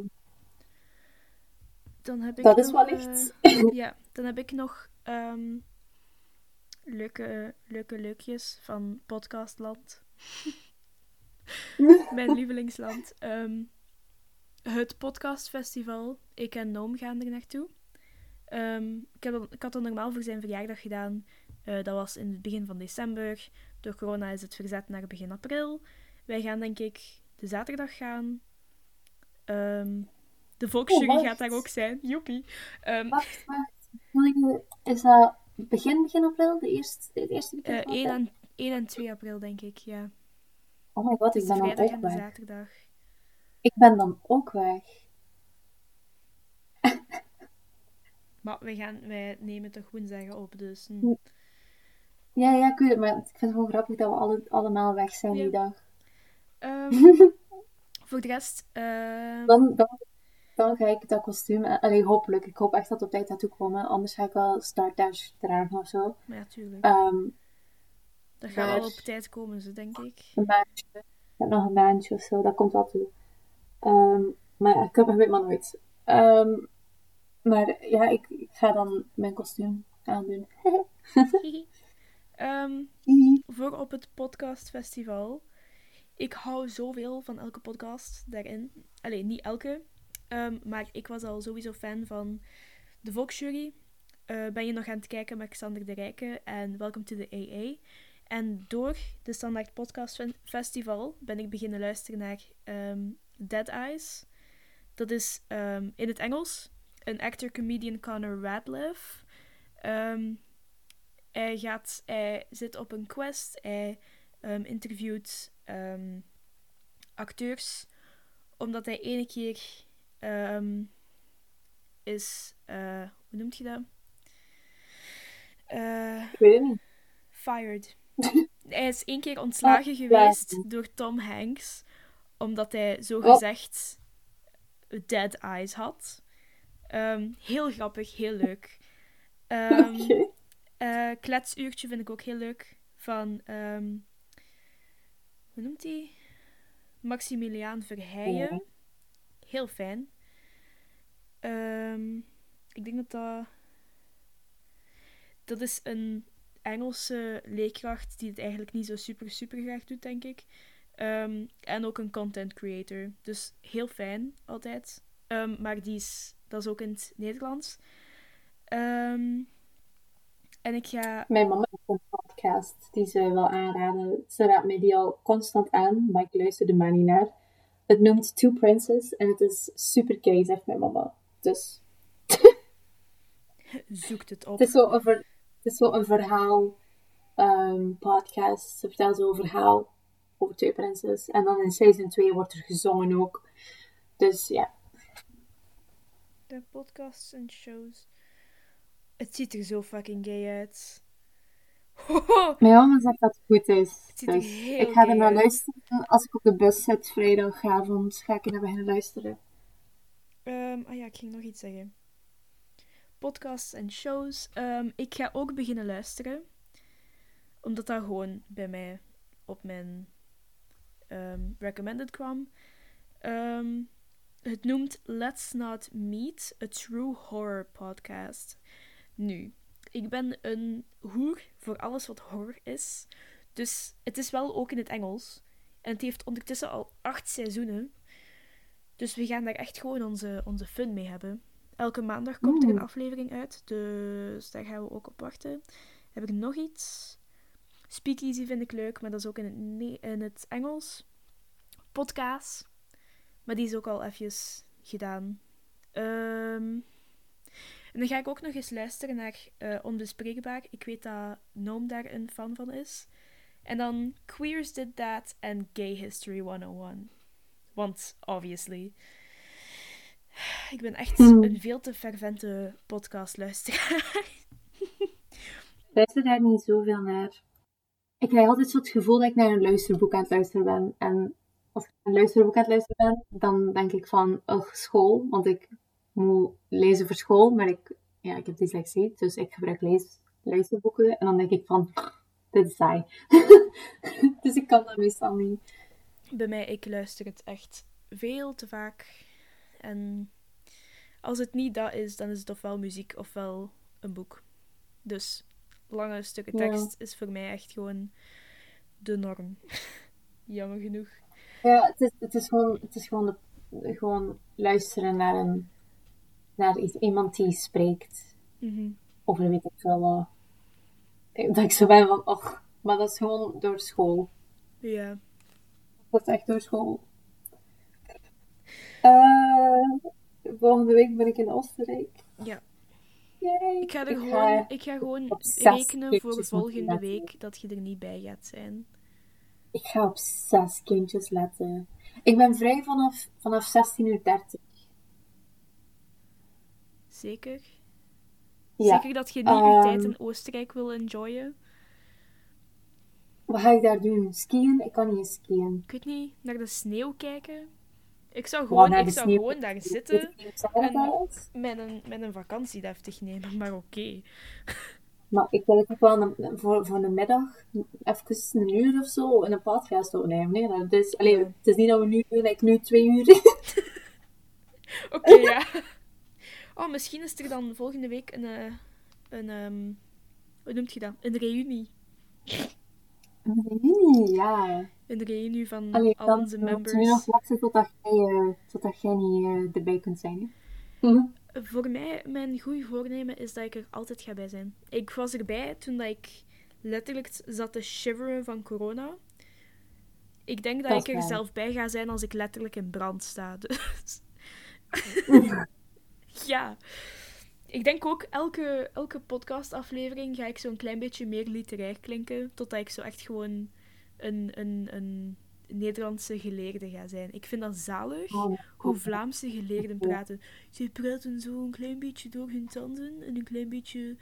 Dan heb ik dat is wellicht. eh, ja, dan heb ik nog ehm, leuke, leuke leukjes van Podcastland. Mijn lievelingsland. Ehm, het podcastfestival. Ik en Noom gaan er naartoe. Ehm, ik, heb, ik had dat normaal voor zijn verjaardag gedaan. Eh, dat was in het begin van december. Door corona is het verzet naar begin april. Wij gaan denk ik de zaterdag gaan. Ehm, de volksjury Oh, gaat daar ook zijn. Joepie. Ehm, Wacht, wacht. Is dat begin, begin april? De eerste, het eerste weekend eh, van 1, april? en, 1 en 2 april, denk ik, ja. Oh my god, ik de ben dan ook de weg. zaterdag. Ik ben dan ook weg. Maar wij, gaan, wij nemen toch woensdagen op, dus... hm. Ja, ja, ik weet het, maar ik vind het gewoon grappig dat we alle, allemaal weg zijn die dag. Ehm, voor de rest... ehm, Dan, dan, dan ga ik dat kostuum... aan- Allee, hopelijk. Ik hoop echt dat het op tijd gaat toekomen. Anders ga ik wel Star Dash dragen of zo. ja, tuurlijk. Ehm, dat gaat maar- al op tijd komen, ze, denk ik. een maandje. Ik heb nog een maandje of zo. Dat komt wel toe. Ehm, maar ja, ik heb- weet maar nooit. Ehm, maar ja, ik, ik ga dan mijn kostuum aandoen. Ehm, voor op het podcastfestival. Ik hou zoveel van elke podcast daarin. Alleen niet elke. Ehm, maar ik was al sowieso fan van de Volksjury. Eh, ben je nog aan het kijken met Xander de Rijke en Welcome to the AA. En door de Standaard Podcast Festival ben ik beginnen luisteren naar ehm, Dead Eyes. Dat is ehm, in het Engels een actor-comedian Connor Radcliffe. Hij, gaat, hij zit op een quest. Hij interviewt acteurs. Omdat hij ene keer ehm, is... eh, hoe noemt je dat? Ik weet het niet. fired. hij is één keer ontslagen Oh, geweest door Tom Hanks. Omdat hij zo Oh. gezegd dead eyes had. Ehm, heel grappig, heel leuk. Eh, kletsuurtje vind ik ook heel leuk. Van, hoe noemt hij? Maximiliaan Verheijen. Heel fijn. Ehm, ik denk dat dat... Dat is een Engelse leerkracht die het eigenlijk niet zo super, super graag doet, denk ik. Ehm, en ook een content creator. Dus heel fijn, altijd. Ehm, maar die is, dat is ook in het Nederlands. Ehm, en ik ga... Mijn mama heeft een podcast die ze wil aanraden. Ze raadt mij die al constant aan, maar ik luister er maar niet naar. Het noemt Two Princes en het is super gay, zegt mijn mama. Dus Zoekt het op. het is zo een, ver- het is zo een verhaal ehm, podcast. Ze vertelt zo een verhaal over twee prinses. En dan in seizoen 2 wordt er gezongen ook. Dus ja, De podcasts en shows. Het ziet er zo fucking gay uit. Hoho, Mijn mama zegt dat het goed is. Het Dus ik ga er naar luisteren. Als ik op de bus zit vrijdagavond, ga ik er naar beginnen luisteren. Ehm, ah ja, ik ging nog iets zeggen. Podcasts en shows. Ehm, ik ga ook beginnen luisteren. Omdat dat gewoon bij mij op mijn ehm, recommended kwam. Het noemt Let's Not Meet, a True Horror Podcast. Nu, ik ben een hoer voor alles wat horror is. Dus het is wel ook in het Engels. En het heeft ondertussen al acht seizoenen. Dus we gaan daar echt gewoon onze, onze fun mee hebben. Elke maandag komt er een aflevering uit. Dus daar gaan we ook op wachten. Heb ik nog iets? Speakeasy vind ik leuk, maar dat is ook in het, Ne- in het Engels. Podcast. Maar die is ook al eventjes gedaan. Ehm, en dan ga ik ook nog eens luisteren naar eh, Onbespreekbaar. Ik weet dat Noam daar een fan van is. En dan Queers Did That en Gay History 101. Want, obviously. Ik ben echt Hmm. een veel te fervente podcastluisteraar. Luister daar niet zoveel naar. Ik krijg altijd zo het gevoel dat ik naar een luisterboek aan het luisteren ben. En als ik naar een luisterboek aan het luisteren ben, dan denk ik van, ugh, school. Want ik moet lezen voor school, maar ik, ja, ik heb dyslexie, dus ik gebruik lees, luisterboeken. En dan denk ik van, dit is saai. dus ik kan dat meestal niet. Bij mij, ik luister het echt veel te vaak. En als het niet dat is, dan is het ofwel muziek ofwel een boek. Dus lange stukken Ja. tekst is voor mij echt gewoon de norm. Jammer genoeg. Ja, het is, het is gewoon, het is gewoon, de- gewoon luisteren naar, een, naar iets, iemand die spreekt. Mhm. over weet ik wat. Ik- Dat ik zo ben van, och, maar dat is gewoon door school. Ja. Dat is echt door school. Eh, volgende week ben ik in Oostenrijk. Ja. Yay. Ik ga, er Ik gewoon, ga ik ga gewoon rekenen voor volgende week dat je er niet bij gaat zijn. Ik ga op zes kindjes letten. Ik ben vrij vanaf, vanaf 16.30 uur. Zeker? Ja. Zeker dat je niet je Ehm. tijd in Oostenrijk wil enjoyen? Wat ga ik daar doen? Skiën? Ik kan niet skiën. Ik weet niet, naar de sneeuw kijken? Ik zou gewoon, naar ik zou sneeuw? gewoon daar zitten ik is? met een, met een vakantie deftig nemen, maar oké. Maar ik wil het ook wel een- voor, voor een middag, even een uur of zo, in een podcast opnemen. Nee, dat is, allee, Ja. het is niet dat we nu, like, nu twee uur. Oké, ja. Oh, misschien is er dan volgende week een, eh, een ehm, hoe noemt je dat? Een reunie. Nee, ja. Een reunie van Allee, al onze members. nu nog wachten totdat jij, eh, totdat jij niet eh, erbij kunt zijn. Hè? Mhm. Voor mij, mijn goede voornemen is dat ik er altijd ga bij zijn. Ik was erbij toen dat ik letterlijk zat te shiveren van corona. Ik denk dat, Dat ik er waar. zelf bij ga zijn als ik letterlijk in brand sta. Dus... ja. Ik denk ook, elke, elke podcastaflevering ga ik zo'n klein beetje meer literair klinken. Totdat ik zo echt gewoon een, een, een Nederlandse geleerde ga zijn. Ik vind dat zalig Oh, hoe Vlaamse geleerden praten. Ze praten zo een klein beetje door hun tanden en een klein beetje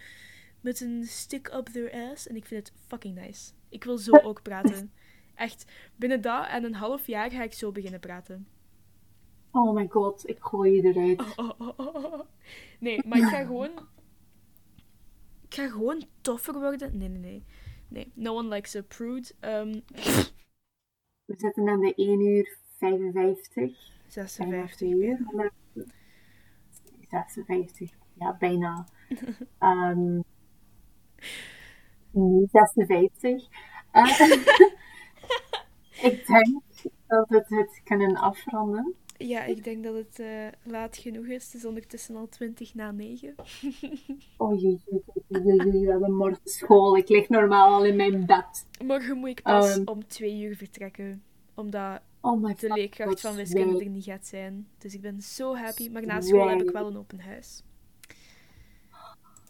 met een stick up their ass. En ik vind het fucking nice. Ik wil zo ook praten. Echt, binnen dat en een half jaar ga ik zo beginnen praten. Oh my god, ik gooi je eruit. Oh, oh, oh. Nee, maar ik ga gewoon... Ik ga gewoon toffer worden. Nee, nee, nee. Nee, no one likes a prude. Ehm, We zitten aan de 1 uur 55. Bijna 56. 2 uur. 56, ja, bijna. Nu 56. Eh, ik denk dat we het kunnen afronden. Ja, ik denk dat het eh, laat genoeg is. Het is ondertussen al 20 na 9. Oh jee, we hebben morgen school. Ik lig normaal al in mijn bed. Morgen moet ik pas Ehm. om twee uur vertrekken. Omdat Oh de leerkracht van wiskunde er niet gaat zijn. Dus ik ben zo happy. Maar na school heb ik wel een open huis.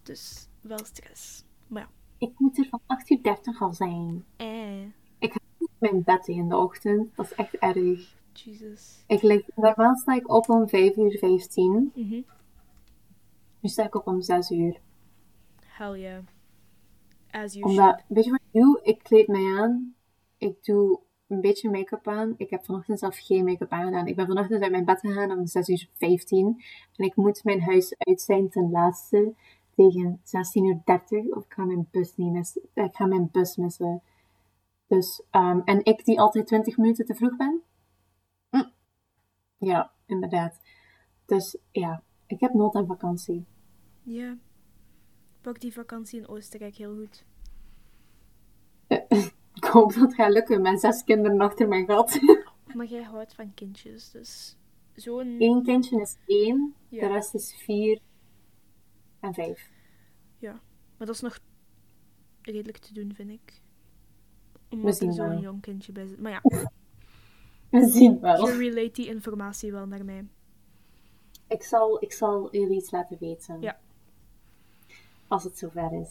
Dus wel stress. Maar Ik moet er van 8 uur 30 al zijn. ja, eh, Mijn bed in de ochtend. Dat is echt erg. Jesus. Ik lig, normaal sta ik op om 5 uur 15. Mhm. Nu sta ik op om 6 uur. Hell yeah. As you Omdat, should. weet je wat ik doe? Ik kleed mij aan. Ik doe een beetje make-up aan. Ik heb vanochtend zelf geen make-up aangedaan. Ik ben vanochtend uit mijn bed gegaan om 6 uur 15. En ik moet mijn huis uit zijn ten laatste tegen 16 uur 30. Of ik ga mijn bus niet missen. Ik ga mijn bus missen. Dus, ehm, en ik die altijd 20 minuten te vroeg ben. Ja, inderdaad. Dus ja, ik heb nood aan vakantie. Ja. Pak die vakantie in Oostenrijk heel goed. Ik hoop dat het gaat lukken met zes kinderen achter mijn gat. Maar jij houdt van kindjes, dus zo'n... Eén kindje is één, Ja. de rest is vier en vijf. Maar dat is nog redelijk te doen, vind ik. Omdat er zo'n jong kindje bij zit. Maar ja, zien wel. je relate die informatie wel naar mij. Ik zal, ik zal jullie iets laten weten. Ja. Als het zover is.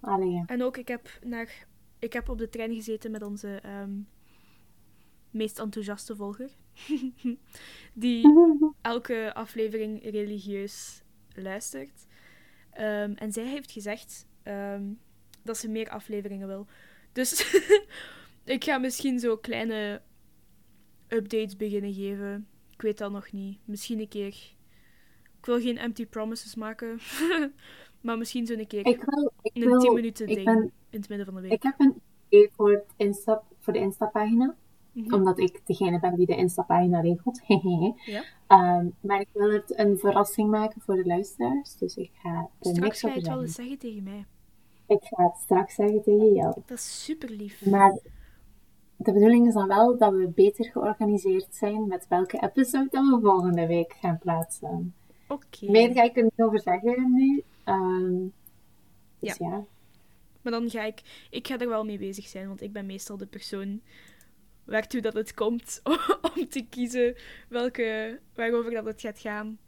Allee. En ook, ik heb, naar, ik heb op de trein gezeten met onze ehm, meest enthousiaste volger. Die elke aflevering religieus luistert. Ehm, en zij heeft gezegd ehm, dat ze meer afleveringen wil. Dus ik ga misschien zo kleine updates beginnen geven. Ik weet dat nog niet. Misschien een keer. Ik wil geen empty promises maken. maar misschien zo een keer Ik wil, ik een 10 wil, minuten ding ben, in het midden van de week. ik heb een idee voor, het Insta, voor de Insta-pagina. Mhm. Omdat ik degene ben die de Insta-pagina regelt. Ja. Ehm, maar ik wil het een verrassing maken voor de luisteraars. Dus ik ga er Straks ga je het wel eens zeggen tegen mij. Ik ga het straks zeggen tegen jou. Dat is super lief. Maar de bedoeling is dan wel dat we beter georganiseerd zijn met welke episode dat we volgende week gaan plaatsen. Oké. Meer ga ik er niet over zeggen nu. Ehm, dus ja. Maar dan ga ik... Ik ga er wel mee bezig zijn, want ik ben meestal de persoon waartoe dat het komt om te kiezen welke, waarover dat het gaat gaan.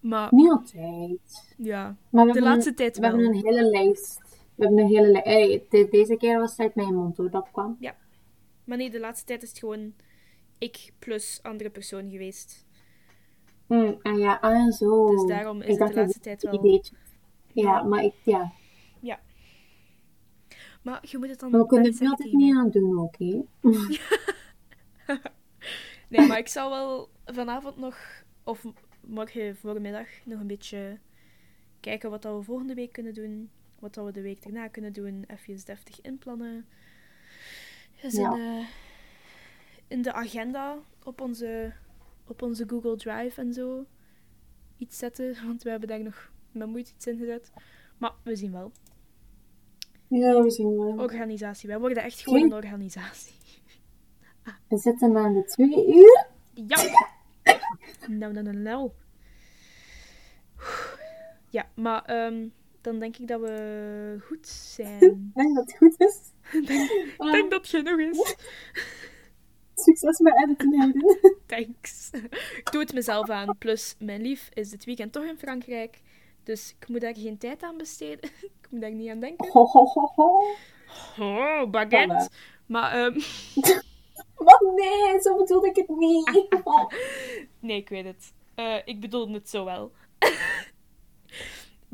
Maar Niet altijd. ja, Maar de hebben laatste tijd een, we wel. hebben een hele lijst. We hebben een hele. Hey, de- deze keer was het uit mijn mond hoor, dat kwam. Maar nee, de laatste tijd is het gewoon ik plus andere persoon geweest. Mm, en ja, ah, zo. Dus daarom is Ik het de laatste tijd wel... ideetje. Ja, maar ik, ja. Maar je moet het dan Maar we kunnen het altijd niet aan doen, oké? Nee, maar ik zal wel vanavond nog, of morgen voormiddag, nog een beetje kijken wat we volgende week kunnen doen. Wat dat we de week daarna kunnen doen. Even deftig inplannen. Dus Ja. in, de, in de agenda op onze, op onze Google Drive en zo iets zetten. Want we hebben daar nog met moeite iets in gezet. Maar we zien wel. Ja, we zien wel. Organisatie. Wij worden echt gewoon een organisatie. We zitten aan de twee uur. Ja! Nou, nou, nou, nou. Ja, maar ehm, dan denk ik dat we goed zijn. Ik denk dat het goed is. Ik Ah, denk dat het genoeg is. Succes met editen. Thanks. Ik doe het mezelf aan. Plus, mijn lief is dit weekend toch in Frankrijk. Dus ik moet daar geen tijd aan besteden. Ik moet daar niet aan denken. Ho, ho, ho, ho. Oh, baguette. Maar, ehm, Wat? Nee, zo bedoelde ik het niet. Oh. nee, ik weet het. Eh, ik bedoelde het zo wel.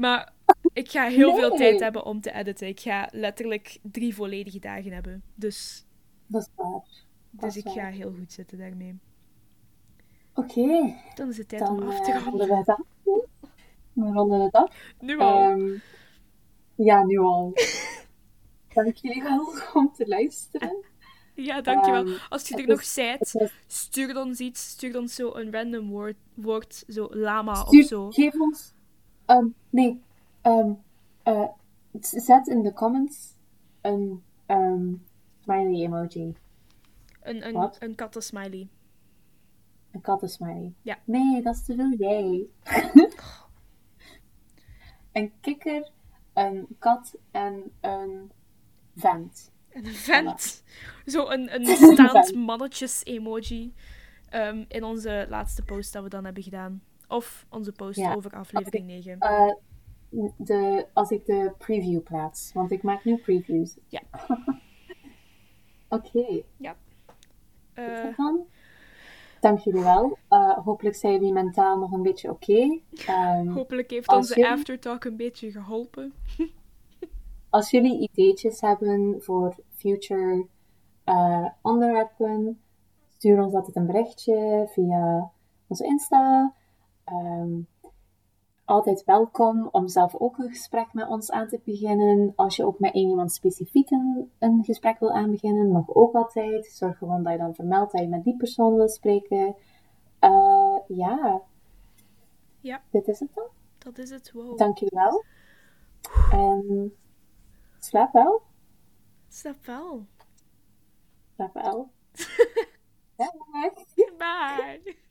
Maar ik ga heel veel tijd hebben om te editen. Ik ga letterlijk drie volledige dagen hebben. Dus, Dat is waar. Dat dus is ik ga heel goed zitten daarmee. Oké, Dan is het tijd dan om af te eh, ronden we het af. We ronden het af. Nu al. Ehm, ja, nu al. Dank jullie wel om te luisteren. ja, dankjewel. ehm, Als je er nog zijt, stuur ons iets. Stuur ons zo een random woord, woord zo lama Stuur- of zo. Geef ons. Ehm, nee. ehm, eh, zet in de comments een ehm, smiley emoji. Een, een, Wat? een kattensmiley. Een kattensmiley. Ja. Nee, dat is te veel jij. een kikker, een kat en een vent. En een vent. Zo een, een staand Vent. mannetjes-emoji. ehm, in onze laatste post dat we dan hebben gedaan. Of onze post Ja. over aflevering 9. Eh, de, als ik de preview plaats, want ik maak nu previews. Ja. Oké, Eh, dat dan. Dank jullie wel. Eh, hopelijk zijn jullie mentaal nog een beetje oké. Ehm, hopelijk heeft onze jullie- aftertalk een beetje geholpen. als jullie ideetjes hebben voor future uh, onderwerpen, stuur ons altijd een berichtje via onze Insta. Um, altijd welkom om zelf ook een gesprek met ons aan te beginnen. Als je ook met iemand specifiek een, een gesprek wil aanbeginnen, mag ook altijd. Zorg gewoon dat je dan vermeldt dat je met die persoon wil spreken. Uh, ja. Ja. Dit is het dan. Dat is het, wow. Dank jullie wel. En slaap wel. Slaap wel. Slaap wel. Bye.